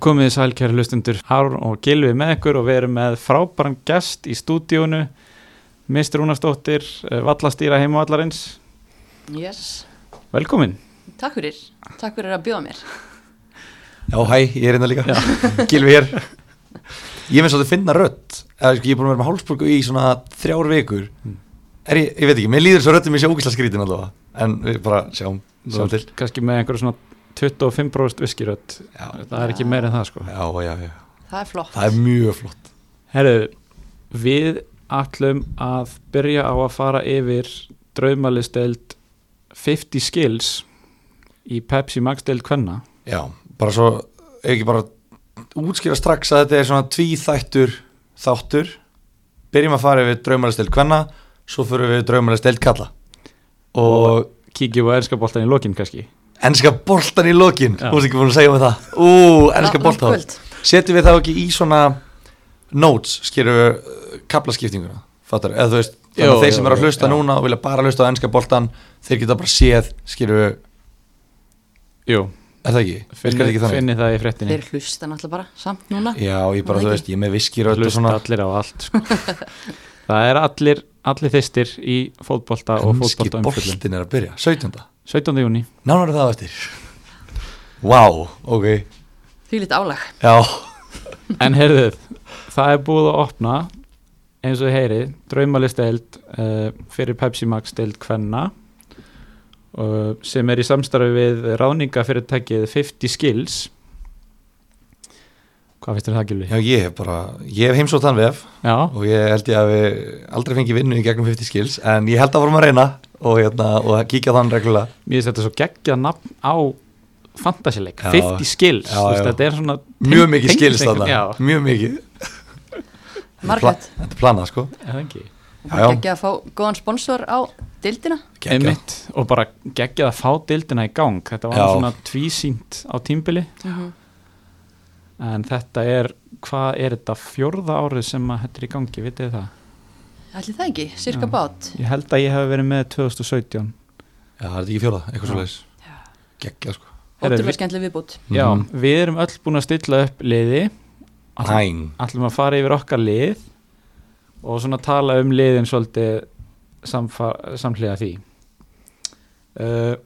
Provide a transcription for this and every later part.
Komið þið sæl kæri hlustundur Hár og Gilvi með ykkur og við erum með frábæran gest í stúdíónu. Mr. Rúnarsdóttir, eh, vallastýra heimavallarins. Yes, Velkomin. Takk fyrir, takk fyrir að bjóða mér. Já, hæ, ég er hérna líka. Gilvi hér. Ég finnst að þið finna rödd. Eða, sko, Ég er búin að vera með hálsbólgu í svona þrjár vikur. Er ég, ég veit ekki, mér líður svo röddum ég sé ógislega skrítin allavega. En við bara sjáum, til Kanski með einhverju svona 25% viskirödd. Já, Það er ekki meira en það sko. Já, já, já. Það er flott. Það er mjög flott. Herru, við ætlum að byrja á að fara yfir draumalisteld 50 skills í Pepsi Max deild kvenna. Já, bara svo, ekki bara útskýra strax að þetta er svona tvíþættur þáttur. Byrjum að fara yfir draumalisteld kvenna Svo fyrir við draumalisteld kalla Og Kíkjum á ennska boltan í lokin kannski Ennska boltan í lokin. Þú veist ekki búin að segja með það Ú, ennska boltan. Setjum við þá ekki í svona Notes, skýrum við Kaplaskiptinguna, fattar Eða þú veist, þannig að þeir sem eru að hlusta já. núna Og vilja bara hlusta á ennska boltan Þeir geta bara séð, skýrum við Jú, Er það ekki? Finni, það ekki finni það í fréttinni Þeir hlusta náttúrulega bara samt núna Já, ég bara, Það þú veist, ég er með viskir og Hlusta svona allir á allt sko. Það er allir, allir þistir í fótbolta og Ennski boltin er að byrja 17. 17. júni Nánar það á eftir. Vá, ok. Því lítið álag. Já, En heyrðuð, það er búið að opna eins og þið heyrið draumalisteild uh, fyrir Pepsi Max deild Kvenna uh, sem er í samstarfi við ráðningafyrirtækið 50 Skills Hvað finnst þér það Gilvi? já, ég hef bara Ég hef heimsótt hann vef Já, Og ég held ég að við aldrei fengi vinnu í gegnum 50 skills En ég held að vorum að reyna Og, hérna, og að kíkja þann reglulega. Mér finnst þetta svo geggjað nafn á fantasileik, Já. 50 Skills Já, þú veist, já. Þetta er svona Mjög mikið skills þarna. Já, Mjög mikið. Margætt Þetta er planað sko. Er það ekki? Já, já. Ekki að fá góðan sponsor á dildina. Einmitt, og bara geggjað að fá dildina í gang. Þetta var Já. svona tvísýnt á tímbili en þetta er, hvað er þetta fjórða árið sem að þetta er í gangi, vitið það? Ætli það ekki, cirka Já. bát. Ég held að ég hef verið með 2017 Já, það er þetta ekki fjóða, eitthvað svo leiðis Gekkja sko. Ótrúlega við- skemmtileg viðbútt Já, Mhm. við erum öll búin að stilla upp liði. Ætlum að fara yfir okkar lið og svona tala um liðin svolítið samhliða því. Uh,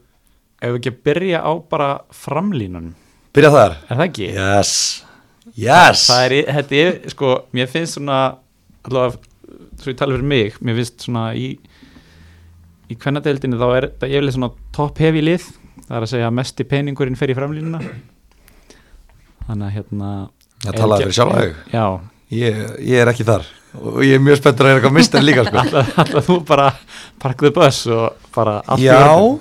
Ef við ekki að byrja á bara framlínunum, Byrja þar. Er það ekki? Yes. Yes. það er, í- þetta er, sko, mér finnst svona allavega, svo ég tala fyrir mig mér finnst svona í í kvennadeildinu þá er þetta yfirlega svona top heavy lið, það er að segja að mesti peningurinn fer í framlínuna. Þannig að hérna Það talaði fyrir sjálfa þig. Já, ég, ég er ekki þar. Og ég er mjög spenntur að er eitthvað mistar líka sko. Alltaf þú bara parkðu buss og bara í Já,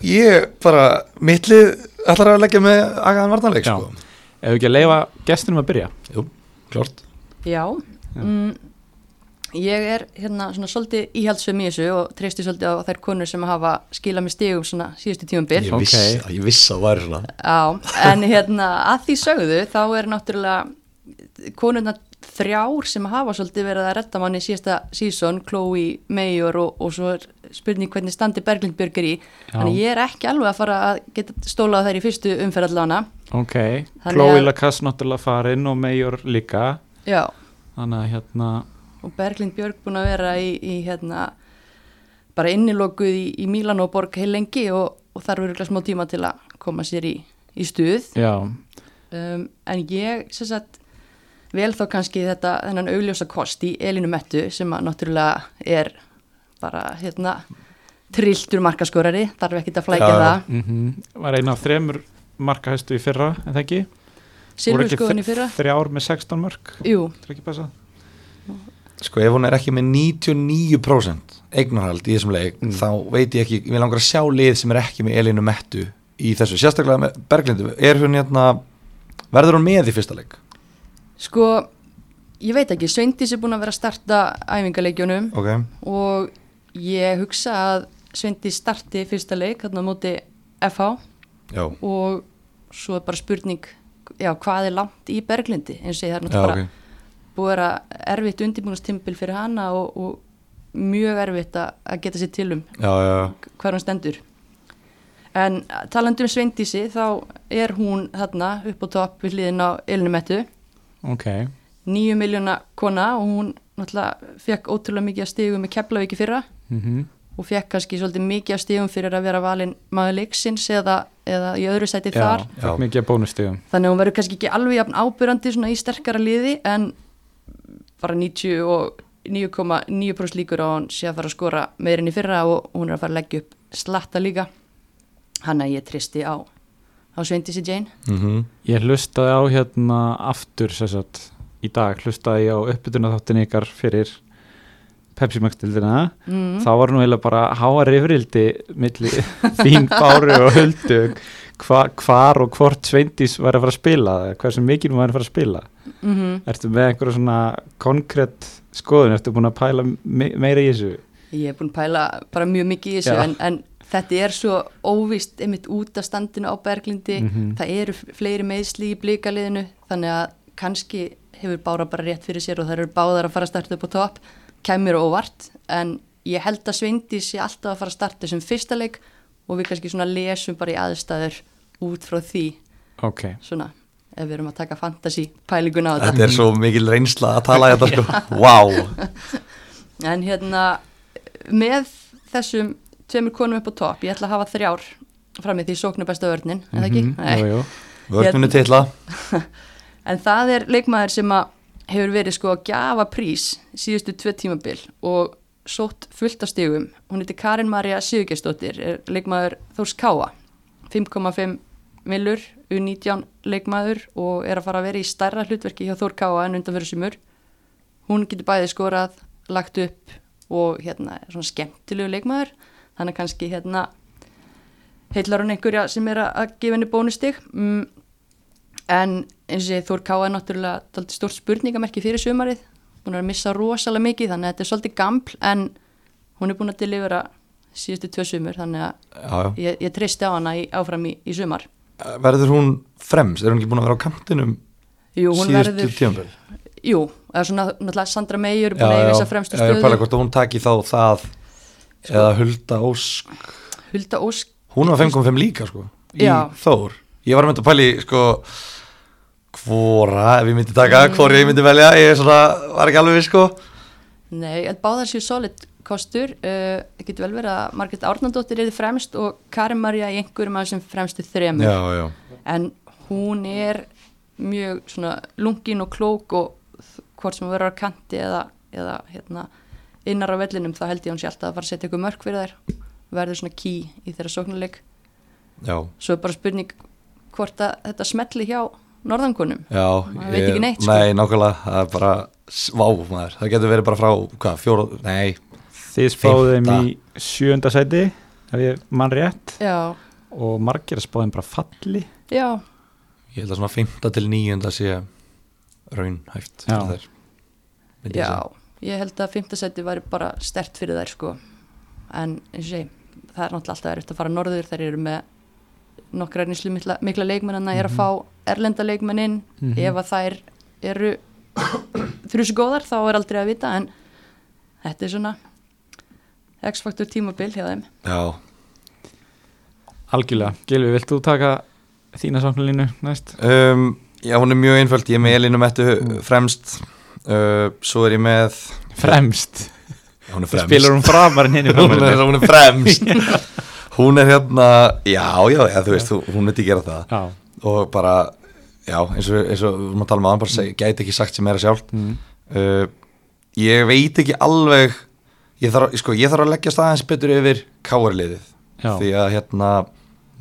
ég bara Mittlið ætlar að leggja með agaðan varnarleik Já. sko? Ef við ekki að leifa gestinum að byrja. Jú, klart Já, mm, ég er hérna svona svolítið íhaldsum í þessu og treysti svolítið á þær konur sem hafa skilað með stigum svona síðustu tímumbil Ég viss, Ok. ég viss að það væri svona. Já, en hérna að því sögðu þá er náttúrulega konurna þrjár sem hafa svolítið verið að redda manni síðasta sísón, Chloe, Mayor og, og svo spurning hvernig standi Berglind er í, þannig ég er ekki alveg að fara að geta stólað þær í fyrstu umferðallana ok, Þannig Chloe Lacasse náttúrulega farin og Major líka. Já, þannig að hérna og Berglind Björg búin að vera í, í hérna bara innilokuð í, í Mílan og Borg heil lengi og, og þarf verið smá tíma til að koma sér í, í stuð. Já, um, en ég sem sagt vel þá kannski þetta þennan augljósa kost í Elinu Mettu sem að náttúrulega er bara hérna trilltur markaskorari, þarf ekki að flækja já. það. Mm var eina af þremur markahæstu í fyrra, en það ekki? Voru Silfur ekki skoðun í fyrra. þrjár með 16 mörg, Jú, er Sko ef hún er ekki með 99% eignarhald í þessum leik Mm. þá veit ég ekki, ég langar að sjá lið sem er ekki með Elinu Mettu í þessu. Sérstaklega með Berglindu, er hún hérna verður hún með í fyrsta leik? Sko ég veit ekki, Sveindís er búin að vera að starta æfingaleikjunum Ok, og ég hugsa að Sveindís starti fyrsta leik hérna á móti FH já, og svo er bara spurning já, hvað er langt í Berglindi? Eins og ég það er já, náttúrulega ok. bara búið að erfitt undirbúinastimbil fyrir hana og, og mjög erfitt að geta sér til um hvað hann stendur. En talandi um Sveindísi þá er hún þarna upp á topp við hliðin á Elinumettu ok, nýju miljóna kona og hún náttúrulega fekk ótrúlega mikið Keflavík í fyrra. Mm og fekk kannski svolítið mikið að stigum fyrir að vera valinn maður leiksins eða, eða í öðru sæti já, þar. Já. þannig að hún verður kannski ekki alveg svona í sterkara liði en bara 90 og 9,9% líkur á hún sé að fara að skora meirinn í fyrra og hún er að fara að leggja upp slatta líka. Hann að ég tristi á á Sveindísi Jane. Mm ég hlustaði á hérna aftur sérsagt, í dag hlustaði ég á uppbytuna þáttin ykkar fyrir Pepsi Max dildina mm. þá var nú eiginlega bara háa rifrildi milli þín Báru og Huldu hva, hvar og hvort Sveindís var að fara að spila eða hversu mikið hún var að fara að spila. Mm ertu með einhverja svona konkrétt skoðun, ertu búin að pæla me meira í þessu? Ég hef búin að pæla bara mjög mikið í þessu en, en þetta er svo óvist einmitt út af standinu á Berglindi. Mhm. það eru fleiri meðsli í blíkaliðinu þannig að kannski hefur Bára bara rétt fyrir sér og það eru báðar að fara að starta upp á topp. Kemur óvart en ég held að Sveindi sé alltaf að fara að starta sem fyrsta leik og við kannski svona lesum bara í aðstæður út frá því. Ok, svona ef við erum að taka fantasy pælingun á þetta Þetta. er svo mikil reynsla að tala þetta sko. Vá. En hérna með þessum tveimur konum upp á topp, ég ætla að hafa þrjár fram í því sóknu besta vörnin, en það ekki? Mhm, Nei. jú, jú. Vörnunni titla En það er leikmaður sem að hefur verið sko að gjafa prís síðustu tvö tímabil og sótt fullt af stigum. Hún heitir Karin Marja Sigurgestóttir, er leikmaður Þórs Káa, 5,5 millur, U19 leikmaður og er að fara að vera í stærra hlutverki hjá Þór Káa en undan fyrir sumur. Hún getur bæði skorað, lagt upp og hérna svona skemmtilegu leikmaður, þannig kannski hérna heillar hún einhverja sem er að- að gefa henni bónustig. Mm, en eins og Káa er náttúrulega dálítið stórt spurningamerki fyrir sumarið hún er að missa rosalega mikið þannig að þetta er svolítið gampl en hún er búin að delivera síðustu tvö sumur þannig að Já, já ég, ég treysti á hana í, áfram í, í sumar Verður hún fremst? Er hún ekki búin að vera á kantinum Jú, hún síðustu tímabil? jú, eða svona náttúrulega Sandra Meyer er búin að eiga þessa fremstu Já, ég pæla stöðu það eða Hulda Ósk. Hulda Ósk, Hún var 5.5 líka sko í Já. Þór. Ég var að mynda að pæli sko hvora ef ég myndi taka, mm. hvora ég myndi velja ég svona, var ekki alveg við sko. Nei, en báðar séu solid kostur, uh, það getur vel verið að Margrét Árnandóttir er þið fremst og Karin Marja í einhverjum af þessum fremstu þremur. Já, já. En hún er mjög svona lungin og klók og hvort sem verður á kanti eða, eða hérna, innar á vellinum þá held ég hún sé alltaf að fara að setja ykkur mörg fyrir þær verður svona key í þeirra sóknuleik Já, svo er bara spurning hvort að þetta smetli hjá norðankonum já Maður veit ekki neitt, sko. Nei, nákvæmlega, það er bara Vá, maður, það getur verið bara frá Hvað, fjóra, nei þið spáðum í sjönda sæti ef ég mann rétt já, og margir spáðum bara falli já, Ég held að svona 5. til 9. sé raunhæft Já. fyrir þær, myndi ég já segja. Ég held að fymtasæti væri bara stert fyrir þær sko. En eins og segi, það er náttúrulega alltaf erfitt að fara norður. Þær eru með nokkra reynslu mikla, mikla leikmenn en það er að fá erlenda leikmenn inn. Mhm. ef að þær eru þrjusu góðar þá er aldrei að vita. En þetta er svona X-faktor tímabil hjá þeim. Já, algjörlega, Gilvi, vilt þú taka þína samfélaginu næst? um, já, hún er mjög einföld. Ég er með Elinu Mettu Mm. fremst uh, Svo er ég með fremst, Hún er fremst. spilur hún framar en henni hún, er, hún er fremst. Hún er hérna Já, já, já, þú veist, hún myndi gera það. Já, Og bara, já, eins og, eins og að tala um aðan, bara seg, gæti ekki sagt sem er að sjálf mm. uh, Ég veit ekki alveg Ég þarf, sko, ég þarf að leggja staðins betur yfir káarliðið. Því að hérna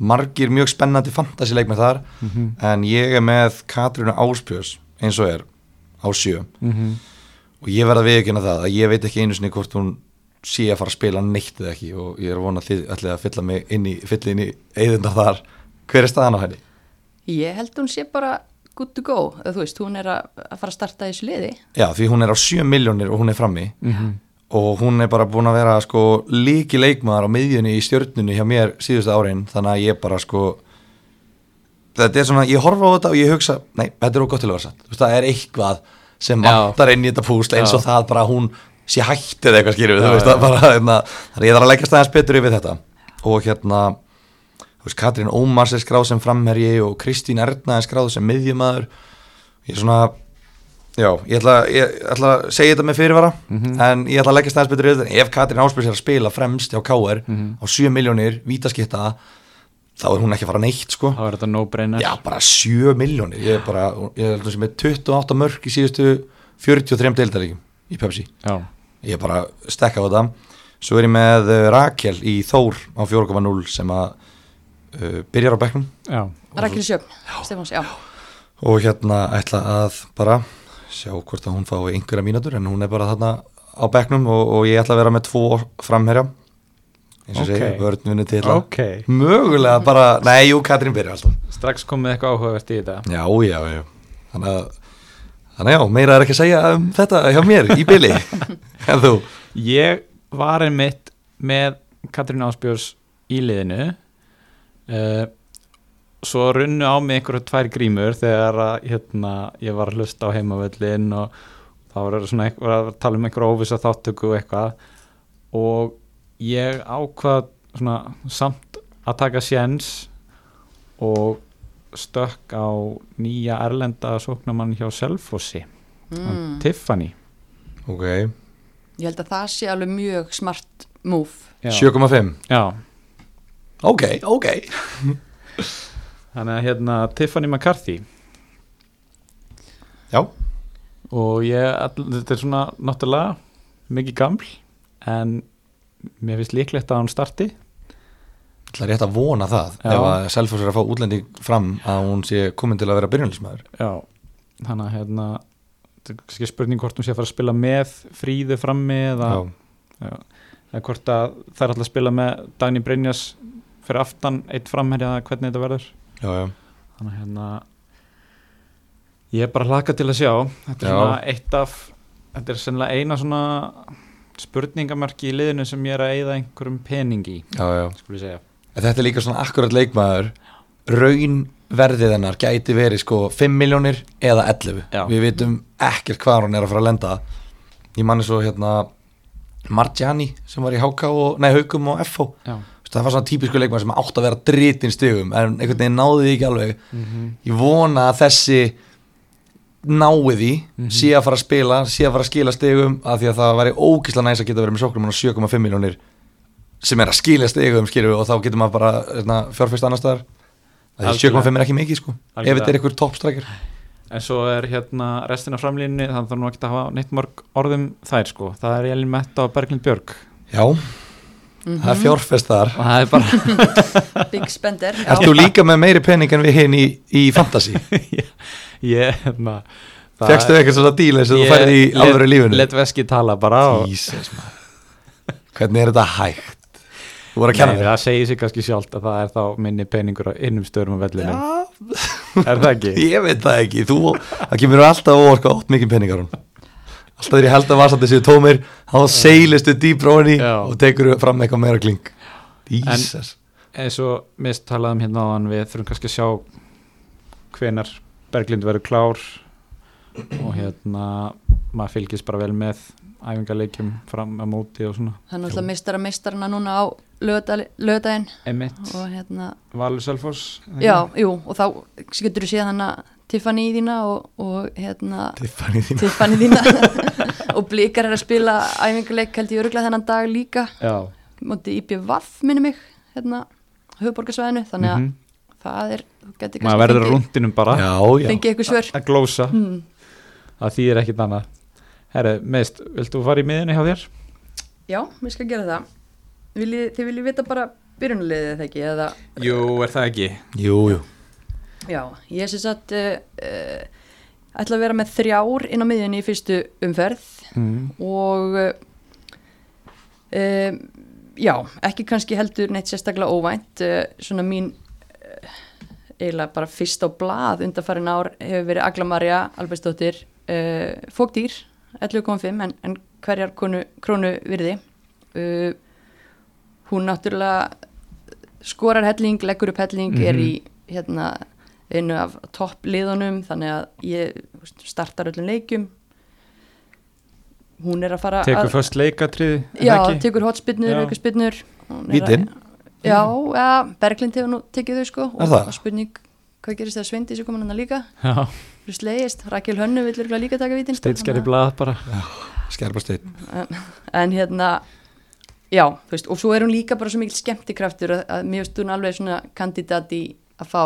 margir mjög spennandi fantasileik með þar Mhm, en ég er með Katrínu Áspjörs eins og er á sjö mhm. og ég verð að viðkynna það að ég veit ekki einu sinni hvort hún sé að fara að spila neitt eða ekki og ég er að vona að þið ætlið að fylla mig inn í, fylla inn í eðunda þar hver er staðan á henni? Ég held hún sé bara good to go eða þú veist, hún er að, fara að starta í þessu liði Já, því hún er á 7 miljónir og hún er frammi Mhm. og hún er bara búin að vera sko líki leikmaður á miðjunni í stjörnunni hjá mér síðustu árin þannig að ég bara sko þetta er svona, ég horfa á þetta og ég hugsa nei, þetta er ógott til að vera satt. Það er eitthvað sem vantar inn í þetta púsla eins og það bara hún sé hættið eitthvað skýrðu, Já, þú veist, það bara hérna, ég þarf að leggja staðins betur yfir þetta. Og hérna þú veist, Katrín Ómars er skráð sem framherji og Kristín Erna er skráð sem miðjumæður ég er svona já, ég ætla, ég ætla að segja þetta með fyrirvara Mhm. en ég ætla að leggja stæðs betur í þetta. Ef Katrín Ásbjörns er að spila fremst hjá KR Mhm. á 7 miljónir vítaskitta þá er hún ekki að fara neitt sko. Þá er þetta no-brainer. Já, bara 7 miljónir ég er bara, ég er 28 mörg í síðustu 43 deildaríkjum í Pepsi. Já, ég er bara stekka á þetta. Svo er ég með uh, Rakel í Þór á 4.0 sem að uh, byrjar á bekknum. Já, Rækli Sjöfn, Stefáns, já. Og hérna ætla að bara sjá hvort að hún fái einhverja mínútur en hún er bara þarna á bekknum og, og ég ætla að vera með tvo framherja eins og Ok. segja, vörn vinni til ok. Mögulega bara, nei, jú, Katrín byrjar alltaf. Strax komið eitthvað áhugavert í þetta. Já, já, já. Þannig að, þannig að já, meira er ekki að segja um þetta hjá mér í byli en þú, ég var einmitt með Katrín Ásbjörns í liðinu. Uh, svo runnu á mig einhverju tvær grímur þegar að, hérna, ég var að hlusta á heimavöllin og þá var það svona einhver að tala um einhverju óvisa þáttöku og eitthvað. Og ég ákvað svona samt að taka séns og stökk á nýja erlenda sóknamann hjá Selfossi mm. Tiffany. Ok. Ég held að það sé alveg mjög smart move. Já. 7,5 Já, ok, ok. Þannig að hérna Tiffany McCarthy. Já, og ég, all, þetta er svona náttúrulega mikið gaml en mér finnst líklegt að hann starti. Það er rétt að vona það Já. ef að Selfoss er að fá útlendi fram að hún sé komin til að vera byrjunlismæður já, þannig að hérna þetta er spurning hvort hún sé að fara að spila með fríðu frammi eða, já, eða hvort að það er alltaf að spila með Dagný Brynjas fyrir aftan eitt framherja hvernig þetta verður. Já, já, þannig að hérna ég er bara hlaka til að sjá. Þetta er svona eitt af þetta er sennilega eina svona spurningamarki í liðinu sem ég er að eyða einhverjum pening í, já, já. skulle ég segja. En Þetta er líka svona akkurat leikmaður. Raun verðið hennar gæti verið sko 5 miljónir eða 11 Já. við vitum ekkert hvað hún er að fara að lenda. Ég manni svo hérna Margiani sem var í HK og, nei, Haukum og FH já, það var svona típisku leikmaður sem átt að vera dritin stigum en einhvern veginn náði því ekki alveg. Ég vona að þessi náði því sé að fara að spila, sé að fara að skila stigum af því að það væri ógislega næs að geta verið með sóknum á 7,5 miljónir sem er að skila stigum skilur og þá getur maður bara hérna, fjárfæst annar staðar. Af því Algjörlega. 7,5 er ekki mikið sko. Ef Algjörlega. þetta er einhver toppstrækir. En svo er hérna restina af framlínni þannig þarf nú ekki að hafa neitt mörg orðum þær sko, það er Elin Metta og Berglind Björg. Já, það er þar. Og það er bara Big spender já. Erst þú líka með meiri pening en við hinn í, í fantasy? ég, hérna Fekstu eitthvað svona díl eins og þú færði í alvöru lífinu? let veski tala bara og, Jesus Hvernig er þetta hægt? Þú voru að kenna mér það segir sig kannski sjálft að það er þá minni peningur á innum stöðum á vellinu er það ekki? Ég veit það ekki, þú, það kemur alltaf óorka ótt mikið peningar Alltaf þegar ég held að vasandi séu tómir þá seilistu dýbra honni Já. og tekur fram eitthvað meira kling Jesus. eins og mist talaðum hérna á hann við þurfum kannski að sjá hvenar Berglind verður klár og hérna maður fylgist bara vel með æfingarleikjum fram að móti og svona. Það er náttúrulega meistara meistarana núna á Emmett, og hérna, Valur það já, jú, og þá getur þú séð hana Tiffany í þína og, og hérna Tiffany þín Tiffany þína. Og Blikar er að spila æfingarleik held ég öruglega þennan dag líka. Já, móti IPVAF minni mig hérna, höfuborgarsvæðinu þannig að Mhm. Það er, maður verður á rúndinum bara. Já, já. Fengið eitthvað svör. Að glósa, hmm. það þýðir ekkit annað. Herre, meist, viltu fara í miðunni hjá þér? Já, við skal gera það. Viljið, Þið viljið vita bara byrjunarliðið þegar ekki eða, Jú, er það ekki? Jú, jú. Já, ég sé satt uh, uh, ætla að vera með þrjár inn á miðjunni í fyrstu umferð. Mm. og uh, um, já, ekki kannski heldur neitt sérstaklega óvænt. Uh, svona mín eiginlega bara fyrst á blað undanfarin ár hefur verið Agla Marja Albertsdóttir uh, Fókdýr 11.5 en, en hverjar konu, krónu virði uh, hún náttúrulega skorar helling, leggur upp helling er í hérna einu af topp liðunum þannig að ég startar öllum leikjum. Hún er að fara Tekur að, först leikatrið já, tekur hotspinnur, Já. aukaspinnur Vítin? Já, ja, Berglind hefur nú tekið þau sko það? og spurning hvað gerist þegar Sveindis er komin hann líka? Já, Þú slegist, Rakel Hönnu vil örugglega líka taka vítin sko, steitskjari blað bara. Skerpa stein en hérna já, þú veist, og svo er hún líka bara svo mikil skemmtikraftur að, að mér veist hún alveg svona kandidat í að fá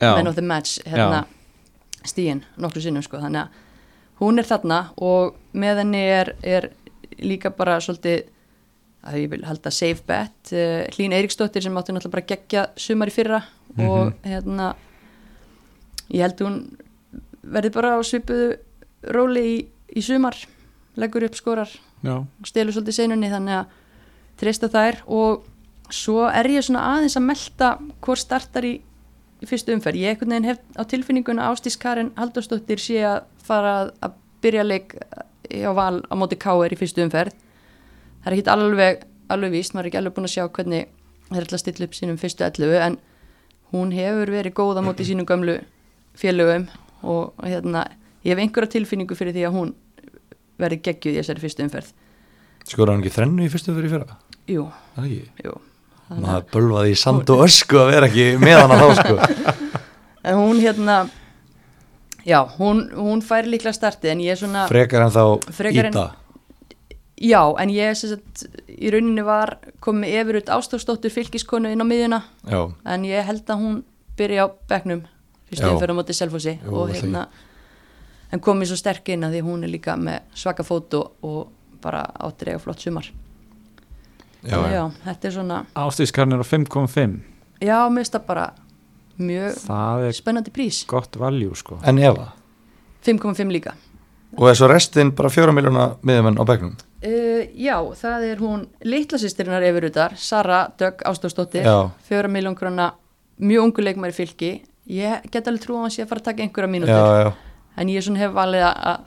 Já. man of the match hérna stíin nokkru sinnum sko, þannig að hún er þarna og með henni er, er líka bara svolítið að ég vil halda safe bet. Uh, Hlín Eiríksdóttir sem átti náttúrulega bara gegja sumar í fyrra og hérna ég held hún verði bara á svipuðu róli í, í sumar leggur upp skorar Já, stelur svolítið seinunni þannig að treysta þær. Og svo er ég svona aðeins að melta hvort startar í, í fyrstu umferð. Ég einhvern veginn hef á tilfinninguna Ástís Karin Halldórsdóttir sé að fara að, að byrja leik á val á móti K.R. í fyrstu umferð það er ekki alveg, alveg víst maður er ekki alveg búin að sjá hvernig þeir ætla að stilla upp sínum fyrstu 11 en hún hefur verið góð á móti sínum gömlu félögum og hérna, ég hef einhverja tilfinningu fyrir því að hún verði geggjuð í þessari fyrstu umferð. Skora hann ekki þrennu í fyrstu fyrir fyrra? Jú, Það er jú. Maður bölvaði í sand og ösku að vera ekki með hann að þá sko. En hún hérna Já, hún, hún fær líklega startið en ég er svona Frekar en þá Íta Já, en ég sem sagt í rauninni var komið Efurut Ástórsdóttur fylgiskonu inn á miðjuna. Já, en ég held að hún byrja á bekknum fyrstu Já. umferð á móti Selfossi. Jú, og hérna en komið svo sterk inn að því hún er líka með svaka fótu og bara áttir eiga flott sumar. Já, Þannig já. þetta er svona ástíðskarn er á 5,5 já, mér finnst það bara mjög Það er spennandi prís. gott valjú sko. En Eva? 5,5 líka. Og er svo restin bara fjóra miljóna miðjumenn á bekknum Uh, já, það er hún litlasýstirinnar yfirutar, Sara Dögg Ástóðsdóttir, Já. fjóra miljón krona mjög ungu leikmæri fylki. Ég get alveg trú að hann sé að fara að taka einhverja mínútur. En ég hef valið að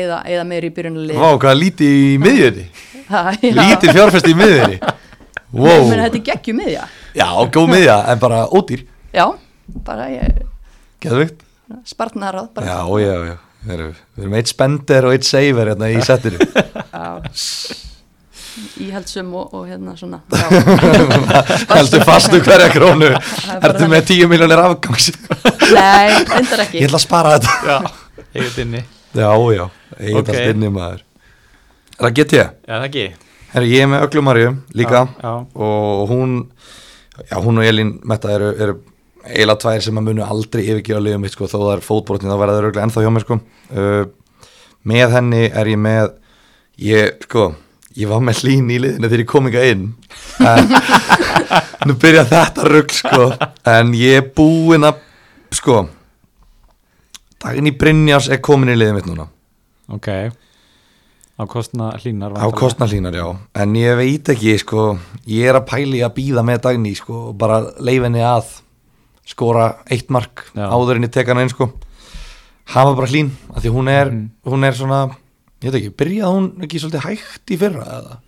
eða, meiri í byrjunarlið Vá, hvað lítið í já. Lítið fjárfest í miðjunni. Ég Wow meina, þetta er geggjum miðja. Já, góð miðja, en bara ódýr. Já, bara ég Geðvikt spartnaráð bara, Já, já, já Við erum, við erum eitt spender og eitt saver hérna í settinu. Íhaldsum og, og hérna svona. Heldur fastu hverja krónu. Er Ertu með 10 miljónir afgangs? Nei, endar ekki. Ég ætla að spara þetta. Já, eigið inni Já, já, ég Ok. ætla að stinni maður. Er það get ég? Já, það ekki Herri, ég er með Öglumarju líka Já, já. og hún já, hún og Elín Metta eru, eru eiginlega tvær sem að munu aldrei yfirgefa liðum mitt sko, þó það er fótbrotni þá verða það örgulega ennþá hjá mér sko. uh, með henni er ég með ég, sko, ég var með hlín í liðinu þegar ég kom inga inn. En nú byrja þetta rugg sko, en ég er búinn að sko Dagný Brynjars er komin í liðið mitt núna. Ok. Á kostna hlínar á kostnarlínar já. En ég veit ekki sko ég er að pæli að býða með Dagný sko og bara leif henni að skora eitt mark Já. áður en ég tek hana inn sko. Hafa bara hlín af því hún er, Mhm. hún er svona ég veit ekki, byrjaði hún ekki svolítið hægt í fyrra eða?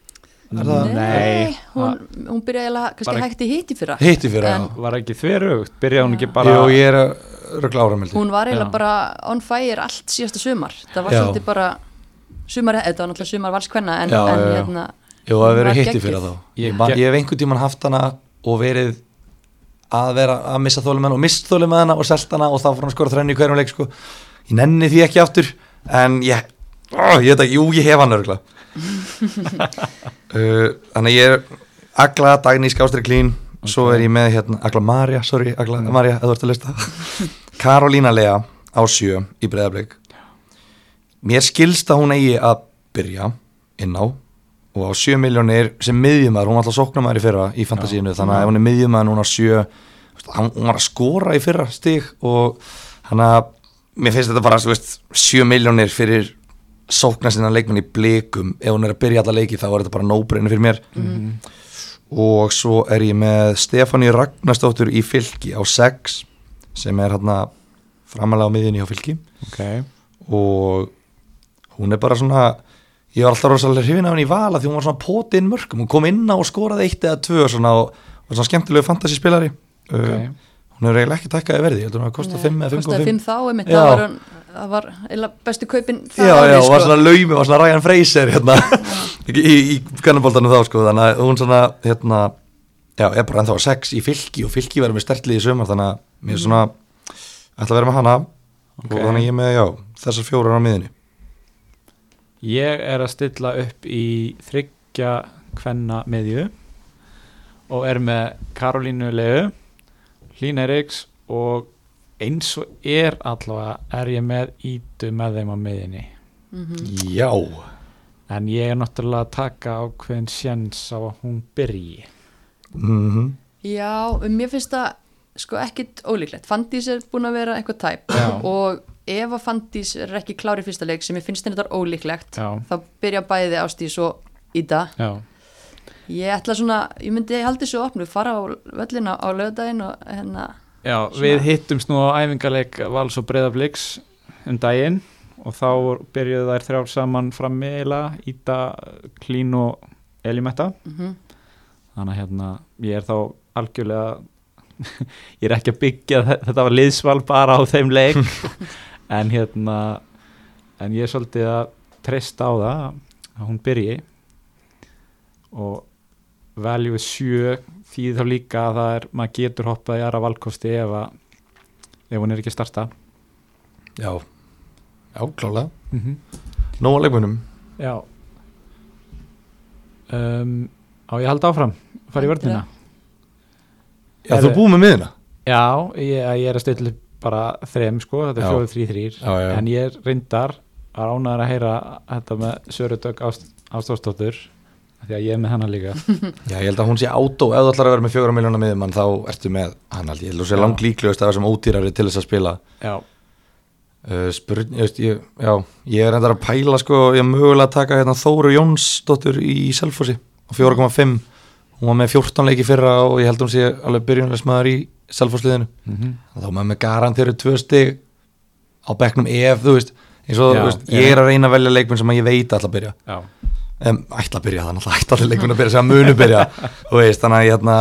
Er það Nei, hún, hún byrjaði eiginlega kannski Bara- hægt í hitt í fyrra. Hitt í fyrra já. Var ekki þverögt Byrjaði hún ekki bara Jú, ég er að rögla áramildi hún var eiginlega bara on fire allt síðasta sumar. Það var Já. svolítið bara sumar, þetta var náttúrulega sumar valskvenna en, Já, en já, já. hérna Jú, það hefur verið hitt í fyrra þá. Ég Ég, ég hef einhvern tíman haft hana og verið að vera að missa þólum hana og mist þólum hana og selt hana og þá fór hann að skora þrenni í hverjum leik sko. ég nenni því ekki aftur en ég, ó, ég veit ekki, jú ég hef hann örgla uh, þannig ég er Agla, Dagný Skástri Klín svo er ég með hérna, Agla Marja sorry, Agla Marja, eða þú ert að lista. Karolína Lea á sjö í breðablik mér skilst að hún eigi að byrja inn á og á 7 miljónir sem miðjumæður, hún var alltaf sóknumæður í fyrra í fantasíinu, þannig að ef hún er miðjumæður núna á 7, þú veist, hann- hún var að skora í fyrra stig og hann að mér finnst þetta bara, veist 7 miljónir fyrir sókna sinna leikmenn í blikum, ef hún er að byrja alla leiki þá er þetta bara nóbreyni fyrir mér. Og svo er ég með Stefáni Ragnarstóttur í fylki á 6 sem er hérna framalega á miðjunni á fylki. Ok. Og hún er bara svona ég var alltaf rosalega hrifin af henni í vala því hún var svona potið inn mörgum, hún kom inn á og skoraði eitt eða tvö svona og var svona skemmtilegu fantasyspilari Ok. uh, hún hefur eiginlega ekki tækkaði verði, ég heldur hún að kosta 5 eða 5,5 kostaði 5 þá það var, hann- það var bestu kaupin það Já, já, sko. var svona laumi, var svona Ryan Fraser hérna, í, í, í kannaboltanum þá sko, þannig að hún svona hérna, já, er bara ennþá að sex í fylki og fylki verður með stertlið í sumar þannig að mér svona ætla að vera með hana. Ok. og þannig að ég með, já, þessar fjórar á miðinni Ég er að stilla upp í þryggja kvenna miðju og er með Karolínu Leu, Hlín Eiríks og eins og er allavega er ég með ídu með þeim á miðjunni. Já, En ég er náttúrulega að taka ákveðin sjens á að hún byrji. mhm Já, mér finnst það sko ekkit ólíklegt. Fandís er búin að vera eitthvað tæp Já. og ef að Fandís er ekki klári í fyrsta leik sem ég finnst þetta ólíklegt Já, þá byrja bæði Ástís og já, Ég ætla svona, ég myndi haldi svo opnu, fara á völlina á lögadaginn og hérna, já Svona- við hittumst nú á æfingarleik Vals og Breiðabliks um daginn og þá byrjuðu þær þrjár saman frammi eila, Ída, Klín og Elimetta. mm þannig að hérna ég er þá algjörlega ég er ekki að byggja þe- þetta var liðsval bara á þeim leik en hérna en ég er svolítið að treysta á það að hún byrji. Og value 7 því þá líka að það er maður getur hoppað í aðra valkosti ef, að, ef hún er ekki að starta. Já, já, klálega. Mm -hmm. Nóa leikmunum já. Um, á ég að halda áfram? Fara í vörnina? Já, Herðu. þú búið með miðina Já, ég, ég er að stilla upp bara þrem sko, þetta er fjóðu þrý þrýr en ég er reyndar að ánæður að heyra þetta með Sörudögg Ástóðsdóttur því að ég er með hana líka. Já, ég held að hún sé átó. Ef þú ætlar að vera með fjóra miljónar miðum þá ertu með hann held ég, held að þú sé Já. langlíklegust af þessum ódýrari til þess að spila. Já, uh, spurning, ég, veist, ég, já, ég er endar að pæla sko, ég er mögulega að taka hérna, Þóru Jónsdóttur í Selfossi á 4,5 hún var með 14 leiki fyrra og ég held að hún sé alveg byrjunleismæður í Selfossliðinu. Mm þá maður með garantiru tvö stig á bekknum ef, þú veist eins og, þú veist, ég er að reyna að velja leikminn sem ég veit ætla að byrja. Um, ætla að byrja þannig ætla allir leikminn að byrja sem að munu byrja þú veist, þannig að ég, hérna,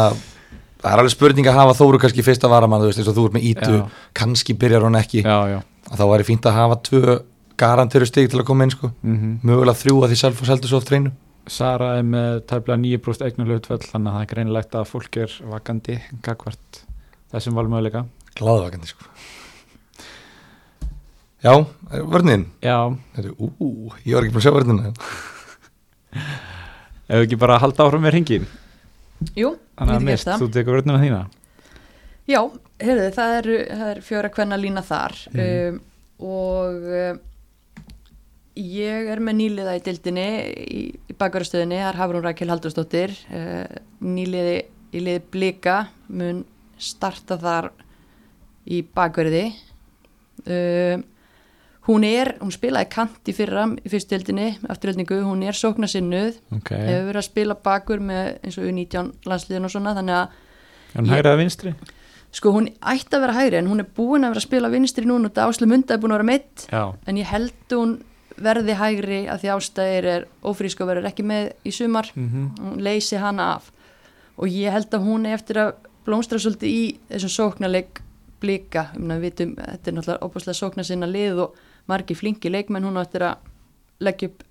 það er alveg spurning að hafa Þóru kannski fyrsta varamann þú veist, eins og þú ert með ítu, Já. kannski byrjar hún ekki. Já, já. þá væri fínt að hafa tvö garantiru stig til að koma inn sko. Mm mögulega þrjú að því self og seldu svo oft reynu Sara er með tæplega 9% eignarlautvöll þannig að það er greinilegt að fólk er vakandi gagvart þessum valmöðuleika gladvakandi sko. já, vörnin. Já, ú, ég var ekki búin að sjá vörnina. Ef við ekki bara halda áfram með hringin jú, Þannig að mist, þú tekur vörnina þína? Já, heyrðu, það eru, það er fjóra kvenna lína þar Mhm. um, og um, ég er með nýliða í dildinni í, í bakverðastöðinni, það er Hafrún Rækjel Haldursdóttir uh, nýliði í liði Blika mun starta þar í bakverði. Um, hún er, hún spilaði kant í fyrra í fyrstu dildinni, afturöldningu, hún er sóknarsinnuð, Ok, hefur verið að spila bakur með eins og U19 landsliðin og svona, þannig að hann hægraði vinstri? Sko hún ætti að vera hægri en hún er búin að vera að spila vinstri núna og Áslu Munda er búin að vera meitt Já, en ég held hún verði hægri að því ástæðir er ófrísk og verður ekki með í sumar. Mm hún leysi hana af. Og ég held að hún er eftir að blómstra svolítið í þessum sóknarleik blika, um að við vitum þetta er náttúrulega óbúslega sóknar sinna lið og margi flinki leikmenn hún á eftir að leggja upp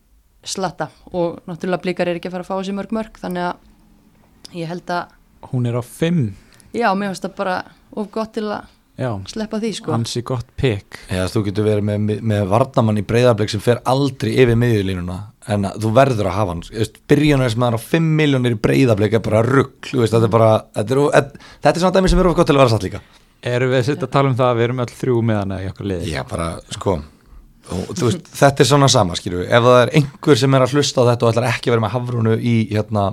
slatta og náttúrulega blikar er ekki að fara að fá þessi mörg mörg þannig að ég held að hún er á 5 já, mér finnst það bara of gott til að Já, sleppa því sko. Ansi gott pick. Já, þú getur verið með, með varnamann í breyðarbleik sem fer aldrei yfir miðjulínuna en þú verður að hafa hann. Byrjunar sem er á 5 miljónir í breyðarbleik er bara rugg, þetta er bara þetta er, þetta, þetta er svona dæmi sem er of gott til að vera satt líka. Erum við að setja að tala um það að við erum öll þrjú með hana í okkur liði? Já, bara, sko og, þú veist, þetta er svona sama, skilju ef það er einhver sem er að hlusta á þetta og ætlar ekki að vera með hafrúnu í hérna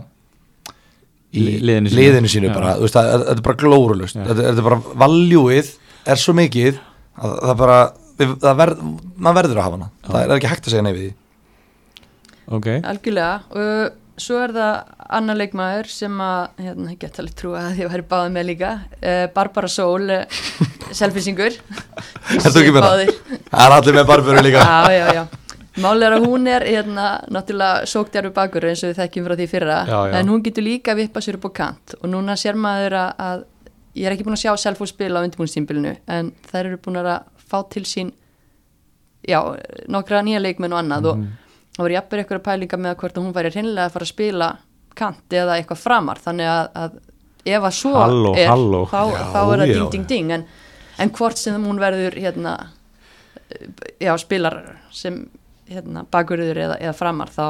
í Li- liðinu sínu. liðinu sínu bara, þú veist, það, þetta er bara glórulust þetta, þetta er bara valjúið er svo mikið að það bara við, það verð, maður verður að hafa hana. Það er ekki hægt að segja nei við því. Ok, algjörlega. Og svo er það annar leikmaður sem að hérna, ég get alveg trúa að ég væri báðið með líka. Uh, Barbara Sól uh, þú ekki með það? það er allir með barburu líka. Já, já, já Mál er að hún er hérna, náttúrulega sóktjarfi bakur eins og við þekkjum frá því fyrra. Já, já. en hún getur líka að vippa sér upp á kant. Og núna sér maður að, að ég er ekki búin að sjá Selfos spila á undirbúinstímbilinu en þær eru búin að fá til sín já, nokkra nýja leikmenn og annað. Og það voru jafnir eitthvað pælinga með hvort hún væri hreinlega að fara að spila kant eða eitthvað framar. Þannig að, að ef að svo Halló, er halló. þá, Já, þá er það ding, ding, ding. En, en hvort sem hún verður hérna já, spilar sem hérna, bakurður eða, eða framar þá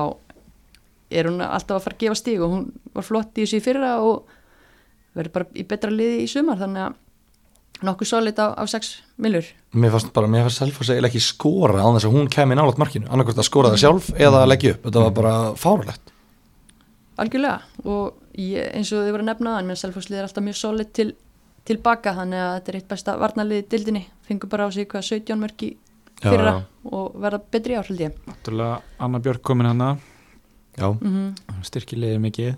er hún alltaf að fara að gefa stíg og hún var flott í þessu í fyrra og verður bara í betra liði í sumar þannig að nokkuð solid á, á 6 millur. Mér fannst bara, mér fannst Selfoss eiginlega ekki skora á þess að hún kemi nálat markinu annarkvært að skora það sjálf eða að leggja upp. Þetta var bara fárlegt algjörlega og ég, eins og þið voru að nefna en mér selfhúslið er alltaf mjög solid til, tilbaka þannig að þetta er eitt besta varnarlið í dildinni, fengur bara á sig hvað 17 mörki fyrra já. og verða betri í ár held ég. Náttúrulega Anna Björk komin hana Já, mm styrkilegir mikið.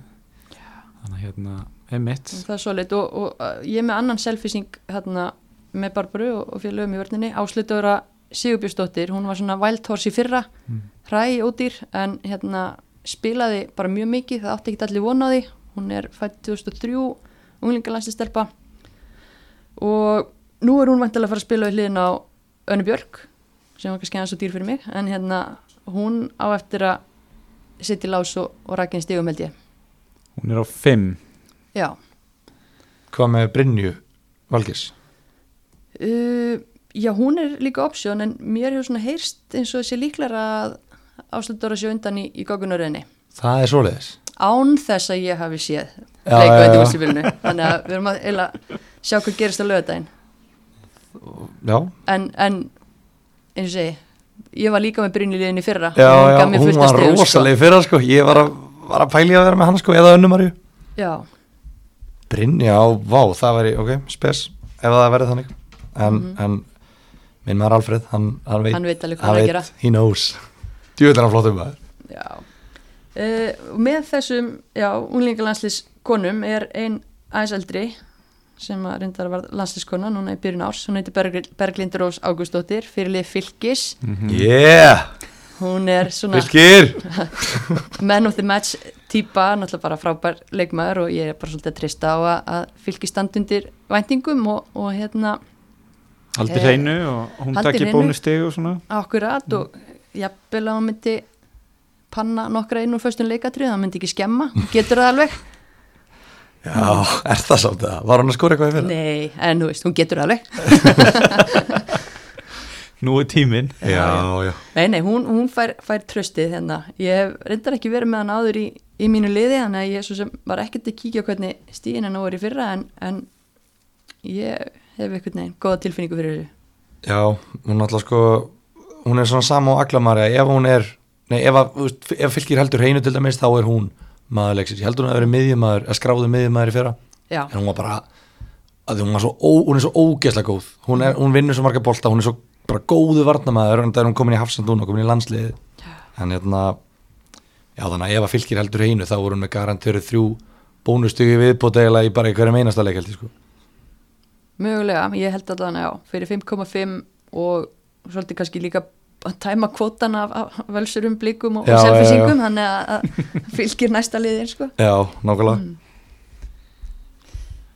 Þannig að hérna, einmitt. Það er solid og, og uh, ég er með annan selfising hérna með Barbaru og, og félögum í vörninni. Áslutöfra Sigurbjörnsdóttir hún var svona wild horse í fyrra. Mm. hræ ódýr en hérna spilaði bara mjög mikið, það átti ekki allir vona á því. Hún er fætt 2003 unglingalandslistelpa og nú er hún vantilega að fara að spila við hliðin á Önnu Björk sem var kannski aðeins svo dýr fyrir mig en hérna hún á eftir að setja í lás og, og rækja inn stigum held ég. Hún er á 5 já. Hvað með Brynju Valgis Uh, já, hún er líka option en mér hefur svona heyrst eins og sé líklega að áslutur að sjö undan í, í gókunaröðinni Það er svoleiðis. Án þess að ég hafi séð já. úrstilbylunu þannig að við erum að eila, sjá hvað gerist á lögadaginn Já, en, en eins og segi ég var líka með Brynjuliðin í fyrra. Já, og já hún var rosalega fyrra sko. Ég var að, var að pæli að vera með hann sko eða önnumarju sko. Brynja, vá, það væri, ok, spes ef það verði þannig. En, en minn maður Alfred, hann, hann veit hann veit alveg hvað hann er að gera. he knows. Djúvillan á flottum maður. Já, uh, með þessum, já, unglingalandslis konum er ein aðeins eldri sem að reyndar að var landsliskona núna í byrjun árs, hún heitir Berg, Berglindur Rós Ágústóttir, fyrirlið Fylkis. Yeah, hún er svona fylgir man of the match típa, náttúrulega bara frábær leikmaður og ég er bara svolítið að trista á að, að Fylkis standundir væntingum og, og hérna haldi Eh, hreinu og hún haldi takki hreinu. bónusteg og svona. Akkurat og jafnvel að hún myndi panna nokkra inn úr föstum leikatrið, það myndi ekki skemma, getur það alveg já, er það samt það, var hann að skora eitthvað í fyrra? Nei, en þú veist, hún getur alveg. Nú er tíminn. Já, já, Nei, nei, hún, hún fær, fær tröstið hérna. Ég hef reyndar ekki verið með hann áður í, í mínu liði, þannig að ég svo sem var ekkert að kíkja á hvernig stíðin hennar voru í fyrra en, en ég hef einhvern veginn góða tilfinningu fyrir þessu. já, hún alltaf sko hún er svona sama á Aglamari ef hún er, nei, ef, að, þú veist, ef fylgir heldur hreinu til dæmis, þá er hún maður leiksins, ég heldur hún að vera miðjumæður að skráðu miðjumæður í fyrra, Já, en hún var bara að hún var svo, ó, hún er svo ógeðslega góð. Hún, er, hún vinnur svo marga bolta, hún er svo bara góðu varnamæður, en það er hún komin í Hafsand núna, komin í landsliði en hérna já þannig að ef að fylgir heldur hreinu þá voru hún með garantöru þrjú bónustugi viðbót eiginlega í bara hverjum einasta leik held ég sko. Mögulega, ég held þannig, já, fyrir 5,5 og svolítið kannski líka að tæma kvotan af, af völsurum blikum og, og selfisingum, þannig að, að fylgir næsta liðin, sko. já, nákvæmlega Mm.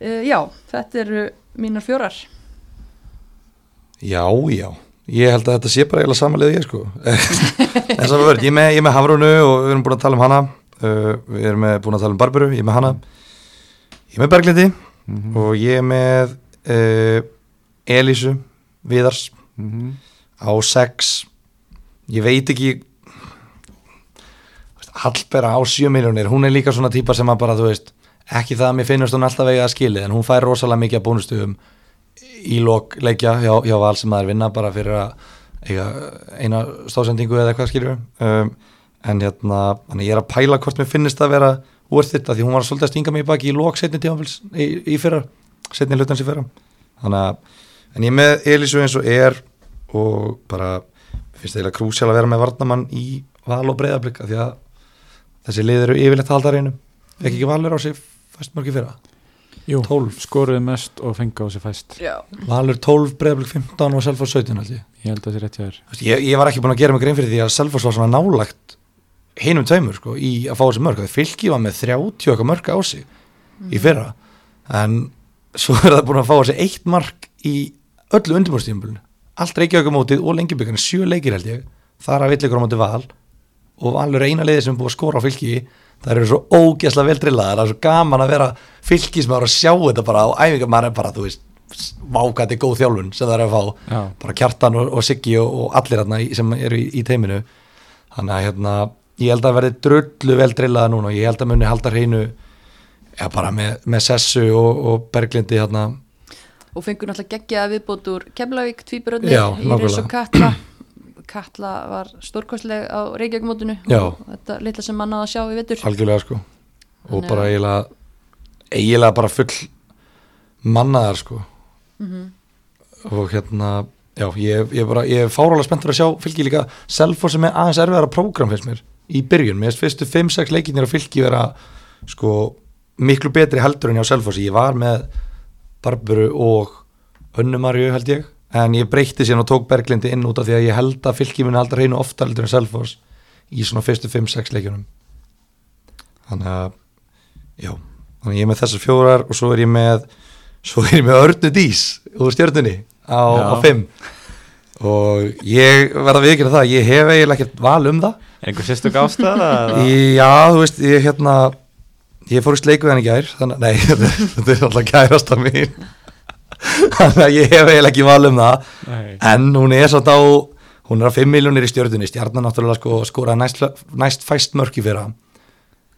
Uh, já, þetta eru mínar fjórar. Já, já, ég held að þetta sé bara eiginlega samanlega ég sko En saman verð, ég er með, ég er með Hafrúnu og við erum búin að tala um hana uh, Við erum með, búin að tala um Barbaru, ég er með hana Ég er með Berglindi Mhm. og ég er með uh, Elísu Viðars Mhm. á 6 Ég veit ekki Hallbera á 7 miljónir Hún er líka svona típa sem að bara, þú veist Ekki það að mér finnast hún alltaf vegið að skili En hún fær rosalega mikið að bónustugum í lok leikja hjá, hjá val sem það er vinna bara fyrir að eina stóðsendingu eða eitthvað skilju um, en hérna, ég er að pæla hvort mér finnist að vera worth it að því hún var svolítið að stinga mig baki í lok setni tímafils í, í fyrra, setni hlutans í fyrra. Þannig að, en ég með Elísu eins og er og bara finnst það eiginlega krúsjál að vera með varnamann í val og breyðablika því að þessi lið eru yfirleitt að halda reynum fekk ekki valur á sig fæst mörg í fyrra? Jú, 12. skoruðu mest og fengi á sig fæst. Já. valur 12, breyðablik 15 og Selfoss 17 held ég. Ég held að það sé rétt Þú veist, ég, ég var ekki búin að gera mig grein fyrir því að Selfoss var svona nálagt hinum tveimur sko, í að fá þessi mörg það fylki var með 30 okkar mörg á sig í fyrra. En svo er það búin að fá þessi eitt mark í öllu undirbúrstíðumbulinu allt reykjaugumótið og lengjubíkarnir sjö leikir held ég þar að vill ykkur á móti val. Og valur eina liði sem er búið að skora á fylki. Það eru svo ógeðslega vel drillaðar það er svo gaman að vera fylgismæður að sjá þetta bara á æfingar, maður er bara, þú veist vákandi góð þjálfun sem það er að fá. Já. bara Kjartan og, og Siggi og, og allir hérna sem eru í, í teiminu. Þannig að hérna, ég held að verði drullu vel drillaða núna. Og ég held að muni halda hreinu já, bara með, með Sessu og, og Berglindi hérna og fengur náttúrulega geggja viðbót úr Keflavík, Tvíburöndi, Já, Íris og. Katla. Katla var stórkostleg á Reykjavíkmótinu og þetta litla sem mann náða að sjá í vetur. Algjörlega sko. Og Þannig bara eiginlega eiginlega bara full mannaðar sko. Mhm. og hérna já, ég, ég, bara, ég er fárálega spenntur að sjá fylgi líka. Selfoss sem er aðeins erfiðara prógram fyrst mér í byrjun, mér finnst fyrstu 5-6 leikinnir að fylgi vera sko miklu betri heldur en hjá Selfossi, ég var með Barburu og Önnumarju held ég, en ég breytti síðan og tók Berglindi inn út af því að ég held að fylgi muni aldrei hreinu ofta heldur en Selfoss í svona fyrstu 5-6 leikjunum. Þannig að já, þannig að ég er með þessar fjórar og svo er ég með svo er ég með Örnu Dís úr stjörnunni á, Já. á 5 og ég verða að viðkynna það ég hef eiginlega ekkert val um það. Er einhver sérstök ástæða? Já, þú veist, ég hérna ég fór í sleiku henni gær þannig, nei, þetta er- alltaf kærasta mín. Þannig að ég hef eiginlega ekki val um það. Nei. en hún er satt á hún er á 5 miljónir í stjörnunni. Stjarnan náttúrulega sko skoraði næst, næst fæst mörki fyrir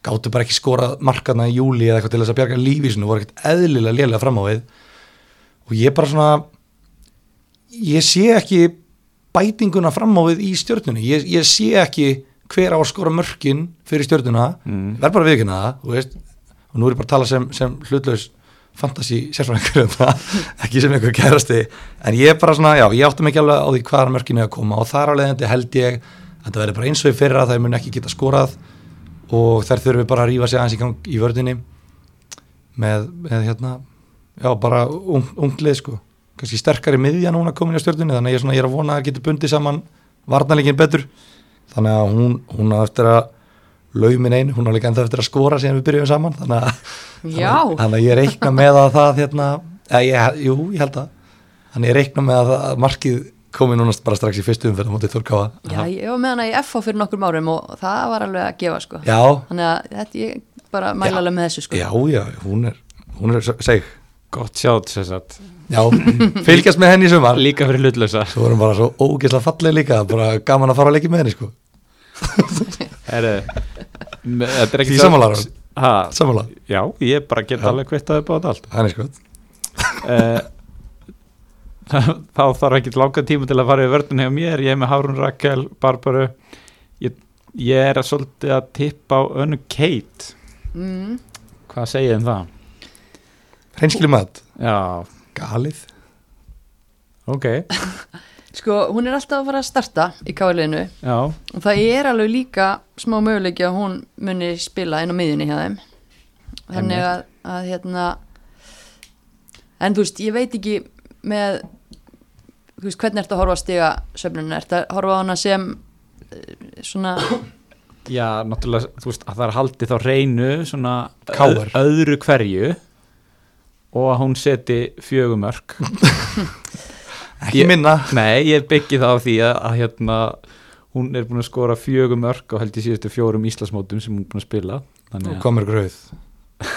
gáttu bara ekki skorað markarna í júli eða eitthvað til þess að bjarga lífi sinu, voru ekkert eðlilega lélega fram á við. Og ég bara svona ég sé ekki bætinguna fram á við í stjörnunni. Ég, ég sé ekki hver á að skora mörkin fyrir stjörnuna Mm. verð bara viðkynna það þú veist, og nú er ég bara að tala sem, sem hlutlaus fantasi sérfræðingur um það, ekki sem einhver kærasti. En ég er bara svona, já, ég áttum ekki alveg á því hvaðar mörkinu er að koma. Og þar alveg þetta held ég að þetta verður bara eins og í fyrra það mun ekki geta skorað. Og þær þurfum bara að rífa sig aðeins í gang í vördinni með, með hérna já, bara ung, unglið sko. Kannski sterkari miðja núna komin í stjórnunni þannig að ég, er svona, ég er að vona að það geti bundið saman varnarleikin betur þannig að hún, hún á eftir að laumin einu, hún á líka ennþá eftir að skora síðan við byrjuðum saman. Þannig að, þannig að ég reikna með að það hérna, eða, ég, jú, ég held að þannig að ég reikna með að, að markið komi núna bara strax í fyrstu umferð á móti Þórkáa já, ég var með hana í FH fyrir nokkrum árum og það var alveg að gefa sko. Já, Þannig að þetta ég bara mæla alveg með þessu sko. Já, já, hún er hún er seg, Gott sjátt sér satt já, fylgjast með henni í sumar. Líka fyrir hlutlösa svo erum bara svo ógeðslega falleg líka bara gaman að fara að leikja með henni sko Þetta er ekki Því? Ha, samanlega, Já, ég bara get Já. alveg kvittaði upp á þetta allt. Hann er sko Þá þarf ekki langa tíma til að fara í vörðin hjá mér. Ég er með Hárun Rakel, Barbaru Ég, ég er að svolítið að tippa á önnu Kate. Mm, Hvað segið þið um það? hreinskili mat, Já, galið. Ok Sko, hún er alltaf að fara að starta í káliðinu Já, og það er alveg líka smá möguleiki að hún muni spila inn á miðjunni hjá þeim. Þannig að, að hérna en þú veist, ég veit ekki með þú veist, hvernig ertu að horfa að stiga söfnunum, ertu að horfa á hana sem eh, svona já, náttúrulega Þú veist að það er haldið þá reynu Svona öð- öðru hverju Og að hún seti fjögumörk ekki Ég- minna. Nei, ég byggi það á því að, að hérna, hún er búin að skora fjögum mörg og held í síðustu fjórum Íslasmótum sem hún er búin að spila. Og komur gröð.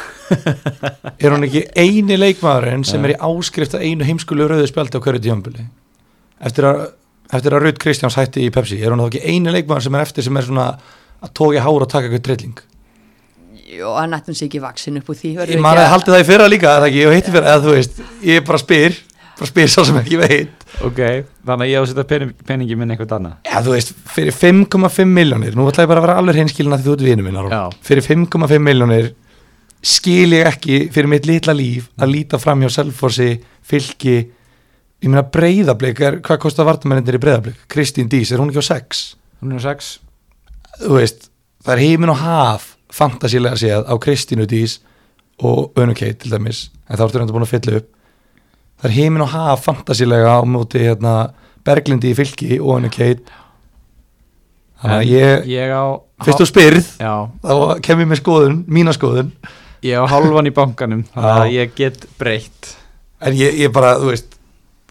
Er hún ekki eini leikmaðurinn sem er í áskrift að einu heimskulu rauðu spjaldi á hverju tíðanbili eftir að eftir að Rudd Kristjáns hætti í Pepsi er hún þá ekki eini leikmaður sem er eftir sem er svona að tóki hár og taka eitthvað trilling Jó, að nættum sé ekki vaksin upp úr því ég man að- að haldi það í fyrra líka eða ekki, ég heitti fyrra, eða þú veist ég bara spyr, bara spyr svo sem ekki veit ok, þannig að ég á að setja pening, peningi minn eitthvað annað Já, þú veist, fyrir 5,5 miljónir Nú ætla ég bara að vera alveg hreinskilin að því þú ert vinur minn Aron. Já. Fyrir 5,5 miljónir skil ég ekki fyrir mitt litla líf að líta fram hjá Selfossi, fylki ég meina breyðablик er, hvað kostar vartamennir í breyðablik? Kristín Dís, er hún ekki á 6? hún er á sex Þú veist, það er heimin og haf fantasílega séð á Kristínu Dís og Önu Kate til dæmis en þá ertu reynda búin að fylla upp það er heimin og haf fantasílega á móti hérna, Berglindi í fylki og Önu Kate. Þannig að ég ég á fyrst þú spyrð já, þá kem ég með skoðun, mína skoðun. Ég á hálfan í bankanum þannig að ég get breytt. En ég, ég bara, þú veist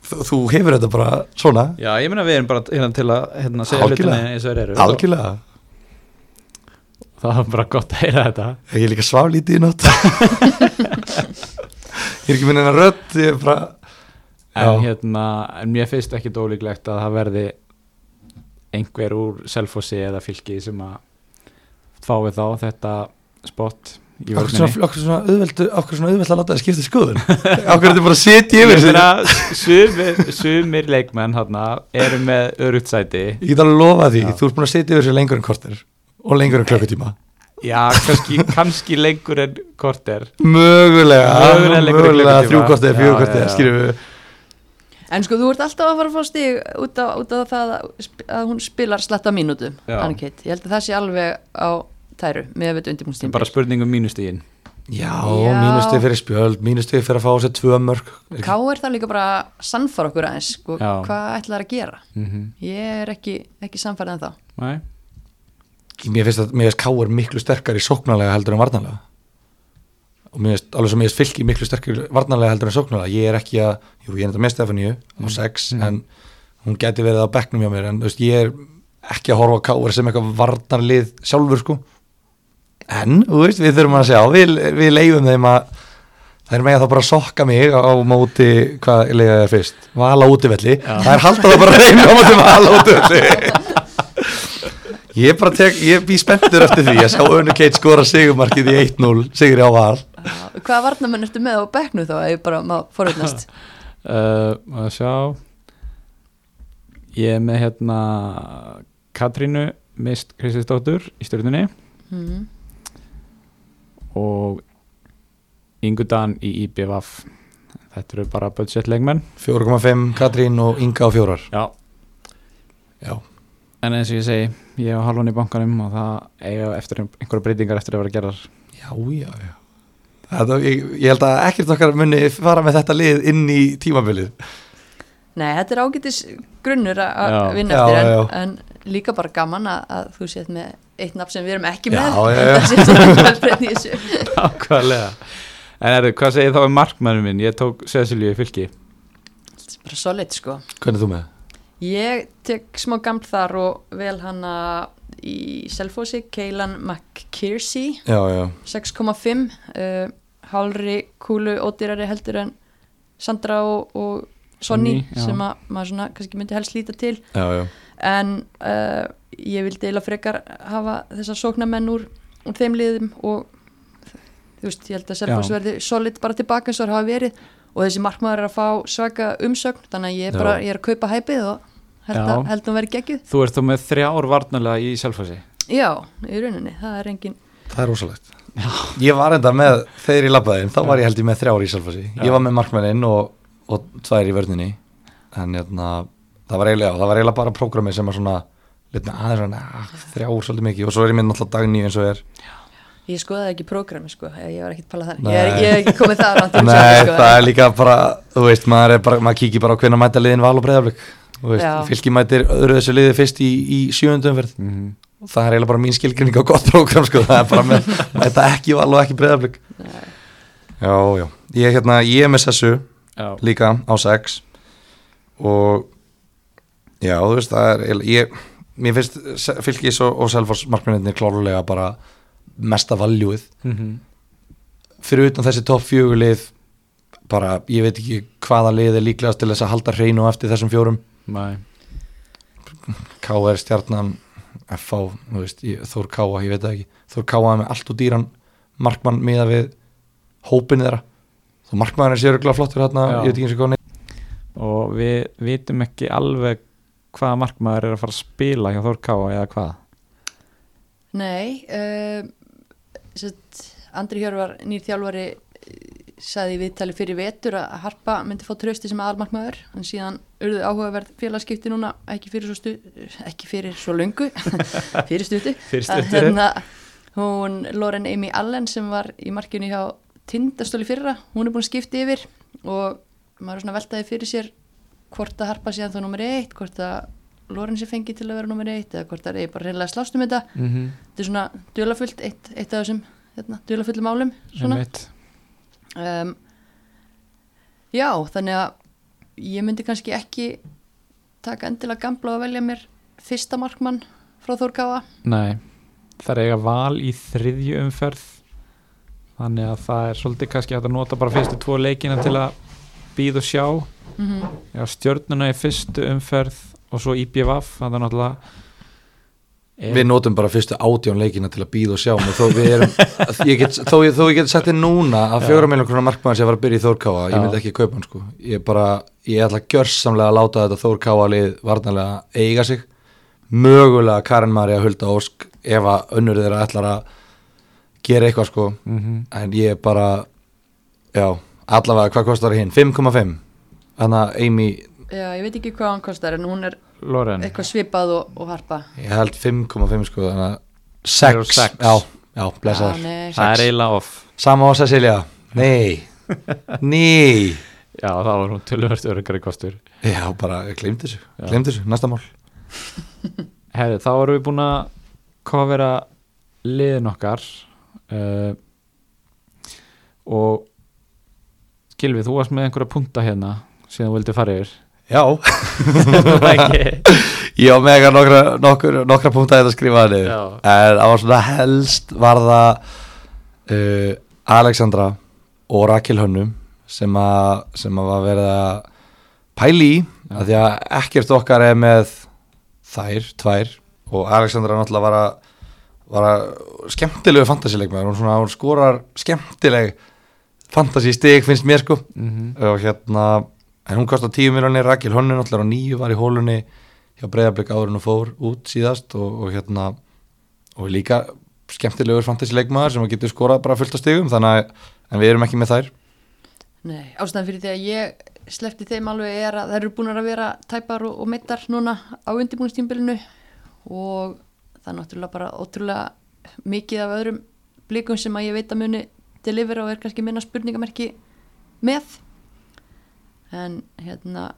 þú, hefur þetta bara svona. Já, ég meina við erum bara hérna til að hérna, segja hlutinni eins og þeir eru. Algjörlega. Það var bara gott að heyra þetta. Ég er líka svaflítið í nótt Ég er ekki minn en að rödd Ég er bara en, hérna, en mér finnst ekki dólíklegt að það verði einhver úr selfossi eða fylki sem að fái þá þetta spott í svona, okkur svona auðveld að láta það skipta skoðun. Okkur er þetta bara að sitja yfir sig sumir, leikmenn hana, eru með örugt sæti. Ég get alveg lofa því Já. Þú ert búin að sitja yfir sig lengur en korter Og lengur en klukkutíma. Já, kannski, kannski lengur en korter. Mögulega Mögulega Mögulega þrjú korter, fjögur korter já. Skilum við En sko, þú ert alltaf að fara að fá stig út af, út af það að, að hún spilar slatta mínútu, Já. Annikeit. Ég held að það sé alveg á tæru með að veit undirbúnstíma. bara spurning um mínustígin Já, Já. mínustuð fyrir spjöld Mínustuð fyrir að fá sér tvö mörg Ká er það líka bara að sannfara okkur aðeins, sko, Já. hvað ætlar að gera? mm -hmm. Ég er ekki, ekki sannfærið en þá. Nei, Mér finnst að mér finnst Káur miklu sterkar í sóknarlega heldur en varnarlega og mér finnst alveg sem mér finnst fylki miklu sterkar varnarlega heldur en sóknarlega ég er ekki að, jú ég er þetta með Stefaníu á sex Mm. en hún geti verið á bekknum hjá mér en veist, ég er ekki að horfa á Káur sem eitthvað varnarlið sjálfur sko. En þú veist við þurfum að sjá við, við leifum þeim að það er með að það bara sokka mig á móti hvað leiða það fyrst. Vala útivelli, það er haldið að bara reyna á móti vala útivelli. Ég bara tek, ég bý spenntur eftir því að sjá Önnu Kate skora sigumarkið í 1-0 sigri á val Hvaða varnamenn ertu með á bekknu þá, ef ég bara má forutnast? uh, að sjá? Ég er með hérna Katrínu Mist Kristisdóttur í stjórnunni mm. og Ingudan í IBVF þetta eru bara budget leikmenn. 4,5 Katrín og Inga á fjórar. Já, Já, en eins og ég segi ég hef halvan í bankanum og það eiga eftir einhverja breytingar eftir að vera gerðar. Já, já, já. Þetta, ég, ég held að ekkert okkar muni fara með þetta lið inn í tímabilið Nei, þetta er ágætis grunnur að- Já. vinna Já, eftir en, já. en líka bara gaman að, að þú sétt með eitt nafn sem við erum ekki Já, með já, en já. það ákvæðlega en er, hvað segir þá um markmannum minn ég tók Cecilíu í fylki bara solid sko Hvernig er þú með? Ég tek smá gaml þar og vel hana í Selfossi, Keilan McKirsey. Já, já, 6,5 uh, hálri kúlu ódýrari heldur en Sandra og, og Sonny já. sem að maður svona kannski myndi helst líta til. Já, já. en uh, ég vildi eiginlega frekar hafa þessar sóknamenn úr, úr þeim liðum og þú veist, ég held að Selfoss verði solid bara tilbaka eins og það hafa verið og þessi markmaður er að fá svaka umsögn þannig að ég er bara, ég er að kaupa hæpið og held að, Já. að hún verði geggjuð. Þú ert þú með þrjár varnarlega í Selfossi. Já, í rauninni, það er engin Það er rosalegt. Ég var enda með, þegar ég labbaði þá var ég held ég með þrjár í Selfossi. Já. Ég var með markmennin og, og tvær í vörninni. En hérna, það var eiginlega það var eiginlega bara prógrami sem að svona litna aðeins svona, ah, þrjár svolítið mikið. Og svo er ég með náttúrulega dagný eins og er. Ég skoðaði ekki prógrami sko, ég var ekkert pælað Nei. þannig ég, er- ég hef ekki komið það langt í Nei, sko. það er líka bara, þú veist, maður, er bara, maður kíkir bara á hvernig mæta liðin val og breyðaflik Mætir öðru þessu liði fyrst í, í sjöundum verð mm -hmm. og það er eiginlega bara mín skilgrinning á gott prógram sko. það er bara með, mæta ekki val og ekki breyðaflik Nei. Já, já, ég, hérna, ég er með sessu já, líka á sex og já, þú veist, það er ég, mér finnst Se- fylkis og, og Selfors markmenninni klárulega bara mesta valjúið mm fyrir utan þessi topp fjögulið bara, ég veit ekki hvaða lið er líklegast til þess að halda hreinu eftir þessum fjórum. K.R. stjarnan F.A. þú veist, ég, Þór K.A. ég veit það ekki Þór K.A. með allt og dýran markmann miða við hópin þeirra þó markmann er séruglega flottur hérna, ég veit ekki eins og hvað og við vitum ekki alveg hvaða markmaður er að fara að spila hjá Þór Káa eða hvað Nei uh, Andri Hjörvar nýr í viðtali fyrir vetur að Harpa myndi fá trösti sem aðalmarkmaður en síðan urðu áhugaverð félagskipti núna ekki fyrir svo, stu, ekki fyrir svo löngu fyrir stutu að hérna, hún Lauren Amy Allen sem var í markinu hjá Tindastóli fyrra, hún er búin að skipta yfir og maður er svona veltaði fyrir sér hvort að Harpa síðan þá nummer eitt hvort að Lauren sé fengið til að vera nummer eitt eða hvort það er bara reynilega slást um þetta mm -hmm. þetta er svona dölafullt eitt, eitt af þessum hérna, dölafullu málum svona. Um, já, þannig að ég myndi kannski ekki taka endilega gamla og velja mér fyrsta markmann frá Þórkáa Nei, það er eiga val í þriðju umferð þannig að það er svolítið kannski að nota bara fyrstu tvo leikina til að býða og sjá. Mm Já, stjörnuna í fyrstu umferð og svo IBVF það er náttúrulega er, Við notum bara fyrstu átján leikina til að býða og sjá og þó, við erum, ég get, þó, ég- þó ég get sagt þér núna að fjóra miljón krónar markmaður sem var að byrja í Þórkáa ég myndi ekki kaupa hann sko. Ég, bara, ég ætla gjörsamlega að láta þetta Þórkáa lið varnarlega eiga sig. Mögulega Karin Maria Hulda Ósk ef að önnur þeirra ætlar að gera eitthvað sko. Mm en ég er bara já, allavega hvað kostar hinn? 5,5 þannig að Amy, Já, ég veit ekki hvað hann kostar en hún er Loren. Eitthvað svipað og, og harpa. Ég held 5,5 sko þannig að Þeir eru 6, sex. já, já, Já, blessaður nei, það er eiginlega off. Sama á Cecilia Nei. Nei já það var hún tölvört örgari kostur. Já, bara glemt þessu. Já. Glemt þessu, næsta mál. Hefði, þá erum við búin að kofera liðin okkar uh, og Gilvi, þú varst með einhverja punta hérna sem þú vildi fara yfir Já. Ég á með eitthvað nokkra, nokkra, nokkra punkta að þetta skrifa það niður. Já. En það var svona helst var það uh, Alexandra og Rakel Hönnum sem að sem að var verið að pæli í að því að ekkert okkar er með þær, tvær og Alexandra náttúrulega var að var að skemmtilegu fantasileikmaður hún, svona, hún skorar skemmtileg fantasi stig finnst mér sko. Mhm. og hérna en hún kostar 10 miljonir, Rakel Honnu náttúrulega á nýju var í hólunni hjá breyðarblik áður en hún fór út síðast og, og hérna og líka skemmtilegur fantasileikmaður sem getur skorað bara fullt af stigum þannig að en við erum ekki með þær. Nei, ástæðan fyrir því að ég slefti þeim alveg er að þær eru búin að vera tæpar og, og meittar núna á undirbúinstímbilinu og það er náttúrulega bara ótrúlega mikið af öðrum blikum sem að ég veit að muni delivera og er kannski minna spurningamerki með en hérna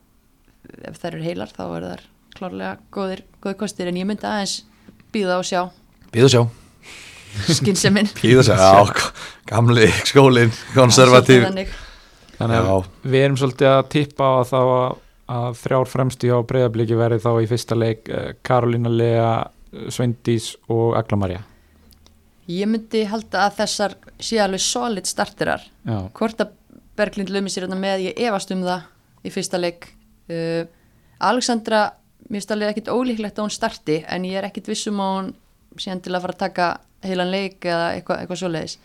ef þær eru heilar þá er þær klárlega góðir, góðir kostir. En ég myndi aðeins býða og sjá. Býðu sjá, skynnseminn býðu sjá Já, gamli skólin, konservatív. Við erum svolítið að tippa á þá að, að þrjár fremstu hjá breyðabliki verði þá í fyrsta leik eh, Karolína Lea, Sveindís og Agla Maria Ég myndi halda að þessar sé alveg solid starterar. Já, hvort að Berglind lögmi sér hérna með ég efast um það í fyrsta leik. Uh, Alexandra mér finnst alveg ekkit ólíklegt að hún starti en ég er ekkit vissum að hún síðan til að fara að taka heilan leik eða eitthvað, eitthvað svoleiðis.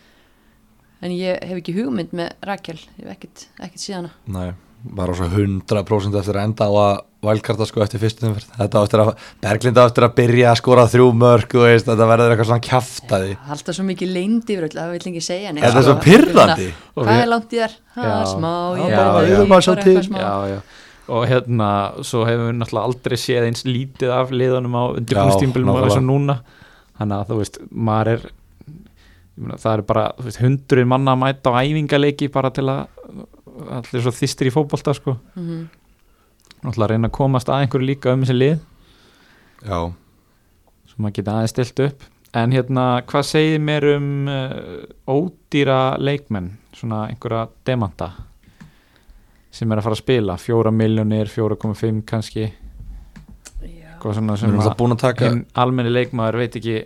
En ég hef ekki hugmynd með Rakel ég hef ekkit, ekkit síðana Nei, bara svo 100% eftir að enda á að vælkarta sko eftir fyrstu umferð. Þetta á eftir að, Berglind á eftir að byrja að skora þrjú mörg og veist, þetta verður eitthvað svona kjaftaði alltaf svo mikið leyndi yfir öll að við vill ekki segja neitt, Þetta er svo sko. pirrandi. Og hvað er langt í þér? Smá, Já, já, já. og hérna, svo hefur við náttúrulega aldrei séð eins lítið af liðunum á undirbúinnstímbilum og og núna. Þannig að þú veist, maður er ég meina, það er bara, þú veist, hundruð manna að mæta á æfingaleiki bara til að allir svo þýstir í fótbolta sko, Mhm. Náttúrulega að reyna að komast að einhverju líka um þessi lið. Já, sem maður geta aðeins stilt upp. En hérna, hvað segir mér um uh, ódýra leikmenn? Svona einhverja demanta sem er að fara að spila. 4 miljónir, 4,5 kannski. Já. eitthvað svona sem að að taka almenni leikmaður veit ekki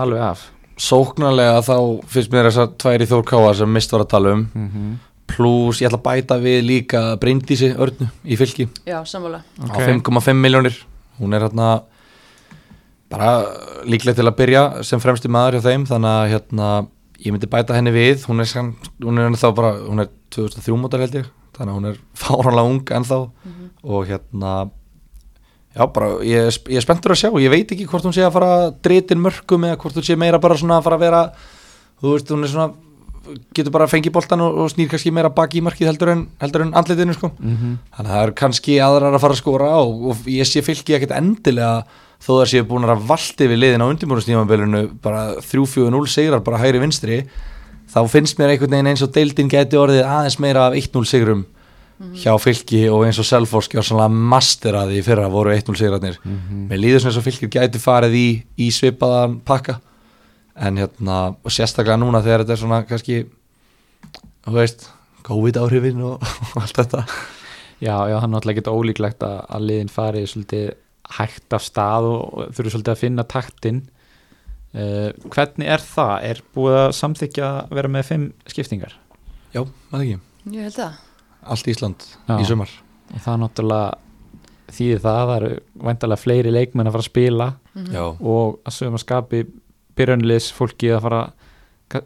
alveg af. Sóknarlega þá finnst mér þessar tværi Þór Káa sem mist var að tala um. Mm -hmm. Plus ég ætla að bæta við líka Bryndísi Örnu í fylki. Já, sammála. Á 5,5 miljónir Hún er hérna bara líklega til að byrja sem fremsti maður hjá þeim þannig að hérna ég myndi bæta henni við. Hún er, hún er þá bara, hún er 2003 mótar held ég, þannig að hún er fáranlega ung ennþá. Og hérna já bara, ég, ég er spenntur að sjá. Ég veit ekki hvort hún sé að fara dritin mörgum eða hvort hún sé meira bara svona að fara að vera þú veist, hún er svona getur bara að fengi boltan og, og snýr kannski meira baki í markið heldur en, heldur en andlitinu sko. Mm Þannig að það er kannski aðrar að fara að skora og, og ég sé fylki ekkert endilega þó það séu búin að valdi við liðin á undirbúinustímabilinu bara 3-4-0 sigrar bara hægri vinstri þá finnst mér einhvern veginn eins og deildin geti orðið aðeins meira af 1-0 sigrum hjá fylki og eins og Selfors gjör svona master að því í fyrra voru 1-0 sigrarnir. Mér líður svona eins og fylki gæti farið í, í svipaðan pakka en hérna og sérstaklega núna þegar þetta er svona kannski þú veist COVID áhrifin og, og allt þetta já, já, það er náttúrulega ekki ólíklegt að, að liðin fari svolítið hægt af stað og, og þurfi svolítið að finna taktin uh, hvernig er það? Er búið að samþykja að vera með fimm skiptingar? Já, maður ekki, Ég held það allt Ísland Já. í sumar og það er náttúrulega þýðir það að það eru væntalega fleiri leikmenn að fara að spila Mhm. Já, og að sögum að skapi byrjunlis fólki að fara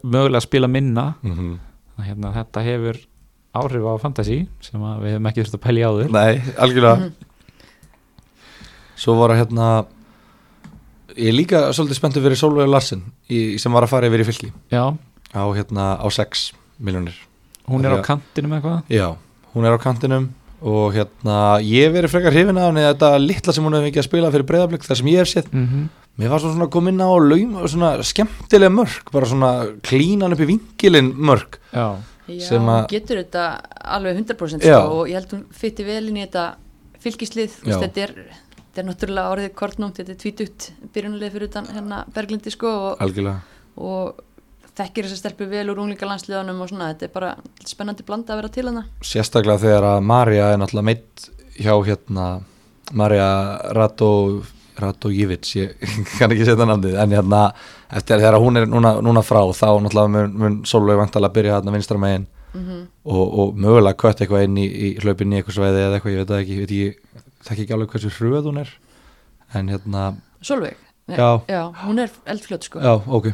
mögulega að spila minna. Mm að hérna, þetta hefur áhrif á fantasy sem að við hefum ekki þurft að pælja áður. Nei, algjörlega. Mhm. Svo var að hérna Ég er líka svolítið spenntur fyrir Solveig Larsen í, sem var að fara yfir í fylki. Já, á, hérna, á 6 miljonir hún er á Já. kantinu með eitthvað? Já, hún er á kantinum og hérna, ég verið frekar hrifin af henni þetta litla sem hún hefði ekki að spila fyrir breyðablík þar sem ég hef séð, mm -hmm. Mér var svona að koma inn á laum, svona skemmtilega mörk bara svona klínan upp í vingilin mörk. Já, Já, Sem hún að- getur þetta alveg 100% Já. sko, og ég held hún fytti vel inn í þetta fylgislið, þetta er þetta er náttúrulega orðið kortnúmt, þetta er tvítugt byrjunarlið fyrir utan hérna Berglindi sko og, algjörlega. og þekkir þess að stelpu vel úr unglingalandsliðanum og svona, þetta er bara spennandi blanda að vera til hana sérstaklega þegar að Marja er náttúrulega meitt hjá hérna Marja Rato Ratojivits, ég kann ekki setja namnið en hérna, eftir þegar hún er núna, núna frá, þá náttúrulega mun, mun Solveig vantalega að byrja hérna vinstra megin. Mm og, og mögulega kött eitthvað inn í, í hlaupin í eitthvað svæði eða eitthvað, ég veit það ekki, veit ekki þekki ekki alveg hversu hröð hún er. En hérna, Solveig, Nei, Já. hún er eldfljótt sko. Já, ok.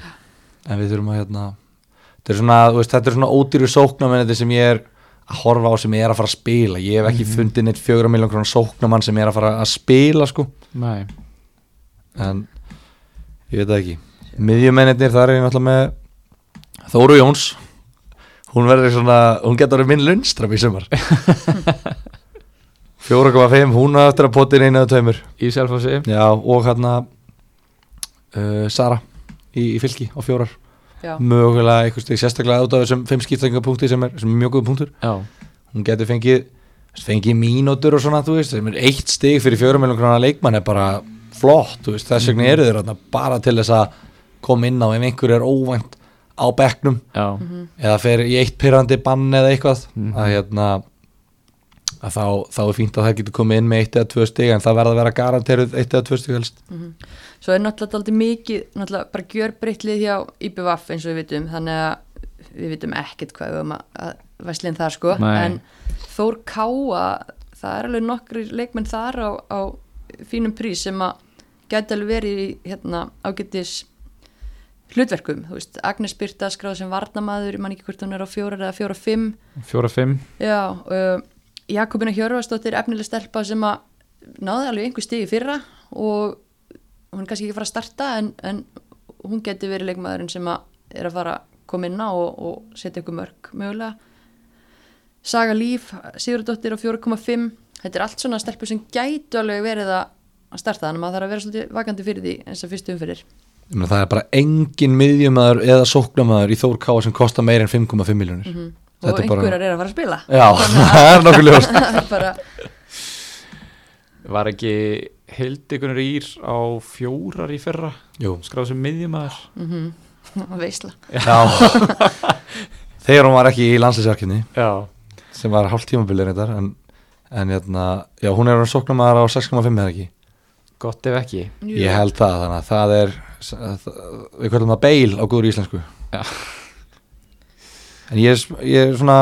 En við þurfum að hérna þetta er svona, þú veist, þetta er svona ódýru sóknamenn sem ég er að horfa á sem ég er að fara að spila. Ég hef ekki fundið neitt fjögra en ég veit það ekki. Miðjumennir þar er ég náttúrulega með Þóru Jóns. Hún verður svona, hún getur verið minn lundstraf í sumar. 4,5 hún að potin einu eða tveimur. Í Selfossi. Já og hérna uh, Sara í, í fylki á fjórar. Já, mögulega eitthvað stig sérstaklega út af þessum 5 skiptingapunkti sem er, sem mjög góð punktur. Já, hún getur fengið fengið mínútur og svona þú veist sem er eitt stig fyrir 4 miljón krónar leikmann er bara flott veist þess vegna eru þeir þarna bara til þess að koma inn á ef einhver er óvænt á bekknum já, eða fer í eitt pyrrandi bann eða eitthvað Mhm. að hérna að þá, þá er fínt að það getur komið inn með eitt eða tvö stig en það verða að vera garanteruð eitt eða tvö stig helst. Svo er náttúrulega aldrei mikið náttúrulega bara gjörbreytlið hjá IBVF eins og við vitum, þannig að við vitum ekkert hvað við um að, að væslinn þar sko, Nei. en Þór Káa það er alveg nokkri leikmenn þar á, á fínum prís sem að gæti alveg verið í hérna, ágættis hlutverkum, þú veist, Agnes Birta skráð sem varnamaður, ég man ekki hvort hún er á fjórar eða fjóra fimm, fjóra fimm. Já uh, Jakobina Hjörvarsdóttir efnileg stelpa sem að náði alveg einhver stigi fyrra og hún er kannski ekki fara að starta en, en hún geti verið leikmaðurinn sem að er að fara að koma inn á og, og setja ykkur mörg mögulega. Saga Líf, Sigurdóttir á 4,5 þetta er allt svona stelpur sem gætu alveg verið að að starta þannig að maður þarf að vera svolítið vakandi fyrir því eins og fyrstu umfyrir það er bara engin miðjumæður eða sóknamaður í Þór Káa sem kostar meir en 5,5 miljónir og Þetta er bara- einhverjar er að fara að spila. Já, það er nokkuð ljóst. Bara, Var ekki Hildikunur Ír á fjórar í fyrra? Jú, skráð sem miðjumæður mm veisla. Já. Þegar hún var ekki í landsleisjarkinni Já, sem var hálft tímabilið reyndar en, en hérna, já, hún er sóknamaður á 6,5 eða ekki gott ef ekki. Ég held það, þannig að það er það, við kvöldum það beil á góður íslensku. Já. en ég er, ég er svona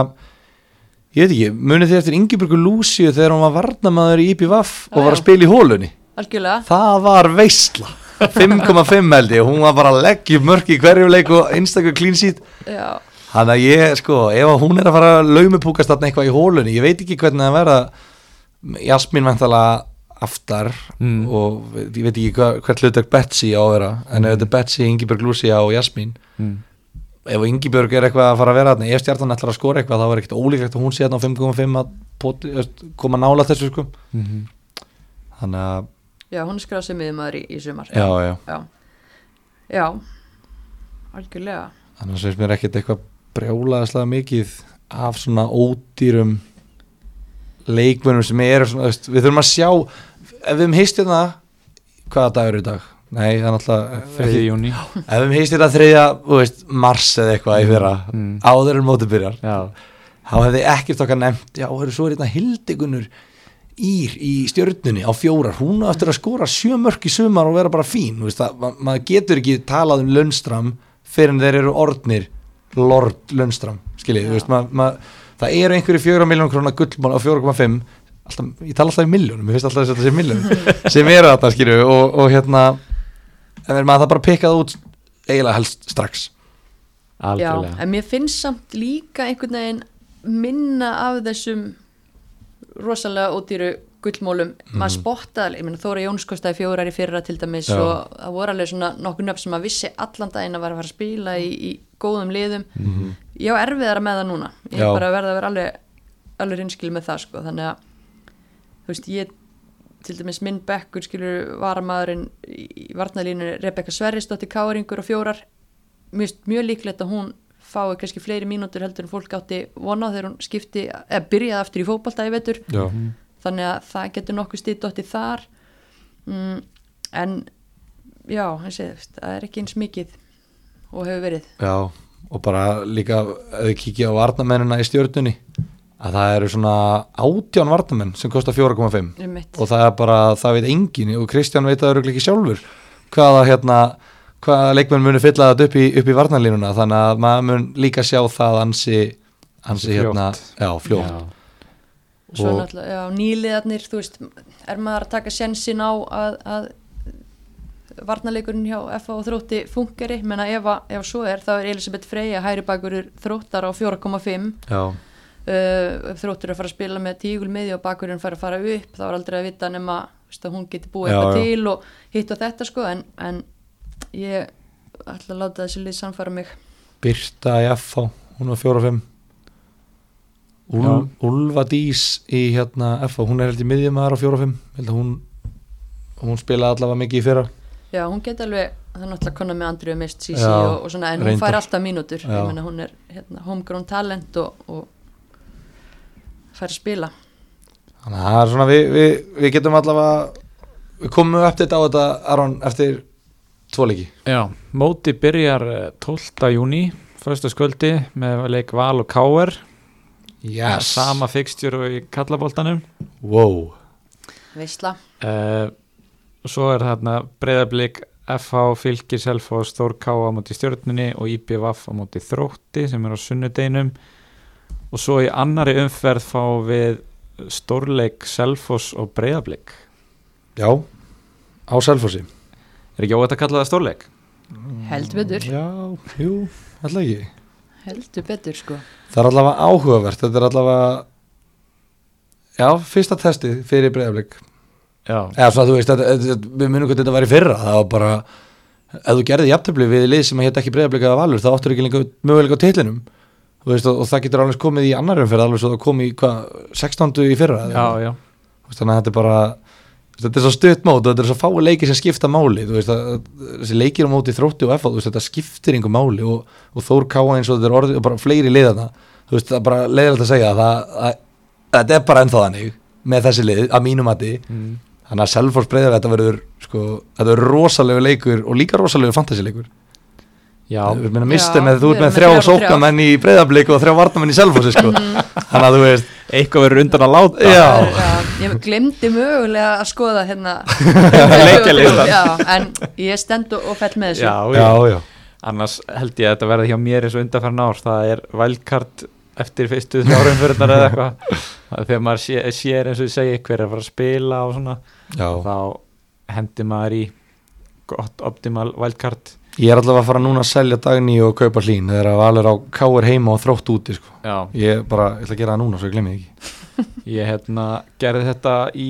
ég veit ekki, munið þið eftir Ingeborgu Lúsíu þegar hún var varnamaður í IPVAF og var að spila í hólunni algjörlega. Það var veistla 5,5 held ég, hún var bara að leggja mörk í hverju leik og einstaklega clean sheet. Já, Þannig að ég, sko, ef að hún er að fara að laumupúkast þarna eitthvað í hólunni, ég veit ekki hvernig það verða. Jasmín vantala aftar Mm. og ég veit ekki hva, hvert hlutverk Betsy á að vera, en ef þetta er Betsy, Ingibjörg Lúsía og Jasmín, mm. ef Ingibjörg er eitthvað að fara að vera þarna, ef stjartan ætlar að skora eitthvað, þá er ekkert ólíklegt að hún sé þarna á 5,5 að koma nála þessu, sko. Mm Þannig að, já, hún er skráð sem miðumæður í, í sumar. Já, já, já, já. Algjörlega. Þannig að það finnst mér ekkert eitthvað brjálaðislega mikið af svona ódýrum leikmönum sem eru svona, veist, við þurfum að sjá ef við hefum heist hérna hvaða dagur er í dag? Nei, það er náttúrulega Þriði júni ef við hefum heist þú veist, mars eða eitthvað í fyrra, Mm. áður en mótið byrjar Já, þá hefði ekkert okkar nefnt, já, heyrðu, svo er hérna Hildigunnur Ír í stjörnunni á fjórar, hún á eftir að skora sjö mörk í sumar og vera bara fín. Veist, að, ma maður getur ekki talað um Lundstram fyrir en þeir eru orðnir Lord Lundstram skiljið, þú veist, mað, mað, það eru einhverju fjóra miljón krónar gullmál á 4,5 alltaf, ég tala alltaf í miljónum ég finnst alltaf að þetta sé miljónum sem eru þetta skiljið og, og hérna en maður það bara pikkað út eiginlega helst strax. Já, algjörlega en mér finnst samt líka einhvern veginn minna af þessum rosalega ódýru gullmólum, maður spottaði, ég meina Þóra Jóns kostaði fjórar í fyrra til dæmis Já. og það voru alveg svona nokkur nöfn sem maður vissi allan daginn að vera að fara að spila í, í góðum liðum. Ég á erfiðara með það núna. Ég Já. er bara að verða að vera alveg alveg reynskil með það sko, þannig að þú veist, ég til dæmis minn bekkur skilur varamæðurinn í varnalínu Rebekka Sverrisdóttir Káringur og fjórar. Finnst mjög líklegt að hún fái kannski fleiri mínútur heldur en fólk átti vona á þegar hún skipti, eða byrjaði aftur í fótbolta í vetur, Já, þannig að það getur nokkuð stýtt dotti þar. Mm, en já, þessi, það er ekki eins mikið og hefur verið. Já, og bara líka ef við kíkja á varnamennina í stjörnunni að það eru svona átján varnamenn sem kostar 4,5 um mitt. og það er bara, það veit engin og Kristján veit það eru ekki sjálfur hvaða hérna hvaða leikmenn muni fylla þetta upp í, í varnarlínuna. Þannig að maður mun líka sjá það ansi, ansi hérna já, fljótt. Já. Svo náttúrulega, já, nýliðarnir, þú veist, er maður að taka sensin á að, að varnarleikurinn hjá FA og þrótti fungeri, menna ef, að- ef svo er þá er Elisabeth Freyja hæri bakurur þróttar á 4,5 já, uh, þróttur að fara að spila með tígul miði og bakurinn fara að fara upp þá er aldrei að vita nema veist, að hún geti búið Já, eitthvað já. til og hitt og þetta sko en, en ég ætla að láta þessi lið samfara mig. Birta í FH hún var 4,5 Úl, Úlfa Dís í hérna FH, hún er held í miðjumæðar á 4,5 held að hún hún spilaði allavega mikið í fyrra. Já hún geti alveg, það er náttúrulega konar með Andriu Mist Sisi Já, og, og svona en hún reyndar. fær alltaf mínútur. Meina hún er hérna, homegrown talent og, og fær að spila. Þannig að það er svona, við, við, við getum allavega, við komum upp þetta á þetta, Aron, eftir tvo leiki. Já, móti byrjar eh, 12. júni fyrsta sköldi með leik Val og Káer Yes. sama fixtjur og í kallaboltanum Wow. veistla, uh, og svo er þarna breyðablík FH, Fylgir, Selfoss, Þór K á móti stjórnunni og IPVF á móti þrótti sem er á sunnudeinum og svo í annari umferð fá við stórleik Selfoss og breyðablík Já, á Selfossi. er ekki óvægt að kalla það stórleik? heldur betur Já, jú, alltaf ekki. Heldur betur sko Það er allavega áhugavert, þetta er allavega, já, fyrsta testið fyrir breyðaflik. Já, Eða svona, þú veist, þetta, þetta, við munum hvað þetta var í fyrra, það var bara, ef þú gerði jafntöfli við lið sem að hétt ekki breyðaflik eða valur, þá áttur ekki lengur möguleika á titlinum. Þú veist, og, og það getur alveg komið í annar umferð, alveg svo það kom í, hvað, 16. í fyrra? já, já þannig að þetta er bara þetta er svo stutt mót og þetta er svo fái leikir sem skipta máli veist, að, að, þessi leikir á móti þrótti og þú veist, þetta skiptir einhver máli og, og Þór Káa eins og þetta er orðið og bara fleiri liðana, þú veist, það er bara leiðilegt að segja að, að, að þetta er bara ennþá þannig með þessi lið, að mínum mati mm. þannig að Selfors breyða þetta verður sko, þetta verður rosalegu leikur og líka rosalegu fantasy-leikur Já, Þú meina, Já, mister með, þú við ert með þrjá sóknamenn í breyðablík og þrjá varnamenn í Selfossi sko. þannig að þú veist eitthvað verður undan að láta Já. Já, ég glemdi mögulega að skoða hérna Leikjalistan. Já, en ég stend og fell með þessu já, já. já, annars held ég að þetta verði hjá mér eins og undanfærin ár það er wildcard eftir fyrstu þrjárum fyrir eða eitthvað Það þegar maður sé, sér eins og ég segi hver er að fara að spila og svona já. þá hendir maður í gott optimal wildcard Ég er allavega að fara núna að selja dagný og kaupa hlín þegar að valur á káir heima og þrótt úti sko. já, Ég bara, ég ætla að gera það núna svo ég glemmi því ekki ég hérna gerði þetta í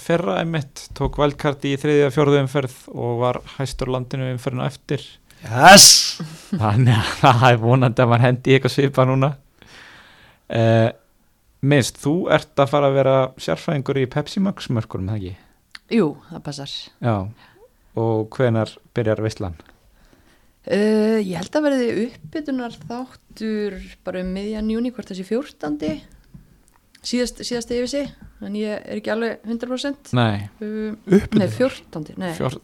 fyrra emitt tók wildcard í þriðja fjórðu umferð og var hæstur landinu umferðinu eftir Yes! þannig að það er vonandi að maður hendi eitthvað svipa núna uh, minnst, þú ert að fara að vera sérfræðingur í Pepsi Max mörkurum, það ekki? Jú, það passar Já, og hvenar byrjar veistlan? Uh, Ég held að verði uppbytunar þáttur bara um miðjan júni hvort þessi 14. Síðast, síðast yfir sig en ég er ekki alveg 100% Nei, uh, Uppbytunar? Nei, 14. Nei, fjór,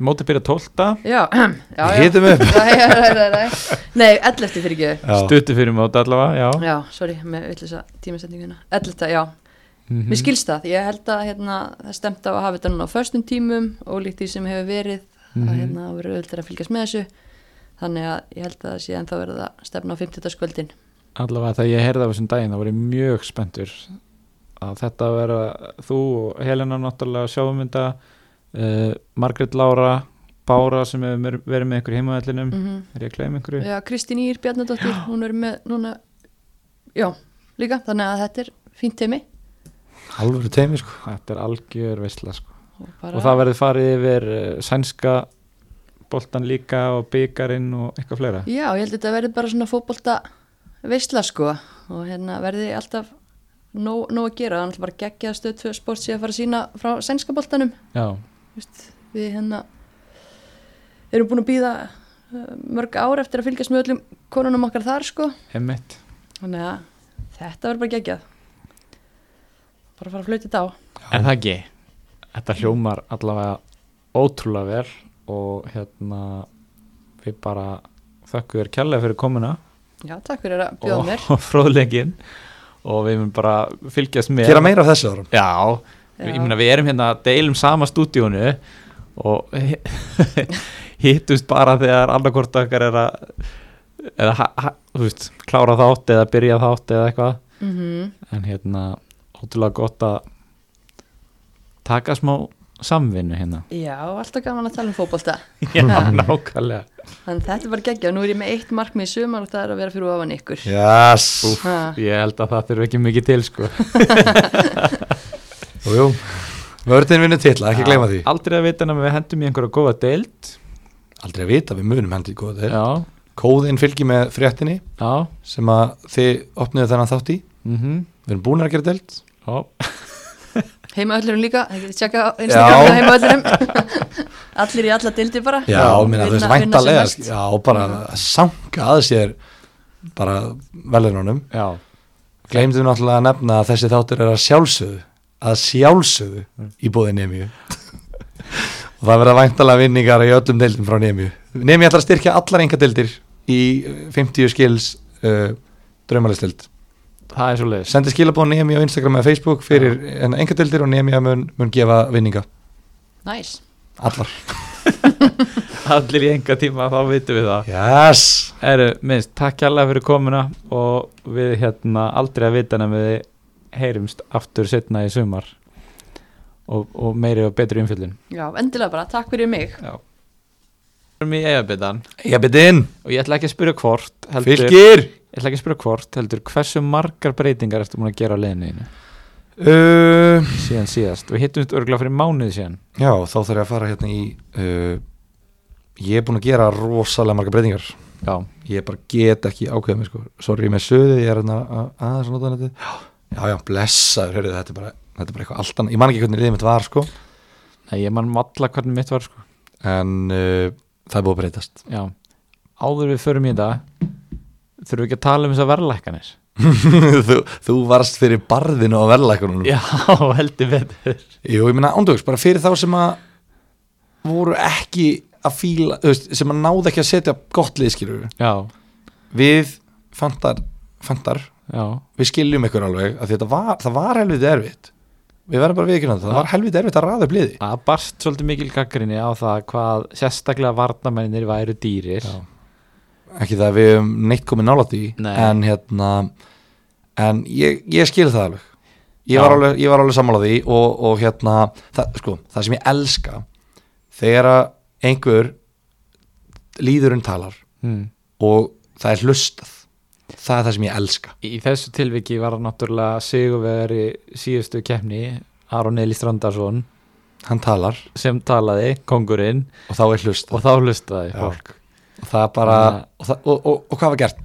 móti byrja 12 já, já, já. Hitum upp Nei, nei, nei, nei. nei 11. fyrir ekki stutti fyrir móti allavega, já Já, sorry, með öll þessa tímasendinguna 11. já Mhm. mér skilst það, ég held að hérna, það stemt á að hafa þetta núna á föstum tímum og líkt því sem hefur verið Mhm. að hérna, verið auðvitað að fylgjast með þessu þannig að ég held að það sé ennþá verið að stefna á 50. skvöldin allavega þegar ég heyrði af þessum daginn þá var ég mjög spenntur að þetta að vera þú og Helena náttúrulega sjáumynda uh, Margrét Lára Bára sem hefur verið með ykkur heimaðallinum mm -hmm. er ég að gleyma einhverju? Já, Kristín Ír Bjarnadóttir, hún er með núna, já, líka þannig að þetta er fínt teimi alvöru teimi sko Þetta er algjör veistla sko. og, bara, og það verður farið yfir uh, sænska boltan líka og byggarinn og eitthvað fleira? Já, ég held að þetta verði bara svona fótbolta veistla sko. Og hérna verði alltaf nóg, nóg að gera, þannig að bara geggja stöð tvö sport sé að fara að sína frá sænska boltanum. Já, Vist, við hérna erum búin að býða mörg ár eftir að fylgjast með öllum konunum okkar þar sko. Emmitt þannig að þetta verður bara geggjað. Bara að fara að flauta þetta á. En það ekki? Þetta hljómar allavega ótrúlega vel og hérna við bara þökkum þér kærlega fyrir komuna. Já, takk fyrir að bjóða mér. og fróðleikin og við mun bara fylgjast með. Gera meira af þessu árum. Já, Já. ég meina við erum hérna að deilum sama stúdíónu. Og hittust bara þegar annarkort okkar er að eða, ha, ha, þú veist, klára þátt eða byrja þátt eða eitthvað. Mm en hérna, ótrúlega gott að taka smá samvinnu hérna. Já, alltaf gaman að tala um fótbolta. Já, nákvæmlega. Þannig þetta er bara geggjað, nú er ég með eitt markmið í sumar og það er að vera fyrir ofan ykkur. Yes. Ha. Ég held að það þurfi ekki mikið til sko. Jú, jú. vörðin vinnur titla, ekki gleyma því. Aldrei að vita að við hendum í einhverja góða deild. Aldrei að vita, við munum hendi góða þeir Já, kóðin fylgir með fréttinni já. sem að þið opniðu þennan þátt í. Mm við erum búin að gera deild. Já, Heimaöllurum líka, það getur tjekka á heimaöllurum Allir í alla dildi bara. Já, minna, þú veist, Vinna- vinna sem væntalega já, bara að sanga að sér bara velunum já, gleymdu náttúrulega að nefna að þessi þáttur er að sjálfsögðu að sjálfsögðu í bóði Nemiu og það verða væntalega vinningar í öllum deildum frá Nemiu Nemiu ætlar að styrkja allar enga deildir í uh, 50 skils uh, draumalistild það er svo leiðis sendi skilabóð Nemiu á Instagram eða Facebook fyrir enga deildir og Nemiu mun, mun gefa vinninga. Næs allar. Allir í enga tíma, þá vitum við það. Yes. Eru, minnst, takk kærlega fyrir komuna og við hérna aldrei að vita en við heyrumst aftur setna í sumar og, og meiri og betri umfjöldin Já, endilega bara, takk fyrir mig. Já. Við erum í byrði inn og ég ætla ekki að spyrja hvort heldur, fylgir Ég ætla ekki að spyrja hvort heldur hversu margar breytingar ertu búin að gera á leðinu uh, síðan síðast. Við hittum örgulega fyrir mánuði síðan. Já þá þarf ég að fara hérna í uh, ég er búin að gera rosalega marga breytingar. Já, ég bara get ekki ákveða mig sko. Sorry með söðu, ég er hérna að- aðeins að nota þetta. Já, já, blessaður, heyrðu, þetta er bara þetta er bara eitthvað allt annað, ég man ekki hvernig liðið mitt var sko. Nei, ég man valla hvernig mitt var sko. En uh, það er búið að breytast. Já, áður við förum í þetta þurfum við ekki að tala um þessar verðlækkanir? Þú, þú varst fyrir barðinu á verðlækunum Já, heldur betur. Jú, ég meina ándjóks, bara fyrir þá sem að voru ekki að fíla, veist, sem að náðu ekki að setja gott liðskilur Já, við fantar, fantar við skiljum ykkur alveg að þetta var, það var helviti erfitt. Við verðum bara viðkynna það, það var helviti erfitt að raða upp liði. Það barst svolítið mikil gaggrinni á það hvað sérstaklega varnamennir væru dýrir. Já. Ekki það að við hefum neitt komið nálætt í Nei. en hérna en ég, ég skil það alveg. Ég Já. var alveg, ég var alveg sammála því og, og hérna, það, sko, það sem ég elska þegar að einhver líðurinn talar hmm. og það er hlustað það er það sem ég elska. Í þessu tilviki var það náttúrulega sigurveri síðustu keppni Aron Eli Strandarsson. Hann talar. Sem talaði, kongurinn og þá er hlustað. Og þá hlustaði fólk það bara, og, það, og, og, og hvað var gert?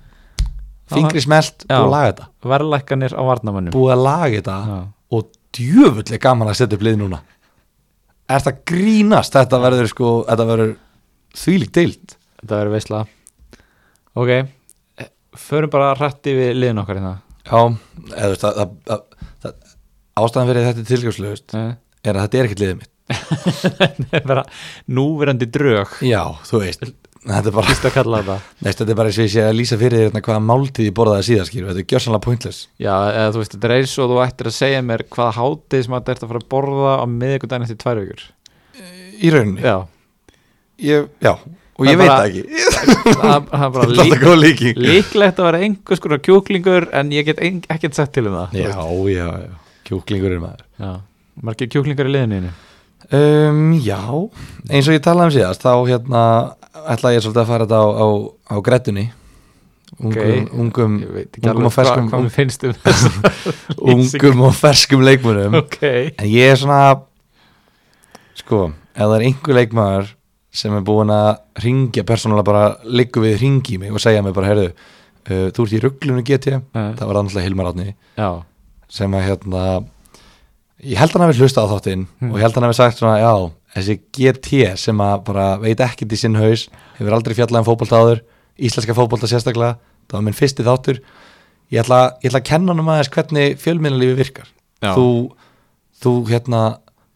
Fingri smelt, að laga þetta. Verðlækkanir á varnamennum búið að laga þetta Já. og djöfull er gaman að setja upp lið núna. Er það grínast? Þetta verður sko, þetta verður þvílík deild. Þetta verður veisla. Ok, förum bara rætti við liðin okkar hérna. Já, eða þú veist ástæðan fyrir þetta tilgjöfslegust Eh, er að þetta er ekkert liðið mitt. Núverandi drög. Já, þú veist, þetta er bara Neist, þetta. Er bara eins og ég sé að lýsa fyrir þér hérna hvaða máltíð ég borðaði síðan skýr þetta er gjörsanlega pointless. Já, eða þú veist, þetta er eins og þú ættir að segja mér hvaða hátið sem þetta ert að fara að borða á miðvikudaginn eftir tvær vikur. Í rauninni, Já, ég, já og ég er veit bara- það ekki. Bara þetta er góð líking. líklegt að vera einhvers konar kjúklingur en ég get ekkert sett til um það já, já, já, kjúklingur er maður. Já, margir kjúklingar í liðinu um, já, eins og ég talaði um síðast þá hérna ætla ég svolítið að fara þetta á, á, á grettunni. Ungum, ungum, ekki ungum og ferskum um ungum og ferskum leikmunum Ok. En ég er svona sko, ef það er einhver leikmaður sem er búin að ringja persónulega bara liggu við ringi mig og segja mig bara, heyrðu, uh, þú ert í rugglunu GT, Nei. það var annars Hilmar Átni sem að hérna ég held að hann hafi hlustað á þáttinn Hmm. og ég held að hann hafi sagt svona, já, þessi GT sem að bara veit ekkert í sinn haus hefur aldrei fjallað um fótbolta áður íslenska fótbolta sérstaklega, það var minn fyrsti þáttur ég ætla, ég ætla að kenna hann um aðeins hvernig fjölminnalífi virkar Já. þú, þú hérna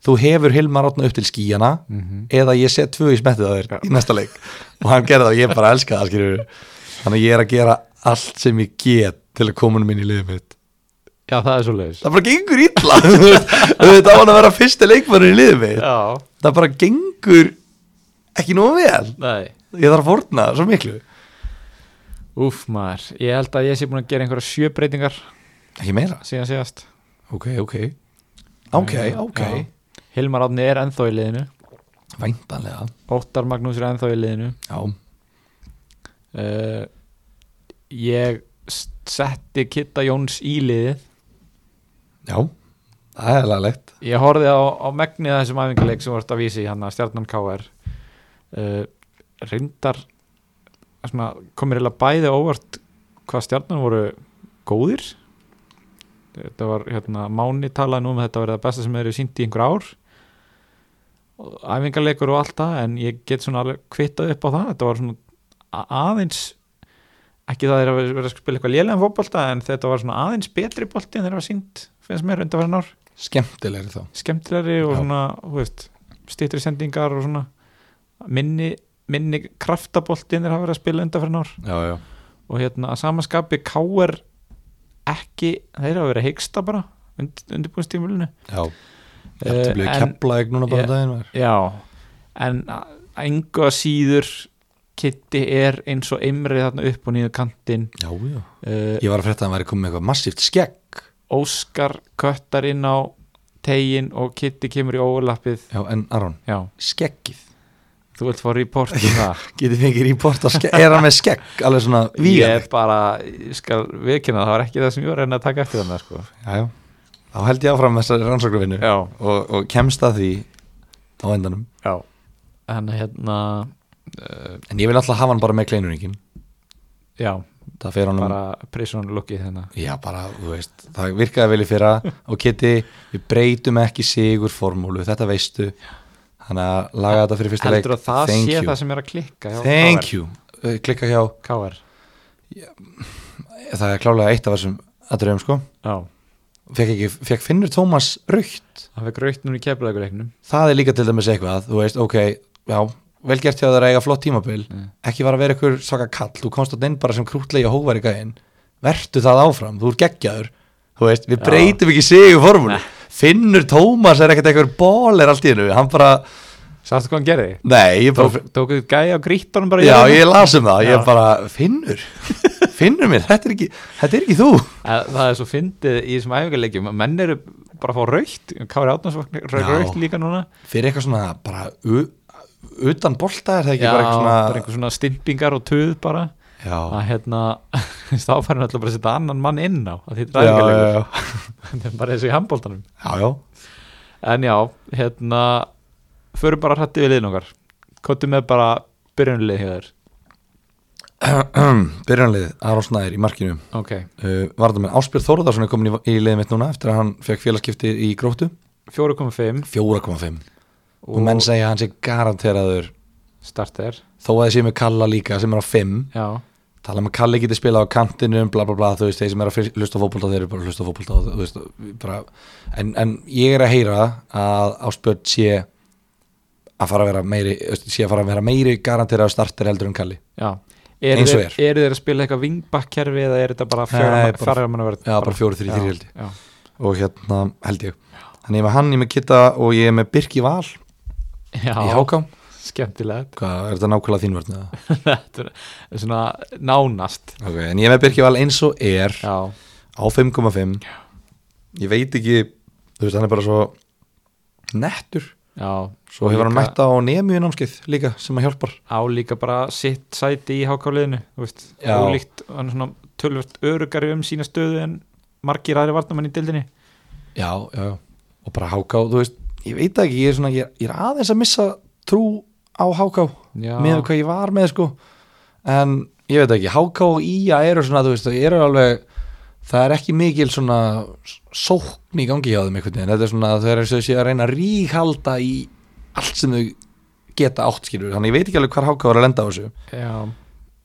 þú hefur Hilmar Átna upp til skíjana Mhm. eða ég set tvö í smettið á þér í næsta leik og hann gerði það og ég bara elska það skilur þannig ég er að gera allt sem ég get til að koma hann minn í liðið mitt já það er svo leiðis það bara gengur illa þetta á hann að vera fyrsti leikmannur í liðið mitt. Já, það bara gengur ekki nógu vel. Nei. Ég þarf að forna svo miklu. Úf maður, ég held að ég sé búin að gera einhverja sjö breytingar ekki meira, síðan síðast. Ok, ok. Ok, ok, Já. Hilmar Átni er ennþá í liðinu. Væntanlega. Óttar Magnús er ennþá í liðinu. Já, uh, Ég setti Kitta Jóns í liðið já það laglegt Ég horfði á, á megnið af þessum æfingarleik sem vart að vísi hann að stjarnan KR uh, reyndar svona, komir eða bæði óvart hvað stjarnan voru góðir. Þetta var hérna, Máni talaði nú um að þetta var það besta sem eru sínt í einhver ár. Æfingarleikur og allt það en ég get svona alveg kvittað upp á það. Þetta var svona aðeins ekki það er að vera að spila eitthvað lélega fótbolta en þetta var svona aðeins betri bolti en þeir var sínt finnst mér undan verið nár skemmtilegri þá skemmtilegri og Já. svona þú veist, stýttri sendingar og svona minni, minni kraftaboltin þeir hafa verið að spila undan fyrir nár já, já, og hérna að samaskapi K.R. ekki, þeir hafa verið að heiksta bara und, undirbúinstímulinu já Þetta bleið en- kepla ekki núna bara daginn var. já, en að- engu að síður Kitty er eins og eimrið þarna upp og niður kantinn. Já, já. Uh, Ég var að frétta að hann væri komið með eitthvað massíft skegg. Óskar köttar inn á tegin og Kitty kemur í ólappið. Já, en Aron, já, skeggið. Þú vilt fá report um það. Getið fengið report á skegg. Er hann með skegg? Alveg svona ég vígalegt bara, ég skal viðkynna það var ekki það sem ég var reyna að taka eftir þannig sko. Já, já. Þá held ég áfram þessari rannsóknarvinnu og, og kemst að því á endanum. Já. En hérna En ég vil alltaf hafa hann bara með kleinuningin já, honum bara prison lookið þennan Já, bara, þú veist, það virkaði vel í fyrra. Og Kitty, við breytum ekki sigur formúlu, þetta veistu. Þannig að laga þetta fyrir fyrsta leik. það Thank sé you. það sem er að klikka Thank you. Uh, Klikka hjá, KR það er klálega eitt af þessum aðröfum sko. Já, Fekk, Finnur Tómas raukt það fekk raukt núna í keflaðuleiknum Það er líka til dæmis eitthvað, þú veist, ok, já, vel gert hjá þér að eiga flott tímabil Mm. Ekki var að vera ykkur svaka kall, þú komst að inn bara sem krútlegi og hóvar í gæinn Vertu það áfram, þú ert geggjaður Þú veist, við Já. breytum ekki sigur formúlu Nei. Finnur Tómas er ekkert eitthvað bólir allt í hennu, hann bara sástu hvað hann gerði? Nei, ég bara, Tók, tókuð gæja á grítunum bara já, ég las um það Já. Ég bara, Finnur, Finnur mér, þetta er ekki, þetta er ekki þú það er svo fyndið í þessum æfingarleikjum menn eru bara að fá raukt Kári Átnarsvagn Já. raukt líka núna Fyrir eitthvað svona, bara, utan bolta er það ekki já, bara eitthvað svona bara einhver svona stimpingar og tuð bara. Já, að hérna þá fær hann alltaf bara að setja annan mann inn á að þetta er er bara og í handbóltanum já, en já, hérna förum bara hrætti við liðin okkar. Kottum með bara byrjunlið hjá þér. Byrjanlið, Aron Snæður í markinu. Ok, uh, Varðar með Áspjörð Þórðarsson er komin í, í liðið mitt núna eftir að hann fekk félagskipti í gróttu. 4.5 4,5 og menn segja að hann sé garanteraður starter. Þó að þið sé með Kalla líka sem er á 5 já, tala um að Kalli geti spilað á kantinum bla bla bla, þú veist, þeir sem er að hlusta á fótbolta þeir eru bara að hlusta bara, en, en ég er að heyra að Áspjörð sé að fara að vera meiri sé að fara að vera meiri garanteraður starter heldur en Kalli. Já. Eru Eins og þeir, eru þeir að spila eitthvað vingbakkerfi eða er þetta bara Nei, bara- fjöra manna verð? Já, bara fjóri, þrjú, þrjú held ég. og hérna held ég. Þannig ég er með hann, ég er með Kitta og ég er með Birki Val já, í Háká skemmtilegt. Hvað, er þetta nákvæmlega þín vörn? eða? Þetta er svona nánast. Ok, en ég með Birki Val eins og er Já, á 5,5 ég veit ekki þú veist, hann er bara svo nettur. Já. Svo hefur hann líka- mætt á nemiðu námskeið líka sem að hjálpar. Á líka bara sitt sæti í hákáliðinu Já. ólíkt, hann er svona tölvöld örugari um sína stöðu en margir aðri varnamenn í dildinni já, já, já, og bara háká þú veist, ég veit ekki, ég er, svona, ég er, ég er aðeins að missa trú á háká með hvað ég var með sko. En ég veit ekki, háká og ía eru svona, þú veist, eru alveg það er ekki mikil svona sókn í gangi hjá þeim einhvern veginn. Þetta er svona, þau eru sem sé að reyna að ríkhalda í allt sem þau geta átt skilur, þannig ég veit ekki alveg hvar háká er að lenda á þessu. Já,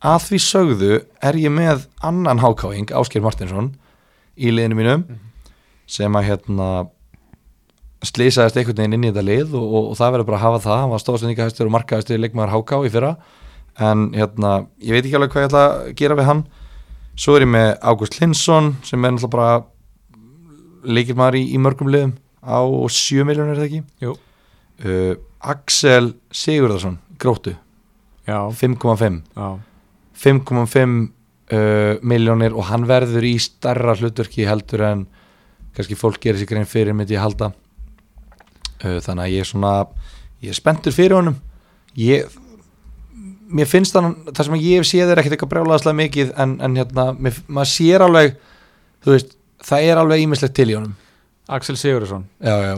að því sögðu er ég með annan hákáing, Ásker Martinsson í liðinu mínu sem að hérna slýsaðist einhvern veginn inn í þetta lið og, og, og það verður bara að hafa það, hann var stóðsendingahæstur og markaðistur leikmaður háká í fyrra. En hérna, ég veit ekki alveg hvað ég ætla að gera við hann. Svo er ég með Ágúst Linsson sem er náttúrulega bara leikilmaður í, í mörgum liðum. Á 7 miljónir er það ekki? Uh, Axel Sigurðarsson, gróttu. Já, 5,5 já. 5,5 uh, miljónir og hann verður í starra hlutverki heldur en kannski fólk gerir sér grein fyrir myndi ég halda þannig að ég er svona ég er spenntur fyrir honum. Ég mér finnst hann, það sem ég séð er ekkert eitthvað brjálaðslega mikið en, en hérna, mér, maður sér alveg þú veist, það er alveg ímislegt til í honum. Axel Sigurðarsson já, já,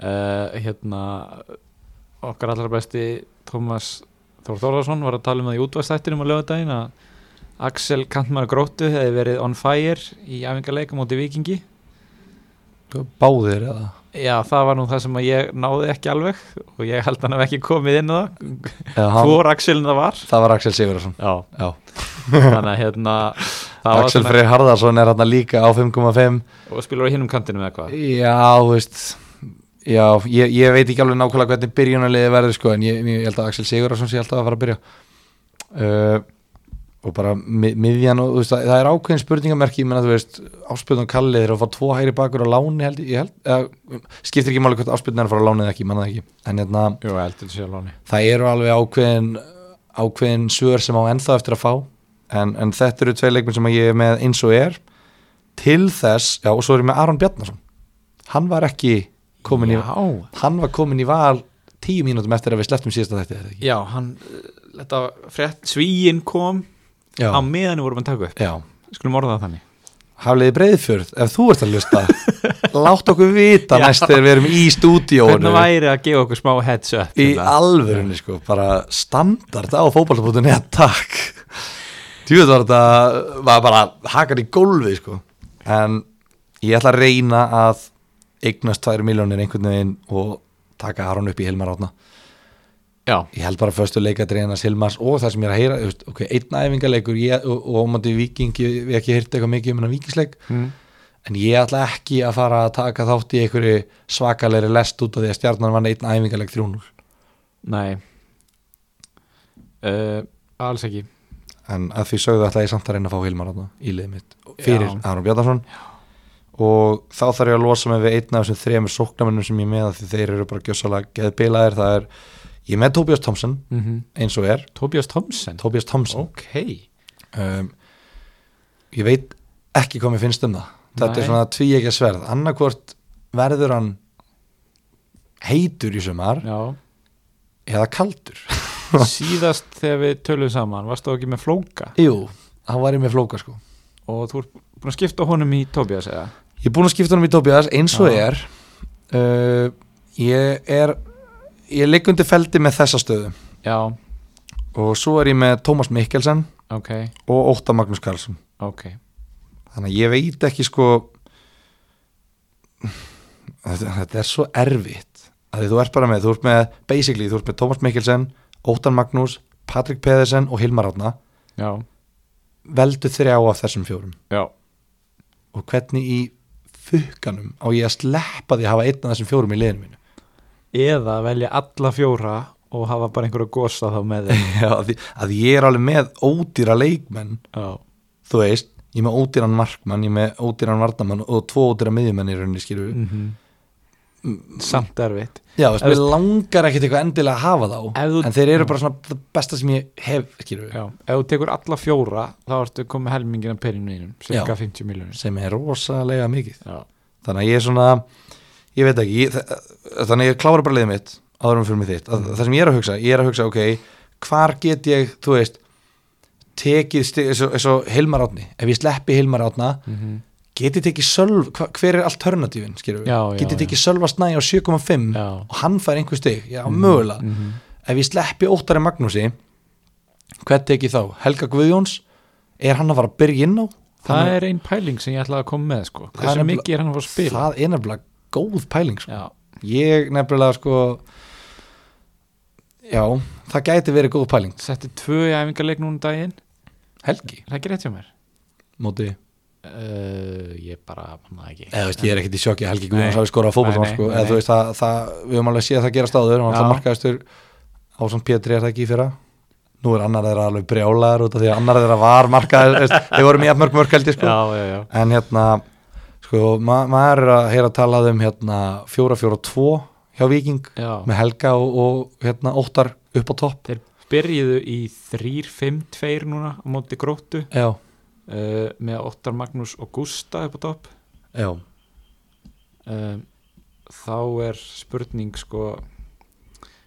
uh, hérna okkar allra besti Tómas Þór Þórðarsson var að tala um það í útvæðstættinum á lögadaginn að Axel Kantmar Gróttu hefði verið on fire í æfingarleika móti Vikingi báðir eða Já, það var nú það sem að ég náði ekki alveg og ég held hann hef ekki komið inn á það hvor Axelin það var. Það var Axel Sigurðarsson Já, já. þannig að hérna Axel svona- Freyr Harðarsson er hann líka á 5,5 og spilur á hinnum kantinu með eitthvað Já, þú veist Já, ég, ég veit ekki alveg nákvæmlega hvernig byrjunarliði verður sko en ég, ég held að Axel Sigurðarsson sé alltaf að fara að byrja. Uh, og bara mi- miðjan og veist, það, er ákveðin spurningamerki ég menna þú veist, áspilnum kallið eru að fá tvo hægri bakur á láni held ég, held, eða, skiptir ekki máli hvort áspilnum er að fara á láni eða ekki, manna það ekki. En hérna, Jú, alveg það eru alveg ákveðin ákveðin svör sem á ennþá eftir að fá. En, en þetta eru tvei leikminn sem ég er með eins og er. Til þess, já og svo er ég með Aron Bjarnason. Hann var ekki komin í Já, hann var komin í val tíu mínútum eftir að við sleftum síðasta þetta eða ekki? Já hann uh, þetta frétt, svíin kom já, á meðan við vorum að taka upp. Já. skulum orða það þannig. Hafliði Breiðfjörð, ef þú ert að lusta látt okkur vita næst þegar við erum í stúdíónu hvernig væri að gefa okkur smá heads up í hérna? alvörunni sko, bara standard á fótballtabútunni að takk tjúið var þetta var bara hakan í gólfi sko. En ég ætla að reyna að eignast 2 miljónir einhvern veginn og taka Aron upp í Hilmar átna já, ég held bara fyrstu leikadreina Silmars og það sem ég er að heyra veist, ok, einn æfingarleikur ég, og, og ómandi vikingi, við ekki heyrt eitthvað mikið um hennar vikingsleik mm. en ég ætla ekki að fara að taka þátt í einhverju svakalegri lest út af því að stjarnan vann einn æfingarleik 3-0 nei. Uh, alls ekki. En að því sögðu ætla ég samt að reyna að fá Hilmar þarna í liðið mitt fyrir. Aron Bjarnarsson og þá þarf ég að losa mig við einn af þessum þremur sóknamennum sem ég er með af því þeir eru bara gjössalega geðbilaðir. Það er, ég er með Tobias Thompson mm -hmm. eins og er, Tobias Thompson? Tobias Thompson. Ok, um, ég veit ekki hvað mér finnst um það. Þetta Nei. er svona tví ekki sverð. Annarkvort verður hann heitur í sumar já. eða kaldur. Síðast þegar við töluðum saman varstu ekki með flóka? Jú, hann var ég með flóka sko. Og þú ert búin að skipta honum í Tobias eða? Ég er búinn að skipta honum í Tobias eins og Já. er. Uh, Ég er Ég ligg undir feldi með þessa stöðu. Já, Og svo er ég með Tómas Mikkelsen ok, Og Ótta Magnús Karlsson. Ok. Þannig að ég veit ekki sko þetta, þetta er svo erfitt. Að þú ert bara með Þú ert með, basically, þú ert með Tómas Mikkelsen Óttan Magnús, Patrik Pedersen og Hilmar já, Veldu þrjá af þessum fjórum. Já, Og hvernig í fukkanum á ég að sleppa því að hafa einn af þessum fjórum í liðinu mínu eða velja alla fjóra og hafa bara einhverju gosa þá með þeim. Já, að, því, að ég er alveg með ódýra leikmenn. Já, þú veist, ég er með ódýran markmann ég er með ódýran varnamann og tvo ódýra miðjumenn í rauninni skilur mm. Samt erfitt. Já, veist, mér langar ekkert eitthvað endilega að hafa þá þú- en þeir eru bara svona það besta sem ég hef skilur Já, ef þú tekur alla fjóra þá ertu komið helmingin af peninu þínum cirka 50 miljónir sem er rosalega mikið. Já, þannig að ég er svona ég veit ekki, ég, þa- þannig ég klára bara liðið mitt áðurum fyrir mig þitt, að, það sem ég er að hugsa ég er að hugsa, ok, hvar get ég þú veist, tekið eins og, Hilmar Átni ef ég sleppi Hilmar Átna, mm get ég tekið sölv, hver er alternatífin, já, get ég tekið sölva snæ á 7,5 Já. og hann fær einhver stig, já, mögulega -hmm. ef ég sleppi óttari Magnúsi hvern tek ég þá? Helga Guðjóns er hann að fara að byrja inn á? Það er ein pæling sem ég ætlaði að koma með sko. Er Hversu mikið er hann að fara að spila það er nefnilega góð pæling sko. Ég nefnilega sko já, það gæti verið góð pæling. Setti tvö í æfingarleik núna um daginn. Helgi, það ekki rétt hjá mér? móti? Uh, ég bara, manna ekki. Eða veist, ég er ekkit í sjokki Helgi Guðjóns Nei. hafi skorað nei, sko, það, það, við höfum alveg séð að það gerast áður Já. alltaf markaðistur á svona Pétri er það ekki í fyrra? Nú er annar þeirra alveg brjálaður út af því að annar þeirra var markaður þeir voru mjög mörg mörg held ég sko. Já, já, já. En hérna sko, ma maður er að heyra að tala um hérna 4-4-2 hjá Viking Já, með Helga og, og hérna Óttar upp á topp. Þeir byrjuðu í 3-5-2 núna á móti gróttu. Uh, með Óttar Magnús og Gústa upp á topp. Já, um, þá er spurning sko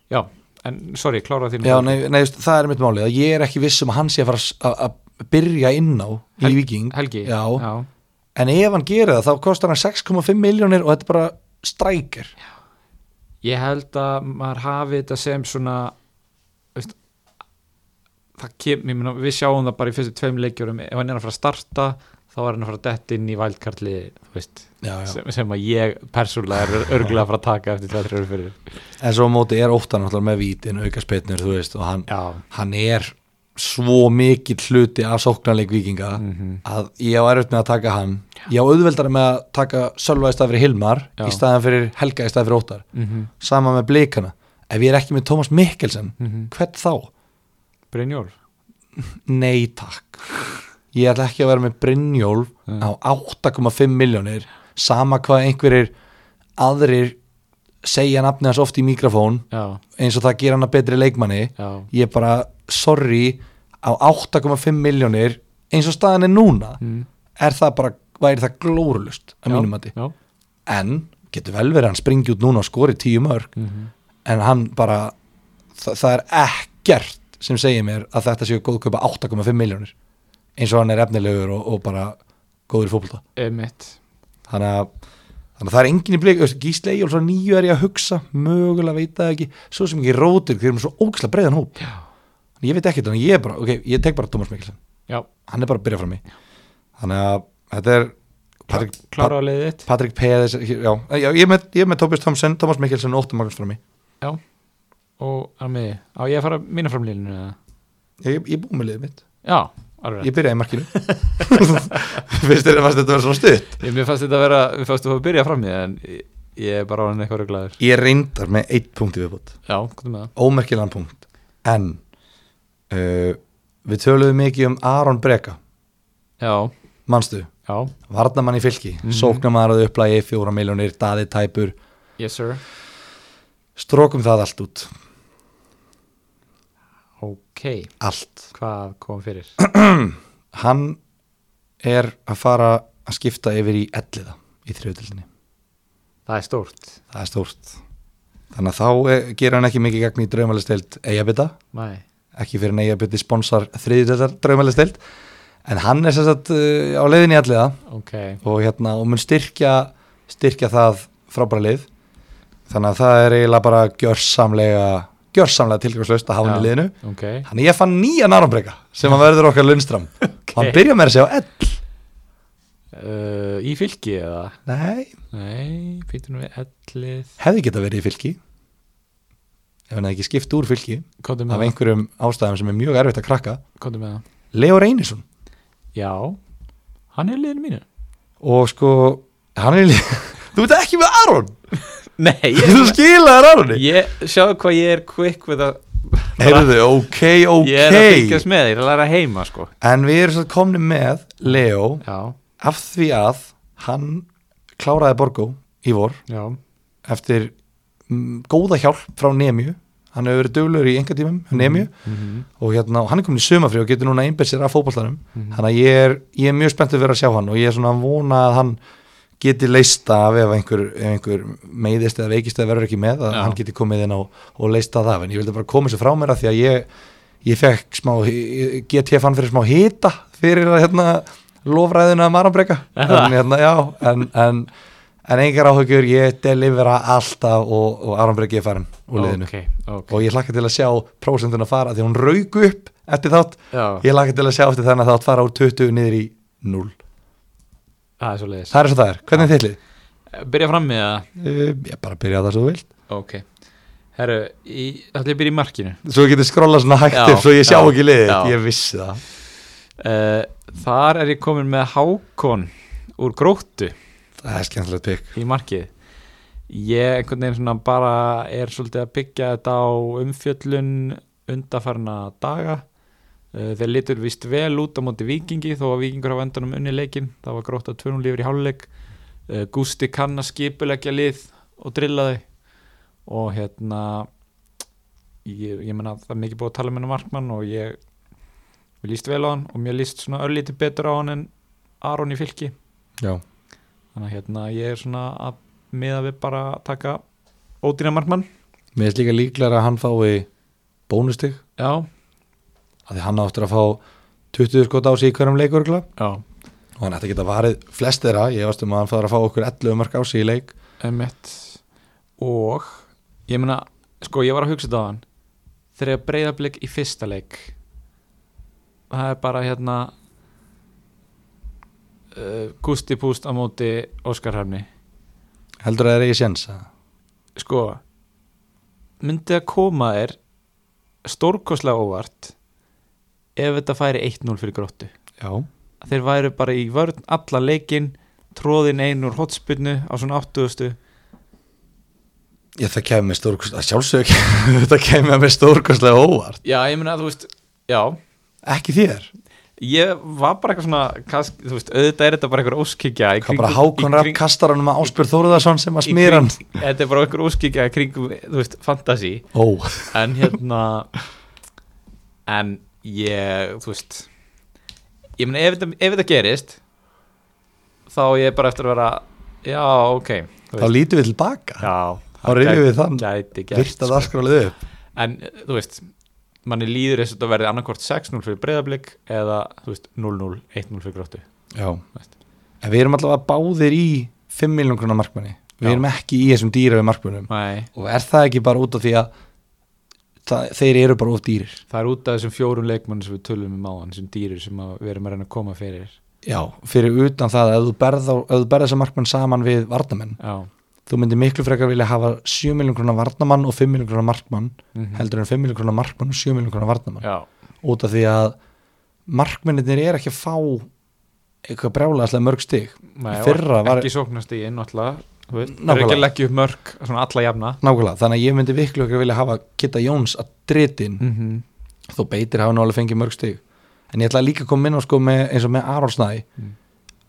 já, en sorry, klára því já nei, nei, það er mitt málið ég er ekki viss um að hann sé að fara að- byrja inn á í Hel- Viking Helgi, Já. já. En ef hann gerir það þá kostar hann 6,5 miljónir og þetta er bara strækir. Ég held að maður hafi þetta sem svona veist, það kem, ég meina, við sjáum það bara í fyrstu tveim leikjurum ef hann er að fara að starta þá er hann að fara að detta inn í já. sem, sem að ég persónulega er örgulega að fara að taka eftir 2-3 ári fyrir. En svo móti er náttúrulega með vítin auka veist, og hann, hann er svo mikill hluti af sóknarleik vikinga mm að ég á erfitt með að taka hann. Ég á auðveldara með að taka Sölva í stað fyrir Hilmar Já. í staðan fyrir Helga í stað fyrir Óttar. Sama með blikana. Ef ég er ekki með Tómas Mikkelsen hvern þá? Brynjólf? Nei takk. Ég ætla ekki að vera með Brynjólf Mm. á 8,5 miljónir sama hvað einhverjir aðrir segja nafni hans oft í mikrofón já, eins og það gera hann að betri leikmanni. Já, ég bara sorry á 8,5 miljónir eins og staðan er núna mm. er það bara, væri það glórulust að mínum mati, já. en getur vel verið að hann springi út núna og skori tíu mörg Mm en hann bara það, það er ekkert sem segir mér að þetta séu góðkaupa 8,5 miljónir eins og hann er efnilegur og, og bara góður í Emitt þannig að, þannig að það er engin í Gísli Egil svo nýju er ég að hugsa mögulega veit það ekki, svo sem ekki rótur þeir eru með svo ógislega breiðan hóp Já. Ég veit ekki þannig, ég er bara, ok, ég tek bara Thomas Mikkelsen. Já, hann er bara að byrja frá mig þannig að þetta er Patrik, klára að leiðið þitt? Patrik Peðis já, já, ég er með, ég er með Tobias Thompson, Thomas Mikkelsen og Óttur Magnús frá mig Já, og að mig Á ég að fara mína framlýninu eða? ég, ég, er búið með liðið mitt, Já, alveg ég byrjaði í markinu. Finnst þér að þetta var svona stutt? Ég, mér fannst þetta að vera, við fannst þú að byrja í það, en ég, ég er bara á hann eitthvað röglaður ég reyndar með eitt punkt í viðbútt Já, hvað með það? ómerkilegan punkt. En uh, við töluðum mikið um Aron Breka. Já, manstu, já, varnamann í fylki. Mm. -hmm. sóknarmaraðu upplægi, fjóra miljónir daði tæpur, yes sir. Strókum það allt út. Ok, allt, hvað kom fyrir? hann er að fara að skipta yfir í elliða í þriðutildinni, Það er stórt. Það er stórt. Þannig að þá eh, gerir hann ekki mikið gegn í draumalisteild Eyjabita. Nei, ekki fyrir Eyjabiti sponsor þriðutildar draumalisteild en hann er sagt uh, á leiðinni í elliða ok. Og hérna og mun styrkja styrkja það frábæra lið. Þannig að það er eiginlega bara gjörsamlega gjörsamlega tilgangslöst að hafa hann í Já. liðinu. Ok, þannig ég fann nýja nárambreyka sem að verður okkar lundstram og hann byrja með segja á ell uh, í fylki eða? nei, Nei, býtum við ellið hefði geta verið í fylki ef hann hefði ekki skipt úr fylki af einhverjum ástæðum sem er mjög erfitt að krakka. Leo Reynisson. Já, hann er liðinu mínu. Og sko hann er í lið þú veit ekki með Aron. Nei, Þú ég, skilaðir Aroni. Sjáðu hvað ég er quick við að Heyrðu, ok, ok. Ég er að fylgjast með, ég er að læra heima sko. En við erum svo komni með Leo Já, af því að hann kláraði Borgó í vor já, eftir góða hjálp frá Nemju hann hefur verið duglegur í enga tímum Nemju mhm, og, hérna, og hann er komin í sumafri og getur núna einbætt sér af fótballtarum Mhm. þannig að ég er, ég er mjög spenntið fyrir að sjá hann og ég er svona að vona að hann geti leista af ef einhver, ef einhver meiðist eða veikist eða verður ekki með að Já. hann geti komið inn á, og leista það en ég vildi bara koma þessu frá mér að því að ég ég fekk smá, get ég fann fyrir smá hita fyrir að hérna lofræðina að maranbreyka það? en, hérna, já, en, en, en engar áhugjur, ég delivera alltaf og, og Aranbreyki er farin úr liðinu. Ok, ok. Og ég hlakka til að sjá prósentuna fara því að hún rauk upp eftir þátt. Já, ég hlakka til að sjá eftir þennan þátt fara úr 20 niður í 0 það er svo leiðis það er svo það er, hvernig er þittlið? Byrja fram með það? Uh, ég bara byrja það svo þú vilt. Ok. Herru, í, ætla ég að byrja í markinu? Svo getur skrolla svona hægt upp svo ég sjá já, ekki liðið, ég vissi það. Uh, Þar er ég komin með Hákon úr gróttu það er skemmtilegt pikk í markið. Ég einhvern veginn svona bara er svolítið að byggja þetta á umfjöllun undarfarna daga. Uh, Þeir litur vist vel út á móti vikingi þó að vikingur hafa endanum unni leikin það var grótt að 2 lífur í hálfleik. Uh, Gústi kann að skipulegja lið og drilla þau. Og hérna ég, ég menna það er mikið búið að tala með hennar markmann og ég líst vel á hann og mér líst svona örlítið betur á hann en Aron í fylki. Já, þannig að hérna ég er svona að miða við bara að taka ódýna markmann. Mér finnst líka líklega að hann fái bónustig. Já, að því hann áttur að fá 20 skot á sig í hverjum leikurgla já, og hann ætti að geta varið flest þeirra. Ég veist um að hann fara að fá okkur 11 mörg á sig í leik. Emitt og ég meina, sko ég var að hugsa þetta á hann þegar ég breyðablик í fyrsta leik það er bara hérna uh, Gusti Púst á móti Óskar Hrafni heldur að það er eigi séns að sko myndi að koma þér stórkoslega óvart ef þetta færi 1-0 fyrir gróttu? Já, þeir væru bara í vörn allan leikinn tróðin einn úr hotspinnu á svona 80. ég það kemur með stórkostlega sjálfsög þetta kemur með stórkostlega óvart. Já, ég meina að þú veist já, ekki þér, ég var bara eitthvað svona þú veist, auðvitað er þetta bara eitthvað óskikja hvað bara kringum- Hákon í Rapp kring- kastar hann með Áspjörð Þóruðarsson sem að smýra hann? Kring- Þetta er bara eitthvað óskikja í kringum, þú veist, fantasy. Ó, en hérna en ég, þú veist ég meina ef, ef þetta gerist þá ég bara eftir að vera já, ok þá lítum við tilbaka já, þá reyfum við þann gæti gerst virta sko. það skrálið upp. En þú veist manni líður þess að þetta verði annarkvort 6-0 fyrir breyðablик eða þú veist 0-0, 1-0 fyrir gróttu. Já, Veist. en við erum allavega báðir í 5 miljón krónar markmanni við Já. erum ekki í þessum dýra við markmannum Nei, og er það ekki bara út af því að það, þeir eru bara út dýrir? Það er út af þessum fjórun leikmann sem við tölum um áðan, þessum dýrir sem að við erum að reyna að koma fyrir. Já, fyrir utan það að ef þú berð, á, ef þú berð þessa markmann saman við varnamenn Já, þú myndir miklu frekar vilja hafa 7 miljón krónar varnamann og 5 miljón krónar markmann mhm. heldur en 5 miljón krónar markmann og 7 miljón krónar varnamann Já, út af því að markmennir er ekki að fá eitthvað brjálega mörg stig. Nei, var- ekki sóknast í inn alltaf Það er ekki að leggja upp mörg alla jafna. Nákvæmlega, þannig að ég myndi viklu ekki vilja hafa Kitta Jóns að dritin mm -hmm. þó beitir hafa alveg fengið mörg stig. En ég ætla líka að koma inn á sko með, eins og með Aron Snæ Mm.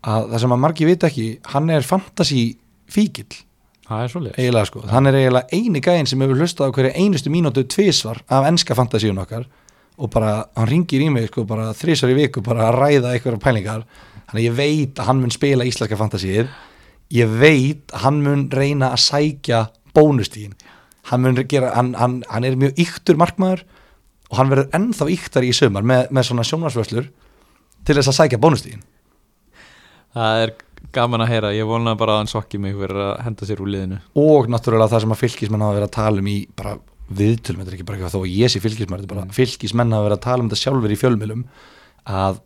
að það sem að margi vita ekki hann er fantasy er eiginlega sko, hann er eiginlega eini gæðin sem hefur hlustað á hverja einustu mínútu tvísvar af enska fantasíun okkar og bara, hann ringir í mig sko bara þrísvar í viku bara að ræða einhverja pælingar. Þannig að ég veit að hann mun spila íslenska fantasíið. Ég veit að hann mun reyna að sækja bónustíðin. Hann mun gera, hann, hann, hann er mjög yktur markmaður og hann verður ennþá yktar í sumar með, með svona sjónarsvöslur til þess að sækja bónustíðin. Það er gaman að heyra, ég vona bara að hann sokki mig fyrir að henda sér úr liðinu. Og náttúrulega það sem að fylgismenn hafa verið að tala um í bara viðtölum, þetta er ekki bara eitthvað þó ég sé fylgismenn, þetta er bara fylgismenn hafa verið að tala um þetta sjálfur í fjölmjölum að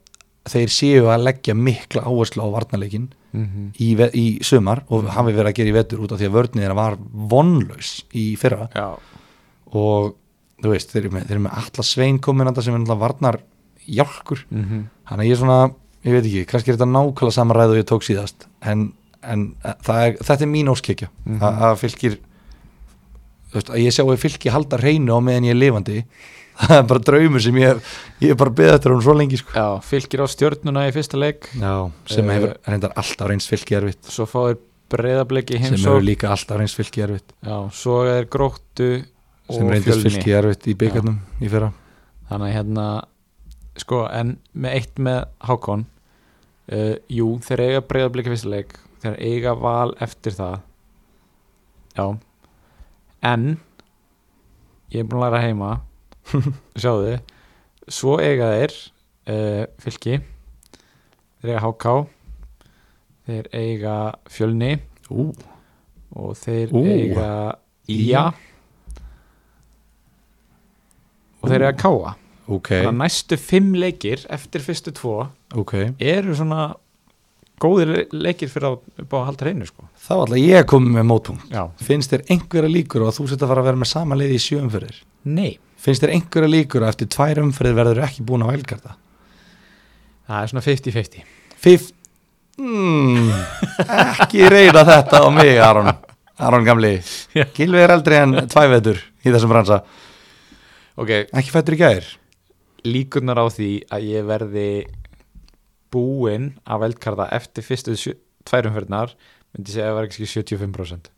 þeir séu að leggja mikla áherslu á varnarleikin mm -hmm. í, í sumar og hafi verið að gera í vetur út af því að vörnið þeirra var vonlaus í fyrra. Já, og þú veist, þeir eru með, með alla svein komin að sem er náttúrulega varnar hjálkur, mm -hmm. Ég veit ekki, kannski er þetta nákvæmlega sama ræð og ég tók síðast en, en það er, þetta er mín óskekja Mhm. að, að fylgir veist, að ég sjá að fylki halda hreinu á meðan ég er lifandi það er bara draumur sem ég, ég er bara beðið eftir hún svo lengi sko. Já, fylgir á stjörnuna í fyrsta leik. Já, sem Eh, hefur reyndar alltaf reynst fylki erfitt. svo fáir breyðabliki sem hefur heimsók líka alltaf reynst fylki erfitt. Já, svo er gróttu sem reyndist fylki erfitt í byggarnum í fyrra. Þannig hérna sko, en með eitt með Hákon uh, jú, þeir eiga breyðabliki fyrsta leik þeir eiga val eftir það. Já. En ég er búin að læra heima. Sjáðu svo eiga þeir uh, fylki. Þeir eiga HK þeir eiga fjölni. Ú, og þeir Ú. eiga Ía. Og þeir eiga Káa ok, þannig að næstu fimm leikir eftir fyrstu tvo ok. eru svona góðir le- leikir fyrir að, upp á að halda reynu sko. þá ætla ég að koma með mótpunkt. Já, finnst þér einhverja líkur á að þú setja að fara að vera með sama leið í sjö umferðir? Nei. Finnst þér einhverja líkur að eftir tvær umferðir verður ekki búin að vælgarta það er svona 50-50 Fif mm, ekki reyna þetta á mig Aron. Aron gamli. Já. Gilvi er eldri en tvævetur í þessum bransa ok, ekki fættur í gær líkurnar á því að ég verði búinn að veldkarta eftir fyrstu sjö- tvær umferðnar myndi segja að það var ekki 75%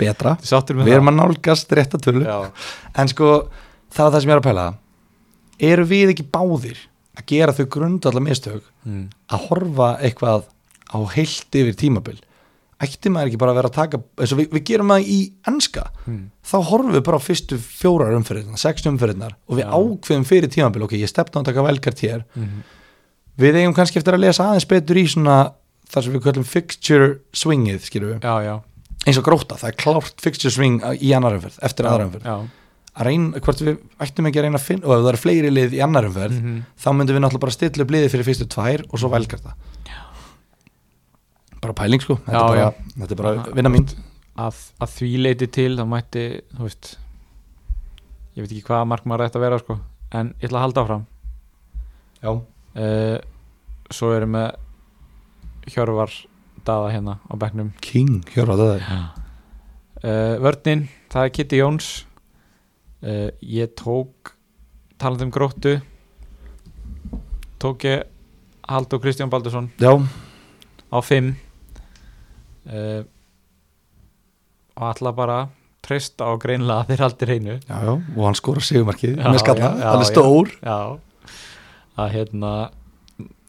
betra, Þið sáttur með við erum að nálgast rétta tölu. Já, en sko það er það sem ég er að pæla. Eru við ekki báðir að gera þau grundallar mistök mm. að horfa eitthvað á heilt yfir tímabil ætti maður ekki bara að vera að taka eins og við, við gerum það í enska Mm. þá horfum við bara á fyrstu fjórar umferðinar sex umferðinar og við Já. ákveðum fyrir tímabil ok, ég stefna að taka velkart hér Mm. við eigum kannski eftir að lesa aðeins betur í svona þar sem við kallum fixture swingið já eins og gróta það er klárt fixture swing í annar umferð eftir aðra umferð, já. að reyna, hvort við ættum ekki að reyna að finna, og ef það eru fleiri lið í annar umferð Mm þá myndum við náttúrulega bara stilla upp liðið fyrir fyrstu tvær og svo velkarta bara pæling sko. Þetta, Já, bara, já. þetta er bara vinna mín. að, að því leiti til þá mætti, veist ég veit ekki hvaða mark maður ætti að vera sko. en ég ætla að halda áfram. Já, uh, svo erum við Hjörvar Daða hérna á bekknum. King, þetta er uh, Vörnin, það er Kitty Jóns uh, ég tók talandi um gróttu. Tók ég Haldur Kristján Baldursson. Já, á 5 uh, og ætla bara að treysta á greinlega að þeir haldi reynu já, já, og hann skora sigumarkið Já, með skalla, já, já, hann er já. stór. Já. Að hérna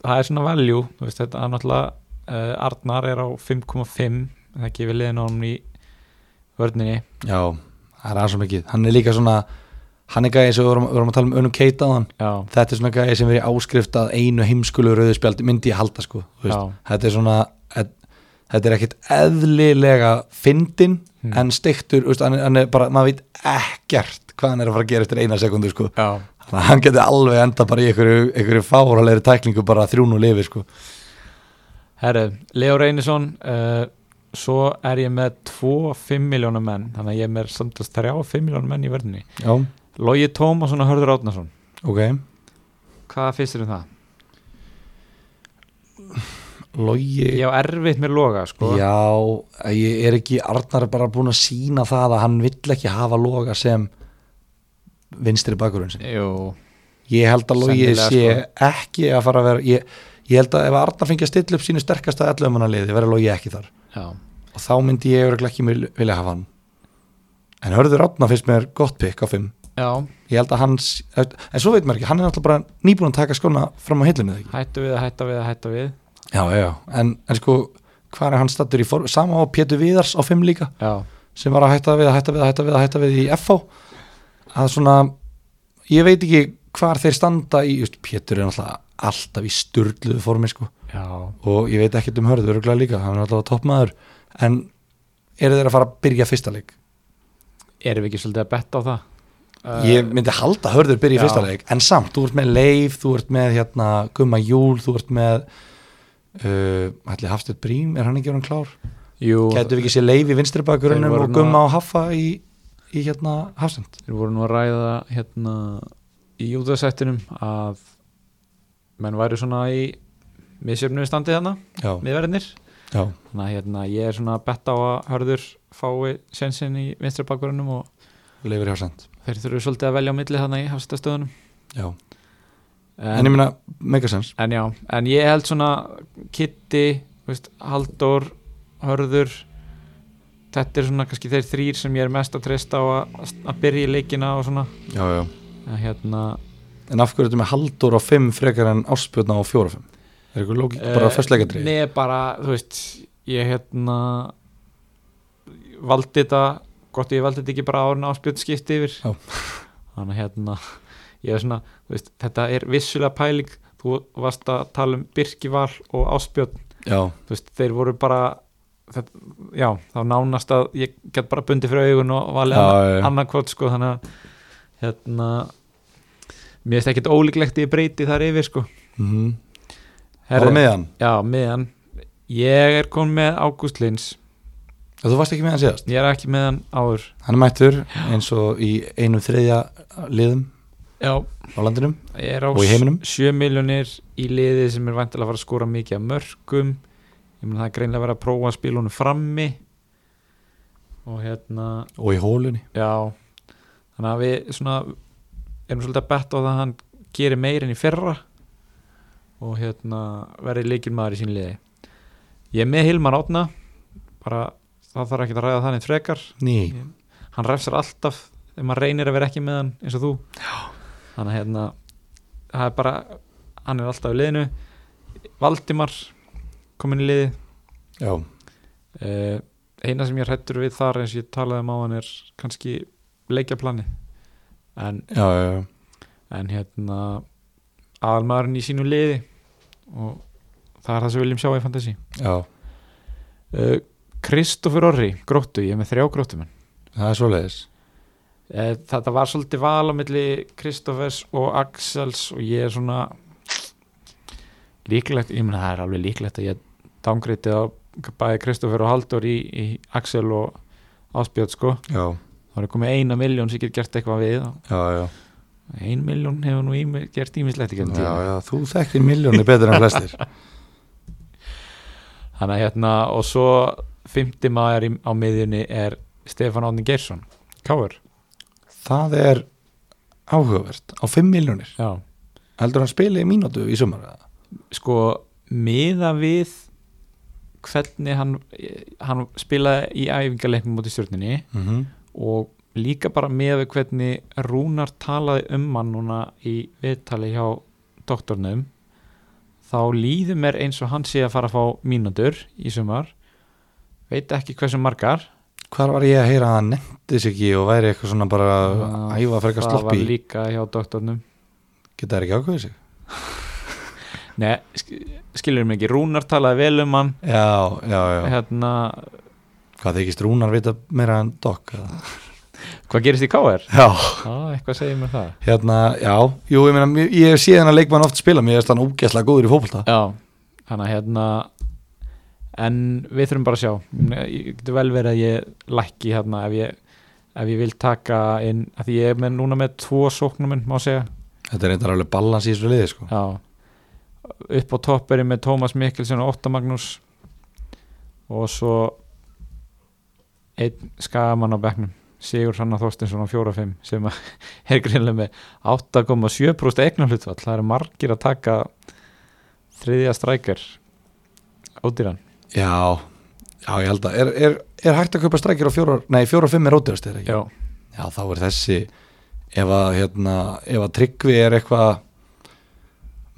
það er svona value, veist þetta er náttúrulega uh, Arnar er á 5,5 en það gefur liðin á hann í vörninni. Já, það er aðeins svo mikið. Hann er líka svona, hann er gæði sem við vorum, við vorum að tala um önum keita á hann já, þetta er svona gæði sem verið áskrift að einu heimskulu rauðspjaldi myndi ég halda sko. Já. þetta er svona þetta er ekkit eðlilega fyndin Hmm. en stektur, veist, hann, hann er bara, maður veit ekkert hvað hann er að fara að gera eftir eina sekundu sko. þannig að hann geti alveg enda bara í einhverju, einhverju fáralegri tæklingu bara þrjún og lifi sko. herru Leo Reynisson uh, svo er ég með 2-5 miljónum menn þannig að ég er með samtals 3-5 miljónum menn í vörninni já, Logi Tómasson og Hörður Átnason ok hvað finnst þér um það? Logi Ég á erfitt með loga sko. Já, ég er ekki Arnar er bara búin að sína það að hann vill ekki hafa loga sem vinstri bakurinn sin Jú, ég held að Logi sé sko. ekki að fara að vera ég, ég held að ef Arnar fengi að stilla upp sínu sterkasta ellumannaliði verður Logi ekki þar. Já, og þá myndi ég örugglega ekki vil- vilja hafa hann. En Hörður Átna finnst mér gott pikk á 5 já. Ég held að hans, en svo veit maður ekki hann er náttúrulega bara nýbúin að taka skona fram á hillinu Hættu við að hætta við að hætta við já, já, en, en sko hvað er hann stattur í form, sama á Pétur Viðars á 5 líka Já, sem var að hætta við að hætta við að hætta við að hætta við í FH að svona ég veit ekki hvar þeir standa í just, Pétur er náttúrulega alltaf í sturluðu formi sko. Já, og ég veit ekkert um hörðu öruglega líka, hann er alltaf toppmaður. En eru þeir að fara að byrja fyrsta leik? erum við ekki svolítið að betta á það? Ég myndi halda hörður byrja í fyrsta leik en samt, þú ert með Leif, þú ert með hérna, Gumma Júl, þú ert með ætli Hafstedt Brím er hann ekki orðin klár? Jú, Gætu við ekki sé Leif í vinstri bakurinnum Þeir voru og Gumma og Haffa í, í hérna Hafstedt? þeir voru nú að ræða hérna í útastættinum að menn væri svona í misjöfnu standi þarna, miðverðinir Já, þannig að hérna, ég er svona að betta á að hörður fái sensin í vinstri bakverðunum og þeir þurfu svolítið að velja á milli þannig í hafstastöðunum Já, en ég minna megasens en já, en ég held svona Kitty, veist, Halldór Hörður þetta er svona kannski þeir þrýr sem ég er mest að treysta á að, að byrja í leikina og svona Já, já en hérna En af hverju er þetta með haldur á 5 frekar en áspjötna á 4-5? Er eitthvað lógík bara eh, fyrstleikadrið? Nei, bara, þú veist ég hérna valdi þetta, gott ég valdi þetta ekki bara árið áspjöld skipti yfir Já. þannig hérna ég er svona, veist, þetta er vissulega pæling. Þú varst að tala um Birkival og þú veist, þeir voru bara þetta, já, þá nánast að ég get bara bundið fyrir augun og valið Já, annan, já, já. annan kvot sko, þannig að hérna mér finnst ekkert ólíklegt ég breyti þar yfir sko. Mm Herðu, Bara með hann já, meðan. Ég er komin með Ágúst Lins Þú varst ekki með hann síðast? Ég er ekki með hann áður. Hann er mættur eins og í einu þriðja liðum já, á landinum á Og í heiminum? 7 miljonir í liði sem er vantilega að fara að skora mikið af mörgum ég meina það er greinlega að vera að prófa að spila honum frammi. Og hérna og í hólunni. Já, þannig að við svona erum svolítið að betta á það að hann gerir meir enn í fyrra. Og hérna verði leikilmaður í sín liði. Ég er með Hilmar Átna bara það þarf ekki að ræða þannig frekar. Ný, hann refsar alltaf þegar maður reynir að vera ekki með hann eins og þú. Já. Þannig að hérna það er bara, hann er alltaf í liðinu. Valdimar komin í liði já, uh, eina sem ég hrættur við þar eins og ég talaði um á hann er kannski leikjaplani. En, já, já, já. en hérna aðalmaðurinn í sínu liði. Og það er það sem við viljum sjá í fantasi já. uh, Kristoffer Orri, gróttu, ég er með þrjá gróttumenn. Það er svoleiðis. uh, þetta var svolítið val á milli Kristoffers og Axels og ég er svona líklegt, ég meina það er alveg líklegt að ég dángreiti á bæði Kristoffer og Halldór í, í Axel og Áspjöld sko. Já, þá er komið eina miljón sem getur gert eitthvað við já, já, ein miljón hefur nú ími, gert ímislegt já Þú þekkir miljóni betur en flestir. Þannig að hérna og svo fymti maður á miðjunni er Stefán Átni Geirsson Káur, Það er áhugavert á 5 miljónir Heldur hann spili í mínútu í sumar sko miða við hvernig hann, hann spilaði í æfingarleiknum mútið stjórninni Mm -hmm. og líka bara miða við hvernig Rúnar talaði um hann núna í viðtali hjá doktornum. Þá líður mér eins og hann sé að fara að fá mínútur í sumar. Veit ekki hversu margar Hvar var ég að heyra að hann nefndi sig ekki og væri eitthvað svona bara að æfa frekar það var sloppi líka hjá doktornum. Geta það ekki ákveðið sig? Sk- skilur mig ekki, Rúnar talaði vel um hann. Já, já, já. Hérna, Hvað þykist Rúnar vita meira en eða? hvað gerist í KR? Já, Já, eitthvað segir mér það. Hérna, já, jú, ég meina, ég- ég sé hennar leikmann oft spila, mér er hann ógeðslega góður í fótbolta. Já, þannig að hérna en við þurfum bara að sjá. Ég getur vel verið að ég lækki hérna ef ég, ef ég vil taka inn, að því ég er með, núna með tvo sóknumenn, má segja. Þetta er eitthvað alveg balans í þessu liði, sko. Já, upp á topp er ég með Tómas Mikkelsen og Ótta Magnús. Og svo einn skagamann á bekknum Sigur Hanna Þorstinsson á 4-5 sem er greinlega með 8,7% eignarhlutfall. Það eru margir að taka þriðja strækjar ódýran Já, já, ég held að er, er, er hægt að kaupa strækir á fjóra, nei, fjóra og fimm er ódýrast, er ekki? Já, Já, þá er þessi ef að, hérna, ef að tryggvi er eitthvað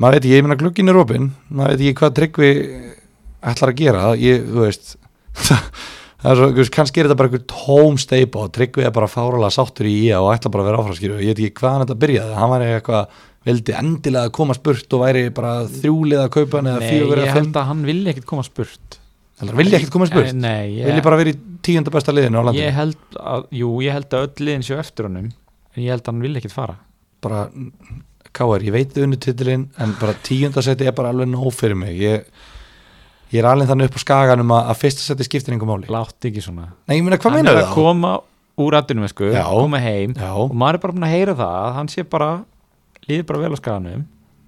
maður veit ekki, ég meina glugginn er opinn maður veit ekki hvað tryggvi ætlar að gera, ég, þú veist það er svo, kannski er þetta bara einhver tóm steipa og tryggvi er bara fáralega sáttur í ía og ætlar bara að vera áfraskýru ég veit ekki hvaðan þetta byrjaði, hann var eitthvað vildi endilega að koma spurt og væri bara þrjúlið að kaupa hann eða nei, fjögur ég eða fimm. held að hann vilja ekkit koma spurt Heldur, vilja ekkert koma spurt, Eh, Nei, ég, vilja bara vera í tíunda besta liðinu á landinu? Ég held að, jú, ég held að öll liðin séu eftir honum en ég held að hann vilja ekkit fara. Bara, K.R. ég veit unni titilinn en bara tíundasæti er bara alveg nóg fyrir mig. Ég, ég er alveg þannig upp á skaganum að, að fyrsta seti skiptir einhver máli. Látt ekki svona. Nei, ég meina, hvað hann meina er það? að koma úr aðdunum sko, koma heim Já, og maður er bara búin að heyra það að hann sé bara líður bara vel á skaganum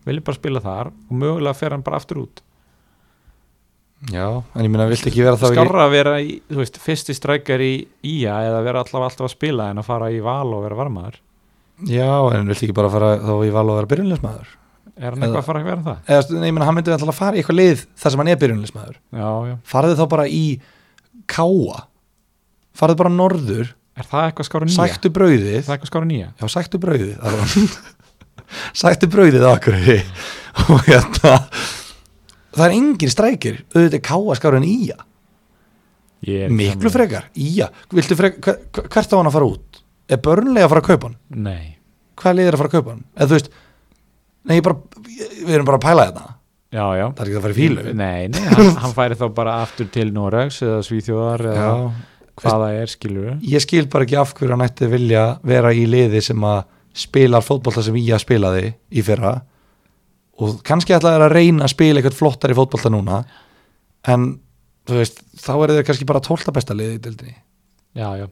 vilja bara spila þar og mögulega fer hann bara aftur út Já, en ég minna, viltu ekki vera þá í Skárra að vera í, þú veist, fyrsti strækjar í IA eða vera alltaf alltaf að spila en að fara í val og vera varmaður Já, en viltu ekki bara fara þá í val og vera byrjunleismæður Er hann Eða- eitthvað að fara að vera það? Eða, nei, ég minna, hann myndi alltaf að fara í eitthvað lið þar sem hann er byrjunleismæður Já, já Farðu þá bara í káa Farðu bara norður Er það eitthvað skára nýja? Sæktu brauðið Er það eitthvað skára nýja? Já, sæktu brauðið. Sæktu brauðið okkur og hérna það er engin strækir. Auðvitað er káa skára en Ég er miklu sammála. frekar, ía Viltu frek, hver, hver- hvert á hann að fara út? Er börnlega að fara að kaupa hann? Nei. Hvað lið er að fara að kaupa hann? Eða þú veist nei, ég bara, við erum bara að pæla þetta Já, já. Það er ekki að fara í fílu. Nei, nei, hann, hann færi þá bara aftur til Noregs eða Svíþjóðar eða Já, hvað það er, skilur við ég skil bara ekki af hverju hann ætti vilja vera í liði sem að spilar fótbolta sem Ía spilaði í fyrra og kannski ætla þeir að reyna að spila eitthvað flottar í fótbolta núna en þú veist, þá er þeir kannski bara tólta besta liði í dildinni Já, já.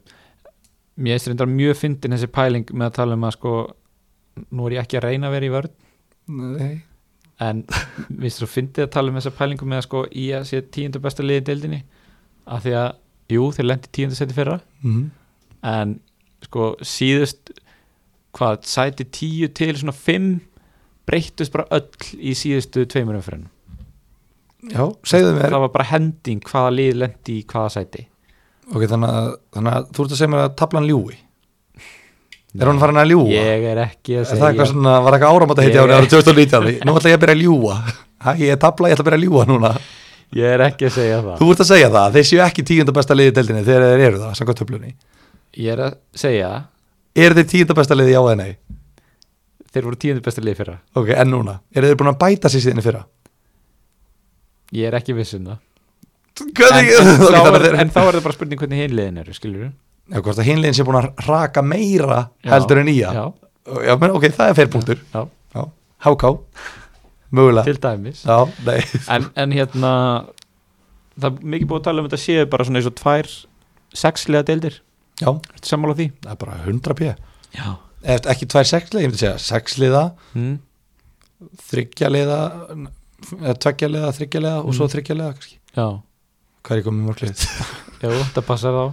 Mér er reyndar mjög fyndin þessi pæling með að tala um að sko nú er ég ekki að reyna að vera í vörð Nei. en við svo fyndið að tala um þessa pælingu með að sko í að sé tíundu besta liði í deildinni? Af því að, jú, þeir lendi tíundu seti fyrra. Mm en sko síðust hvað, sæti tíu til svona fimm breyttust bara öll í síðustu tveimur umfyrin Já, segðu mér. Það var bara hending hvaða lið lendi í hvaða sæti. Ok, þannig að, þannig að þú ert að segja mér að tablan ljúi Er hún farin að ljúa? ég er ekki að Er það segja. eitthvað svona, var eitthvað áramata heiti Ég- árið árið 2019 Nú ætla ég að byrja að ljúa Hæ, ég er tabla, ég ætla að byrja að ljúa núna. Ég er ekki að segja það. Þú ert að segja það, þeir séu ekki tíunda besta liði í deildinni þegar þeir eru það, samkvæmt töflunni. Ég er að segja. Er þeir tíunda besta liði já eða nei? Þeir voru tíundu besta lið fyrra. Ok, en núna, eru þeir búin að bæta sér síðan fyrra? ég er ekki viss um það. En, en, Ok, þá er, en þá er það bara spurning hvernig hinliðin eru skilur við Já, hvort að hinlegin sé búin að raka meira Já, heldur en nýja? Já, Já, menn, ok, það er Já, háká, mögulega. Til dæmis. Já, en, en hérna það er mikið búið að tala um þetta séu bara svona eins og tvær sexliða deildir Já, Ertu sammála því? það er bara 100 p. Já Eftir, ekki tvær sexliða, ég myndi segja sexliða, mm. þryggjaliða eða tveggjaliða, þryggjaliða og svo Mm. þryggjaliða kannski. Já, Hvað er ég komið mörglið? Jú, þetta passar þá.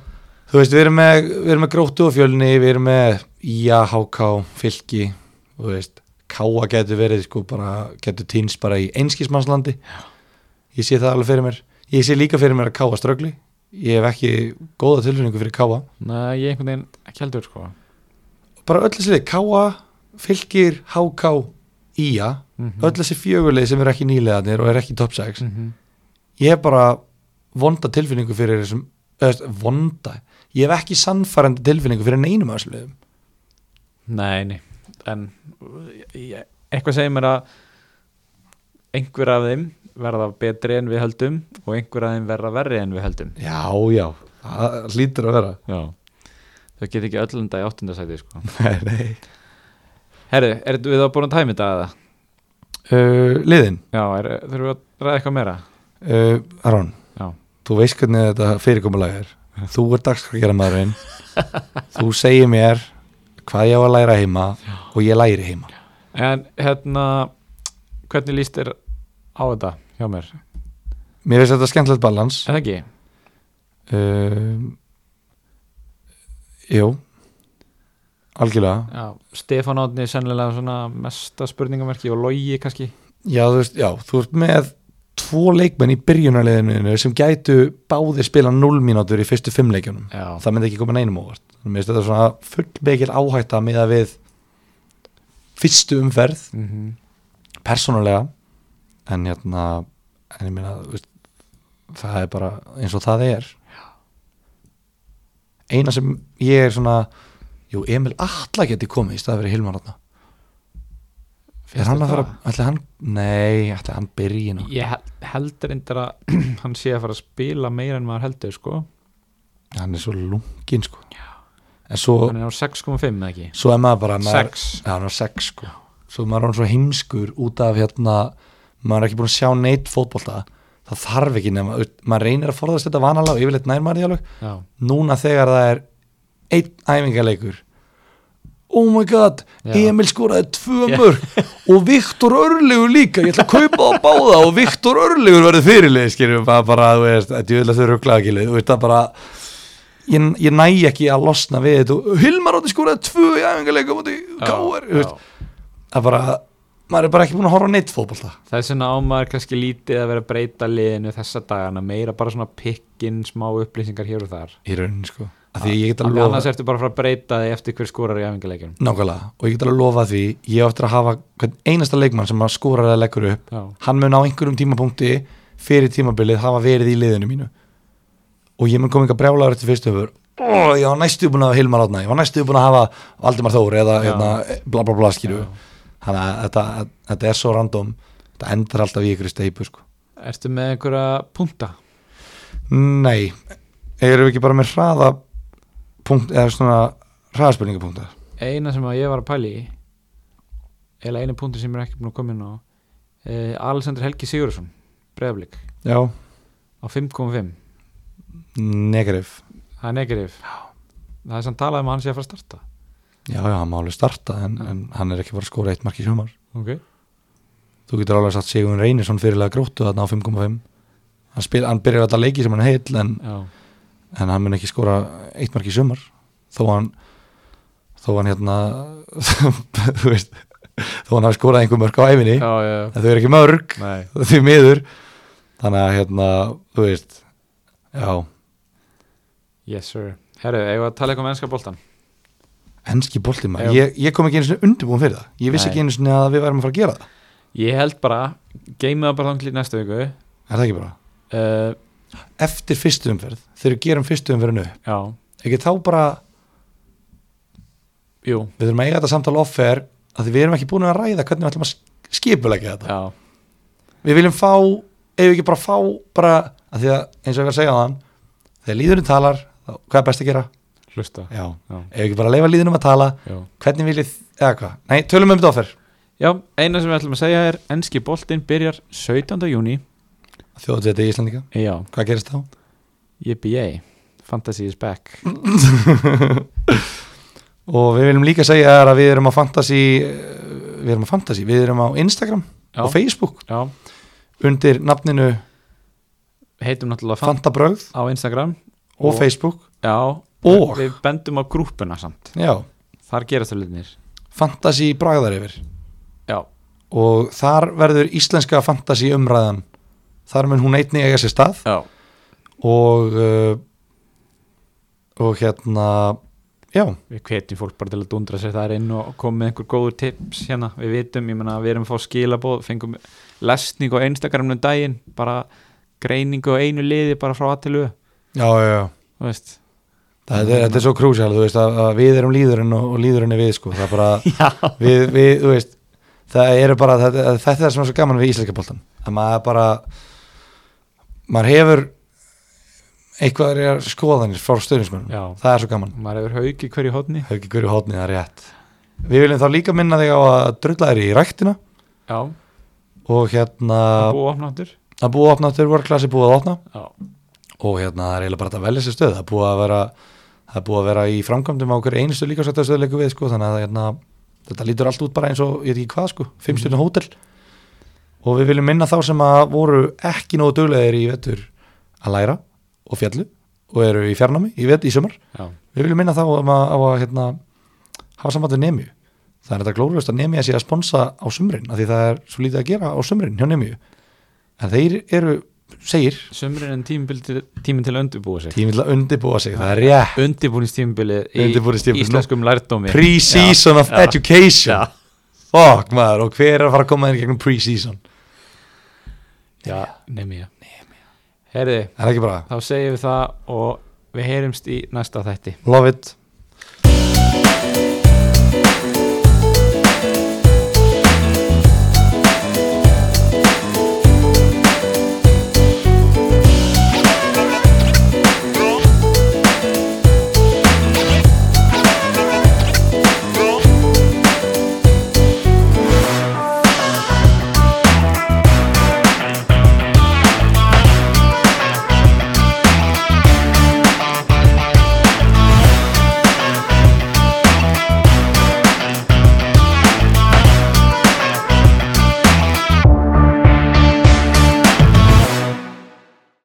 Þú veist, við erum með, við erum með gróttu og fjölni, við erum með Ía, HK, Fylki þú veist, Káa getur verið sko bara, getur týns bara í einskismannslandi ég sé það alveg fyrir mér. Ég sé líka fyrir mér að Káa ströggli ég hef ekki góða tilfinningu fyrir Káa Nei, ég einhvern veginn ekki heldur sko bara öll þessi lið, Káa, Fylkir HK, Ía mm öll þessi fjögurlið sem eru ekki nýlegaðnir og er ekki top 6 -hmm. ég hef bara vonda tilfinningu fyrir þessum, eða vonda? Ég hef ekki sannfærandi tilfinningu fyrir neinum af þessum liðum. Nei, nei. En ég, eitthvað segir mér að einhver af þeim verða betri en við höldum og einhver af þeim verða verri en við höldum. Já, já, það hlýtur að vera. Já Þau get ekki öllunda í áttundasæti sko. Nei, Herri, er við þá búin að tæmi þetta eða? uh, Liðin, Já, er, þurfum við að ræða eitthvað meira? uh, Aron Já. Þú veist hvernig þetta fyrirkomulag er. Þú er dagskrafgjara maðurinn Þú segir mér hvað ég á að læra heima og ég læri heima. En hérna hvernig líst þér á þetta hjá mér? Mér finnst þetta skemmtilegt balans. Er það ekki? uh, Jú. Algjörlega. Já, Stefán Átni er sennilega svona mesta spurningamerki og logi kannski. Já, þú veist, já, þú ert með tvo leikmenn í byrjunarliðinu sem gætu báðir spila 0 mínútur í fyrstu fimm leikjunum. Já, það myndi ekki koma neinum óvart. Þetta svona fullmikil áhætta með að við fyrstu umferð. Mm -hmm. persónulega. En hérna en ég veist, það er bara eins og það er eina sem ég er svona jú, Emil Atla geti komið í staði fyrir Hilmar Atla er hann að fara, ætli hann nei, ætli hann byrji nú. Ég hel- heldur eindir að hann sé að fara að spila meira en maður heldur sko. Hann er svo lungin sko. Svo, Hann er á 6,5 eða ekki? Svo er maður bara maður, 6 já, hann er 6 sko. Svo maður er hann svo heimskur út af hérna maður er ekki búin að sjá neitt fótbolta það þarf ekki nema, maður reynir að forðast þetta vanalega og yfirleitt nær maður því alveg. Núna þegar það er einn æfingarleikur oh my god, Já. Emil skoraði tvö mörg og Viktor Örlegur líka. Ég ætla að kaupa það báða og Viktor Örlegur verði fyrirlið, skiljum bara, bara þú veist, er að þau rugglaða ekki þú veist það bara ég, ég næ ekki að losna við þetta. Og Hilmar átti skoraði tvö í þú veist það bara, maður er bara ekki búin að horfa neitt fótbolta. Það er svona ámaður kannski lítið að vera að breyta liðinu þessa dagana, meira bara svona pikkin, smá upplýsingar hér og þar. Í rauninni sko. Af því ég get að lofa annars ertu bara að fara að breyta þig eftir hver skorar í æfingarleikjum nákvæmlega. Og ég get alveg lofa því ég á eftir að hafa hvern einasta leikmann sem að skora eða leggur upp. Já, hann mun á einhverjum tímapunkti fyrir tímabilið hafa verið í liðinu mínu. Og ég mun öfur og ég var næstu búin að hafa Hilmar Átna ég var næstu búin að hafa Valdimar Þór eða hérna, bla bla bla Já. Þannig að þetta, þetta er svo random þetta endar alltaf í ykkur steipu sko. Ertu með einhverja punta? nei, erum við ekki bara með hraða punkt, eða svona hraðspurningapunktar Eina sem að ég var að pæli í eða einu punktur sem er ekki búin að koma inn á eh, Alexander Helgi Sigurðsson breyðablík já, á 5.5 negativ það er negativ það er samt talað um að hann sé að fara að starta já, já, hann má alveg starta en, en hann er ekki bara að skora eitt mark í sumar. Ok, þú getur alveg satt Sigun Reynisson fyrirlega gróttu þarna á 5.5 hann, hann byrjar þetta leiki sem hann heill en, en hann mun ekki skora eitt mark í sumar. Þó hann þó hann hérna þú veist þó hann hafi skorað einhver mörg á æfinni já, já, en þau eru ekki mörg því miður. Þannig að hérna þú veist já, yes sir, herru, eigum við að tala eitthvað um ennska boltan enski bolti maður. Ég, ég kom ekki einu sinni undirbúin fyrir það. Ég vissi Nei. ekki einu sinni að við værum að fara að gera það. Ég held bara, geymið það bara þannig næstu viku. Er það ekki bara? uh, eftir fyrstu umferð, þegar við gerum fyrstu umferðinu já, ekki þá bara jú. Við þurfum að eiga þetta samtal offer að því við erum ekki búin að ræða hvernig við ætlum að skipulegja þetta. Já, við viljum fá, ef við ekki bara fá bara, að því að eins og ég var að segja á þann þegar líðurinn talar, hvað er best að gera? Hlusta. Já, já, ef ekki bara leifa líðunum að tala? Já. hvernig viljið, eða hvað? Nei, tölum um þetta offer. Já, eina sem við ætlum að segja er ennski boltin byrjar 17. júni þjóðu þetta í Íslandika, já, hvað gerist þá? yippee fantasy is back. Og við viljum líka segja þér að við erum á fantasy eh, við erum á fantasy, við erum á Instagram já, og Facebook. Já, undir nafninu heitum náttúrulega fan Fantabrögð. á Instagram. Og, Og- Facebook. Já, Og? við bendum á grúppuna samt. Já, þar gerast það hlutinir fantasy bragðar yfir. Já, og þar verður íslenska fantasy umræðan. Þar mun hún einnig eiga sér stað. Já, og uh, og hérna já, við hvetjum fólk bara til að dundra sér þar inn og koma með einhver góður tips hérna, við vitum, ég meina við erum að fá skilabóð fengum lesning á Instagramnum daginn, bara greiningu á einu liði bara frá að til au já, já, já. þú veist Það, er, þetta er svo krúsjál, þú veist að, að við erum líðurinn og, og líðurinn er við sko, það er bara við, við, þú veist það eru bara, þetta, þetta er það sem er svo gaman við íslenska boltan, að maður bara maður hefur eitthvað skoðanir frá stöðnismunum, já, það er svo gaman. Maður hefur hauki hverju hefur ekki hverju hótni, það er rétt. Við viljum þá líka minna þig á að drulla þér í ræktina. Já, og hérna búa opnáttur að búa að opna til workclassi búið að opna. Já, og hérna það er eiginlega bara að velja sér stöð það er búið að vera, það er búið að vera í framkvæmdum á okkur einustu líka stöðleiku við sko, þannig að hérna, þetta lítur allt út bara eins og ég veit ekki hvað sko, fimmstjörnu hótel. Og við viljum minna þá sem að voru ekki nógu duglegir í vetur að læra og fjallu og eru í fjarnámi í, vet, í sumar. Já, við viljum minna þá um að, á að hérna, hafa samband við nemiu. Það er þetta glóruðust að nemi að sé að sponsa á sumrin af því það er svo lítið að gera á sumrin hjá nemiu. En þeir eru, segir. Sömurinn en tíminn til, að undirbúa sig. Tíminn til að undibúa sig, það er rétt. Undirbúningstímabilið í íslenskum lærdómi. Pre-season of Já. education. Já, fuck maður, og hver er að fara að koma inn gegnum pre-season? Já, nefnir ég herði, er þá segjum við það og við heyrumst í næsta þætti. Love it